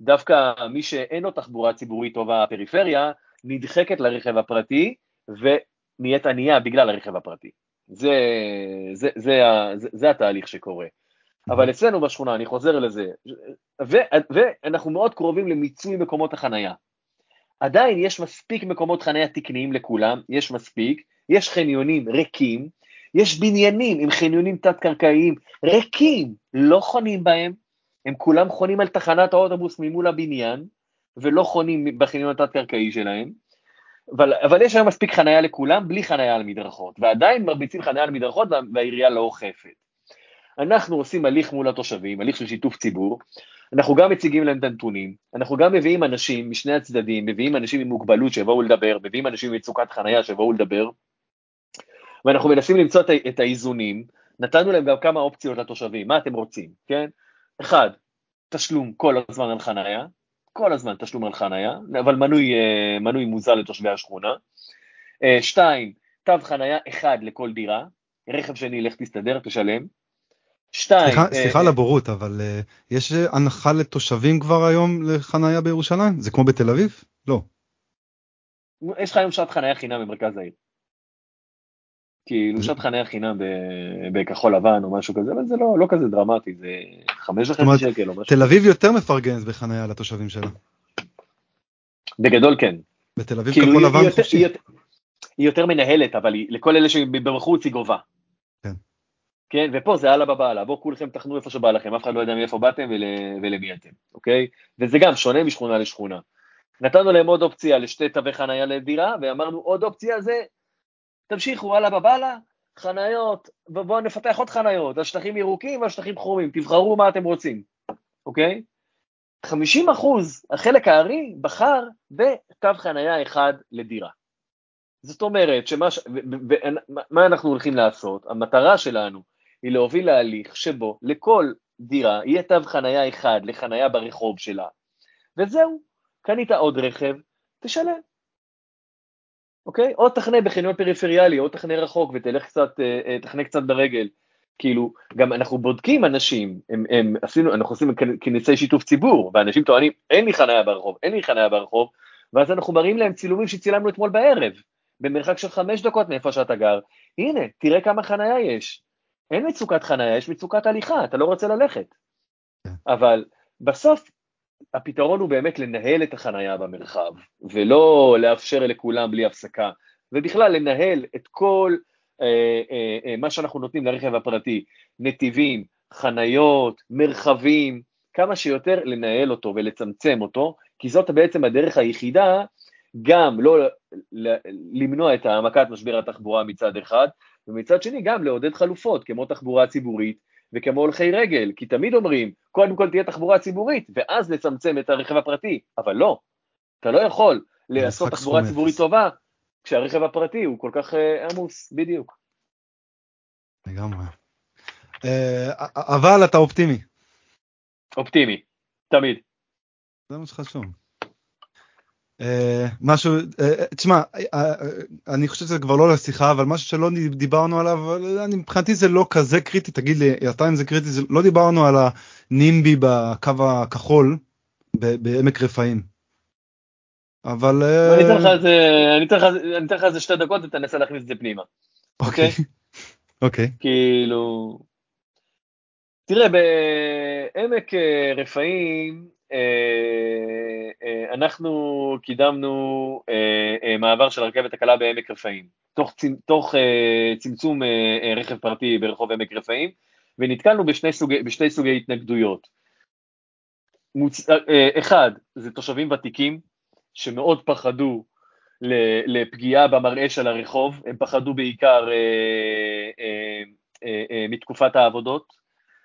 דווקא מי שאין לו תחבורה ציבורית טובה בפריפריה, נדחקת לרכב הפרטי ונהיית ענייה בגלל הרכב הפרטי. זה, זה, זה, זה, זה התהליך שקורה. אבל אצלנו בשכונה, אני חוזר לזה, ו, ואנחנו מאוד קרובים למיצוי מקומות החנייה. עדיין יש מספיק מקומות חנייה תקניים לכולם, יש מספיק, יש חניונים ריקים, יש בניינים עם חניונים תת-קרקעיים ריקים, לא חונים בהם, הם כולם חונים על תחנת האוטובוס ממול הבניין, ולא חונים בחניון התת-קרקעי שלהם, אבל, אבל יש היום מספיק חנייה לכולם, בלי חנייה על מדרכות, ועדיין מרביצים חנייה על מדרכות וה, והעירייה לא אוכפת. אנחנו עושים הליך מול התושבים, הליך של שיתוף ציבור, אנחנו גם מציגים להם את הנתונים, אנחנו גם מביאים אנשים משני הצדדים, מביאים אנשים עם מוגבלות שיבואו לדבר, מביאים אנשים עם מצוקת חנייה שיבואו לדבר, ואנחנו מנסים למצוא את האיזונים, נתנו להם גם כמה אופציות לתושבים, מה אתם רוצים, כן? אחד, תשלום כל הזמן על חנייה, כל הזמן תשלום על חנייה, אבל מנוי, אה, מנוי מוזל לתושבי השכונה. אה, שתיים, תו חנייה אחד לכל דירה, רכב שני, לך תסתדר, תשלם. שתיים, סליחה- אה, סליחה על הבורות, אבל יש הנחה לתושבים כבר היום לחנייה בירושלים? זה כמו בתל אביב? לא. יש לך היום שעת חנייה חינם במרכז העיר. כאילו שעת חנייה חינם בכחול לבן או משהו כזה, אבל זה לא, לא כזה דרמטי, זה חמש וחצי שקל או משהו. תל אביב יותר מפרגנת בחנייה לתושבים שלה. בגדול כן. בתל אביב כאילו כחול לבן יותר, חופשי. היא, יותר, היא יותר מנהלת, אבל היא, לכל אלה שבחוץ היא גובה. כן. כן, ופה זה אללה בבעלה, בואו כולכם תחנו איפה שבא לכם, אף אחד לא יודע מאיפה באתם ול, ולמי אתם, אוקיי? וזה גם שונה משכונה לשכונה. נתנו להם עוד אופציה לשתי תווי חנייה לדירה, ואמרנו עוד אופציה זה, תמשיכו אללה בבעלה, חניות, ובואו נפתח עוד חניות, על שטחים ירוקים ועל שטחים חומים, תבחרו מה אתם רוצים, אוקיי? 50 אחוז, החלק הארי, בחר בתו חנייה אחד לדירה. זאת אומרת, שמה ש... מה אנחנו הולכים לעשות? המטרה שלנו היא להוביל להליך שבו לכל דירה יהיה תו חנייה אחד לחנייה ברחוב שלה, וזהו, קנית עוד רכב, תשלם. אוקיי? או תחנה בחניון פריפריאלי, או תחנה רחוק ותלך קצת, אה, אה, תחנה קצת ברגל. כאילו, גם אנחנו בודקים אנשים, הם, הם עשינו, אנחנו עושים כנ- כנסי שיתוף ציבור, ואנשים טוענים, אין לי חניה ברחוב, אין לי חניה ברחוב, ואז אנחנו מראים להם צילומים שצילמנו אתמול בערב, במרחק של חמש דקות מאיפה שאתה גר. הנה, תראה כמה חניה יש. אין מצוקת חניה, יש מצוקת הליכה, אתה לא רוצה ללכת. כן. אבל בסוף, הפתרון הוא באמת לנהל את החנייה במרחב, ולא לאפשר לכולם בלי הפסקה, ובכלל לנהל את כל אה, אה, אה, מה שאנחנו נותנים לרכב הפרטי, נתיבים, חניות, מרחבים, כמה שיותר לנהל אותו ולצמצם אותו, כי זאת בעצם הדרך היחידה גם לא למנוע את העמקת משבר התחבורה מצד אחד, ומצד שני גם לעודד חלופות, כמו תחבורה ציבורית וכמו הולכי רגל, כי תמיד אומרים, קודם כל תהיה תחבורה ציבורית, ואז לצמצם את הרכב הפרטי, אבל לא, אתה לא יכול לעשות תחבורה ציבורית טובה כשהרכב הפרטי הוא כל כך uh, עמוס, בדיוק. לגמרי. Uh, אבל אתה אופטימי. אופטימי, תמיד. זה מה שחשוב. Uh, משהו, uh, תשמע, uh, אני חושב שזה כבר לא לשיחה, אבל משהו שלא דיברנו עליו, אני, מבחינתי זה לא כזה קריטי, תגיד לי, אתה אם זה קריטי, לא דיברנו על הנימבי בקו הכחול בעמק רפאים. אבל... אני אתן לך איזה, שתי דקות ותנסה להכניס את זה פנימה. אוקיי. אוקיי. [laughs] כאילו... תראה, בעמק רפאים, אה, אה, אנחנו קידמנו אה, מעבר של הרכבת הקלה בעמק רפאים, תוך, תוך צמצום רכב פרטי ברחוב עמק רפאים, ונתקלנו בשני סוגי, בשני סוגי התנגדויות. מוצ... אחד, זה תושבים ותיקים שמאוד פחדו לפגיעה במראה של הרחוב, הם פחדו בעיקר מתקופת העבודות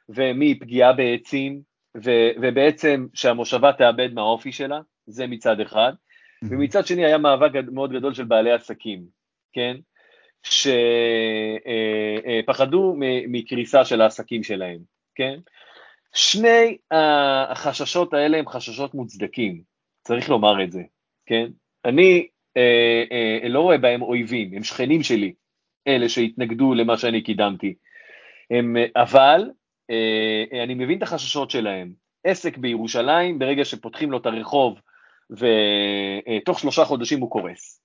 ומפגיעה בעצים ו, ובעצם שהמושבה תאבד מהאופי שלה, זה מצד אחד, mm-hmm. ומצד שני היה מאבק מאוד גדול של בעלי עסקים, כן? שפחדו מקריסה של העסקים שלהם, כן? שני החששות האלה הם חששות מוצדקים, צריך לומר את זה, כן? אני אה, אה, לא רואה בהם אויבים, הם שכנים שלי, אלה שהתנגדו למה שאני קידמתי. הם, אבל אה, אני מבין את החששות שלהם. עסק בירושלים, ברגע שפותחים לו את הרחוב ותוך שלושה חודשים הוא קורס.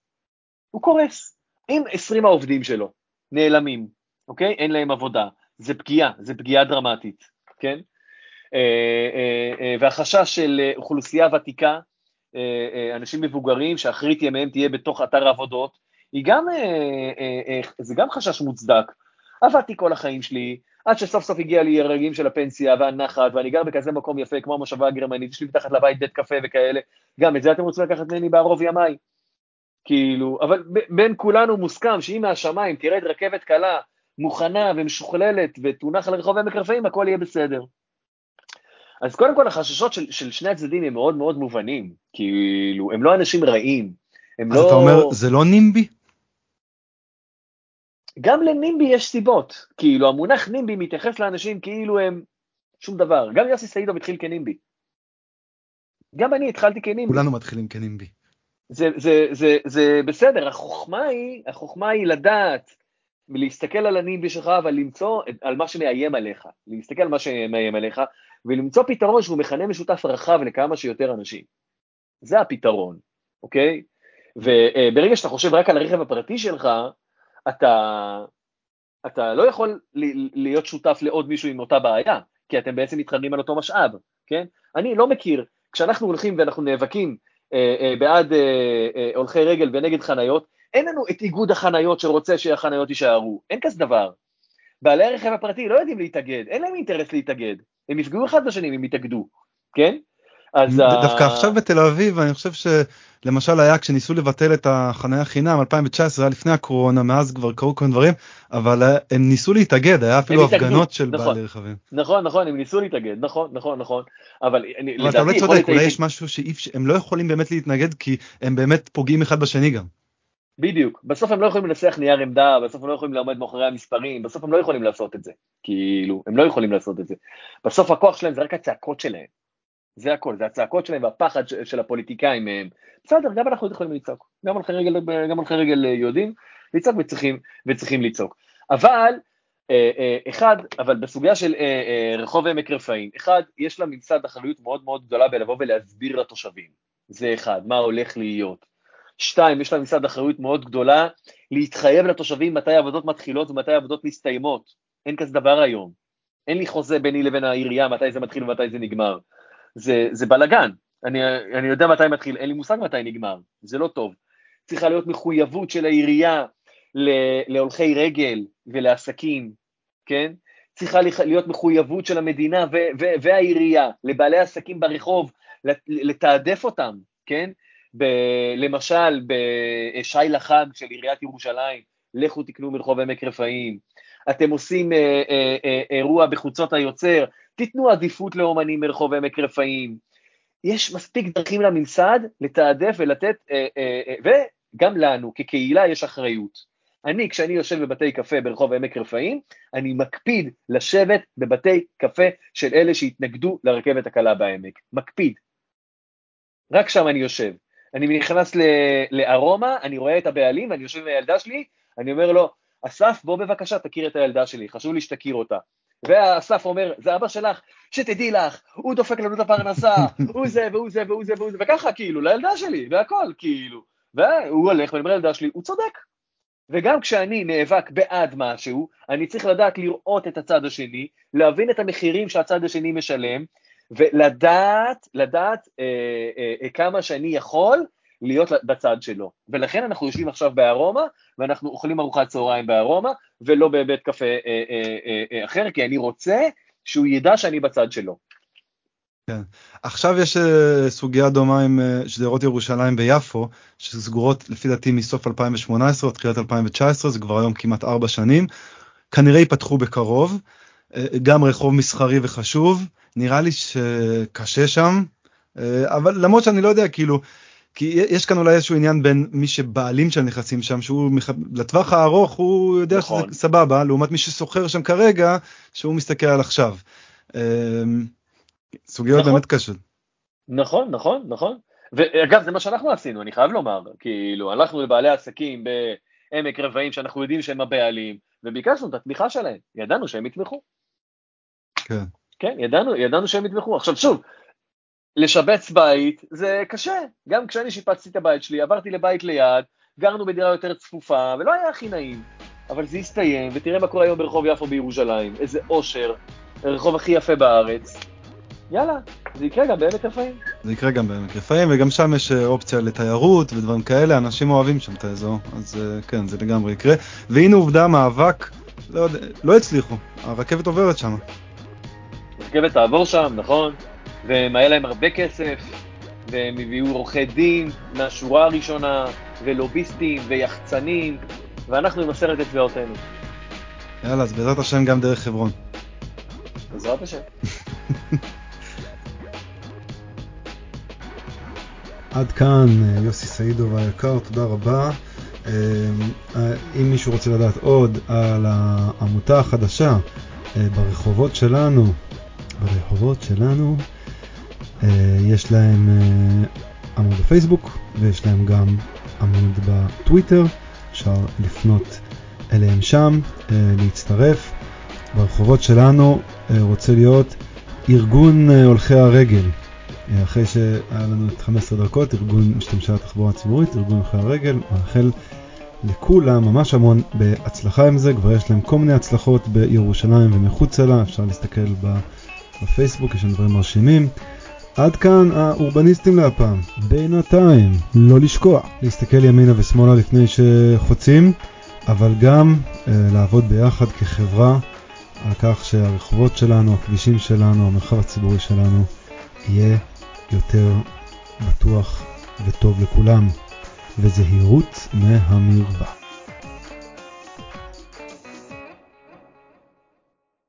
הוא קורס. עם 20 העובדים שלו נעלמים, אוקיי? אין להם עבודה. זה פגיעה, זה פגיעה דרמטית, כן? אה, אה, והחשש של אוכלוסייה ותיקה, אנשים מבוגרים שאחרית ימיהם תהיה בתוך אתר עבודות, היא גם, זה גם חשש מוצדק. עבדתי כל החיים שלי, עד שסוף סוף הגיע לי הרגעים של הפנסיה והנחת, ואני גר בכזה מקום יפה כמו המושבה הגרמנית, יש לי מתחת לבית בית קפה וכאלה, גם את זה אתם רוצים לקחת ממני בערוב ימיי. כאילו, אבל בין כולנו מוסכם שאם מהשמיים תרד רכבת קלה מוכנה ומשוכללת ותונח על רחוב עמק רפאים, הכל יהיה בסדר. אז קודם כל החששות של, של שני הצדדים הם מאוד מאוד מובנים, כאילו, הם לא אנשים רעים, הם אז לא... אתה אומר, זה לא נימבי? גם לנימבי יש סיבות, כאילו המונח נימבי מתייחס לאנשים כאילו הם שום דבר, גם יוסי סעידוב התחיל כנימבי. גם אני התחלתי כנימבי. כולנו מתחילים כנימבי. זה, זה, זה, זה בסדר, החוכמה היא, החוכמה היא לדעת ולהסתכל על הנימבי שלך, אבל למצוא על מה שמאיים עליך, להסתכל על מה שמאיים עליך, ולמצוא פתרון שהוא מכנה משותף רחב לכמה שיותר אנשים. זה הפתרון, אוקיי? וברגע שאתה חושב רק על הרכב הפרטי שלך, אתה, אתה לא יכול להיות שותף לעוד מישהו עם אותה בעיה, כי אתם בעצם מתחרים על אותו משאב, כן? אני לא מכיר, כשאנחנו הולכים ואנחנו נאבקים אה, אה, בעד אה, אה, הולכי רגל ונגד חניות, אין לנו את איגוד החניות שרוצה שהחניות יישארו, אין כזה דבר. בעלי הרכב הפרטי לא יודעים להתאגד, אין להם אינטרס להתאגד, הם יפגעו אחד בשני אם הם יתאגדו, כן? אז... דווקא עכשיו בתל אביב, אני חושב שלמשל היה כשניסו לבטל את החניה חינם 2019, היה לפני הקורונה, מאז כבר קרו כל מיני דברים, אבל אה, הם ניסו להתאגד, היה אפילו הפגנות של נכון, בעלי רכבים. נכון, נכון, הם ניסו להתאגד, נכון, נכון, נכון, אבל אני, אבל אתה לא צודק, אולי יש משהו שהם לא יכולים באמת להתנגד, כי הם באמת פוגעים אחד בשני גם. בדיוק, בסוף הם לא יכולים לנסח נייר עמדה, בסוף הם לא יכולים לעמוד מאחורי המספרים, בסוף הם לא יכולים לעשות את זה, כאילו, הם לא יכולים לעשות את זה. בסוף הכוח שלהם זה רק הצעקות שלהם. זה הכל, זה הצעקות שלהם והפחד של הפוליטיקאים מהם. בסדר, גם אנחנו יכולים לצעוק, גם הולכי רגל, גם הולכי רגל יודעים לצעוק וצריכים, וצריכים לצעוק. אבל, אה, אה, אחד, אבל בסוגיה של אה, רחוב עמק רפאים, אחד, יש לה ממסד אחריות מאוד מאוד גדולה בלבוא ולהסביר לתושבים, זה אחד, מה הולך להיות. שתיים, יש לה ממסד אחריות מאוד גדולה להתחייב לתושבים מתי העבודות מתחילות ומתי העבודות מסתיימות. אין כזה דבר היום. אין לי חוזה ביני לבין העירייה מתי זה מתחיל ומתי זה נגמר. זה, זה בלאגן. אני, אני יודע מתי מתחיל, אין לי מושג מתי נגמר, זה לא טוב. צריכה להיות מחויבות של העירייה להולכי רגל ולעסקים, כן? צריכה להיות מחויבות של המדינה והעירייה לבעלי עסקים ברחוב, לתעדף אותם, כן? ב- למשל בשי לחג של עיריית ירושלים, לכו תקנו מרחוב עמק רפאים, אתם עושים אה, אה, אה, אירוע בחוצות היוצר, תיתנו עדיפות לאומנים מרחוב עמק רפאים. יש מספיק דרכים לממסד לתעדף ולתת, אה, אה, אה, וגם לנו כקהילה יש אחריות. אני, כשאני יושב בבתי קפה ברחוב עמק רפאים, אני מקפיד לשבת בבתי קפה של אלה שהתנגדו לרכבת הקלה בעמק. מקפיד. רק שם אני יושב. אני נכנס לארומה, אני רואה את הבעלים, אני יושב עם הילדה שלי, אני אומר לו, אסף, בוא בבקשה תכיר את הילדה שלי, חשוב לי שתכיר אותה. ואסף אומר, זה אבא שלך, שתדעי לך, הוא דופק לנו את הפרנסה, [laughs] הוא זה והוא זה והוא זה והוא זה, וככה כאילו, לילדה שלי, והכל כאילו. והוא הולך ואני אומר לילדה שלי, הוא צודק. וגם כשאני נאבק בעד משהו, אני צריך לדעת לראות את הצד השני, להבין את המחירים שהצד השני משלם, ולדעת, לדעת אה, אה, אה, כמה שאני יכול להיות בצד שלו. ולכן אנחנו יושבים עכשיו בארומה, ואנחנו אוכלים ארוחת צהריים בארומה, ולא בבית קפה אה, אה, אה, אה, אחר, כי אני רוצה שהוא ידע שאני בצד שלו. כן. עכשיו יש uh, סוגיה דומה עם uh, שדרות ירושלים ביפו, שסגורות לפי דעתי מסוף 2018 או תחילת 2019, זה כבר היום כמעט ארבע שנים. כנראה ייפתחו בקרוב, uh, גם רחוב מסחרי וחשוב, נראה לי שקשה שם, אבל למרות שאני לא יודע, כאילו, כי יש כאן אולי איזשהו עניין בין מי שבעלים של נכסים שם, שהוא מח... לטווח הארוך הוא יודע נכון. שזה סבבה, לעומת מי שסוחר שם כרגע, שהוא מסתכל על עכשיו. סוגיות נכון. באמת קשות. נכון, נכון, נכון. ואגב, זה מה שאנחנו עשינו, אני חייב לומר. כאילו, הלכנו לבעלי עסקים בעמק רבעים, שאנחנו יודעים שהם הבעלים, וביקשנו את התמיכה שלהם. ידענו שהם יתמכו. כן. כן, ידענו, ידענו שהם יתמכו. עכשיו שוב, לשבץ בית זה קשה. גם כשאני שיפצתי את הבית שלי, עברתי לבית ליד, גרנו בדירה יותר צפופה, ולא היה הכי נעים. אבל זה הסתיים, ותראה מה קורה היום ברחוב יפו בירושלים. איזה אושר, הרחוב הכי יפה בארץ. יאללה, זה יקרה גם בעמק רפאים. זה יקרה גם בעמק רפאים, וגם שם יש אה, אופציה לתיירות ודברים כאלה, אנשים אוהבים שם את האזור, אז אה, כן, זה לגמרי יקרה. והנה עובדה, מאבק, לא, לא הצליחו, הרכבת עוברת שם. הרכבת תעבור שם, נכון, והם היה להם הרבה כסף, והם הביאו עורכי דין מהשורה הראשונה, ולוביסטים, ויחצנים, ואנחנו עם עשרת אצבעותינו. יאללה, אז בעזרת השם גם דרך חברון. בעזרת השם. עד כאן אה, יוסי סעידוב היקר, תודה רבה. אה, אה, אם מישהו רוצה לדעת עוד על העמותה החדשה ברחובות שלנו, ברחובות שלנו, יש להם עמוד בפייסבוק ויש להם גם עמוד בטוויטר, אפשר לפנות אליהם שם, להצטרף. ברחובות שלנו רוצה להיות ארגון הולכי הרגל. אחרי שהיה לנו את 15 דקות, ארגון משתמשי התחבורה הציבורית, ארגון הולכי הרגל, מאחל לכולם ממש המון בהצלחה עם זה, כבר יש להם כל מיני הצלחות בירושלים ומחוצה לה, אפשר להסתכל בפייסבוק, יש שם דברים מרשימים. עד כאן האורבניסטים להפעם. בינתיים, לא לשכוח להסתכל ימינה ושמאלה לפני שחוצים, אבל גם אה, לעבוד ביחד כחברה על כך שהרחובות שלנו, הכבישים שלנו, המרחב הציבורי שלנו יהיה יותר בטוח וטוב לכולם, וזהירות מהמרווה.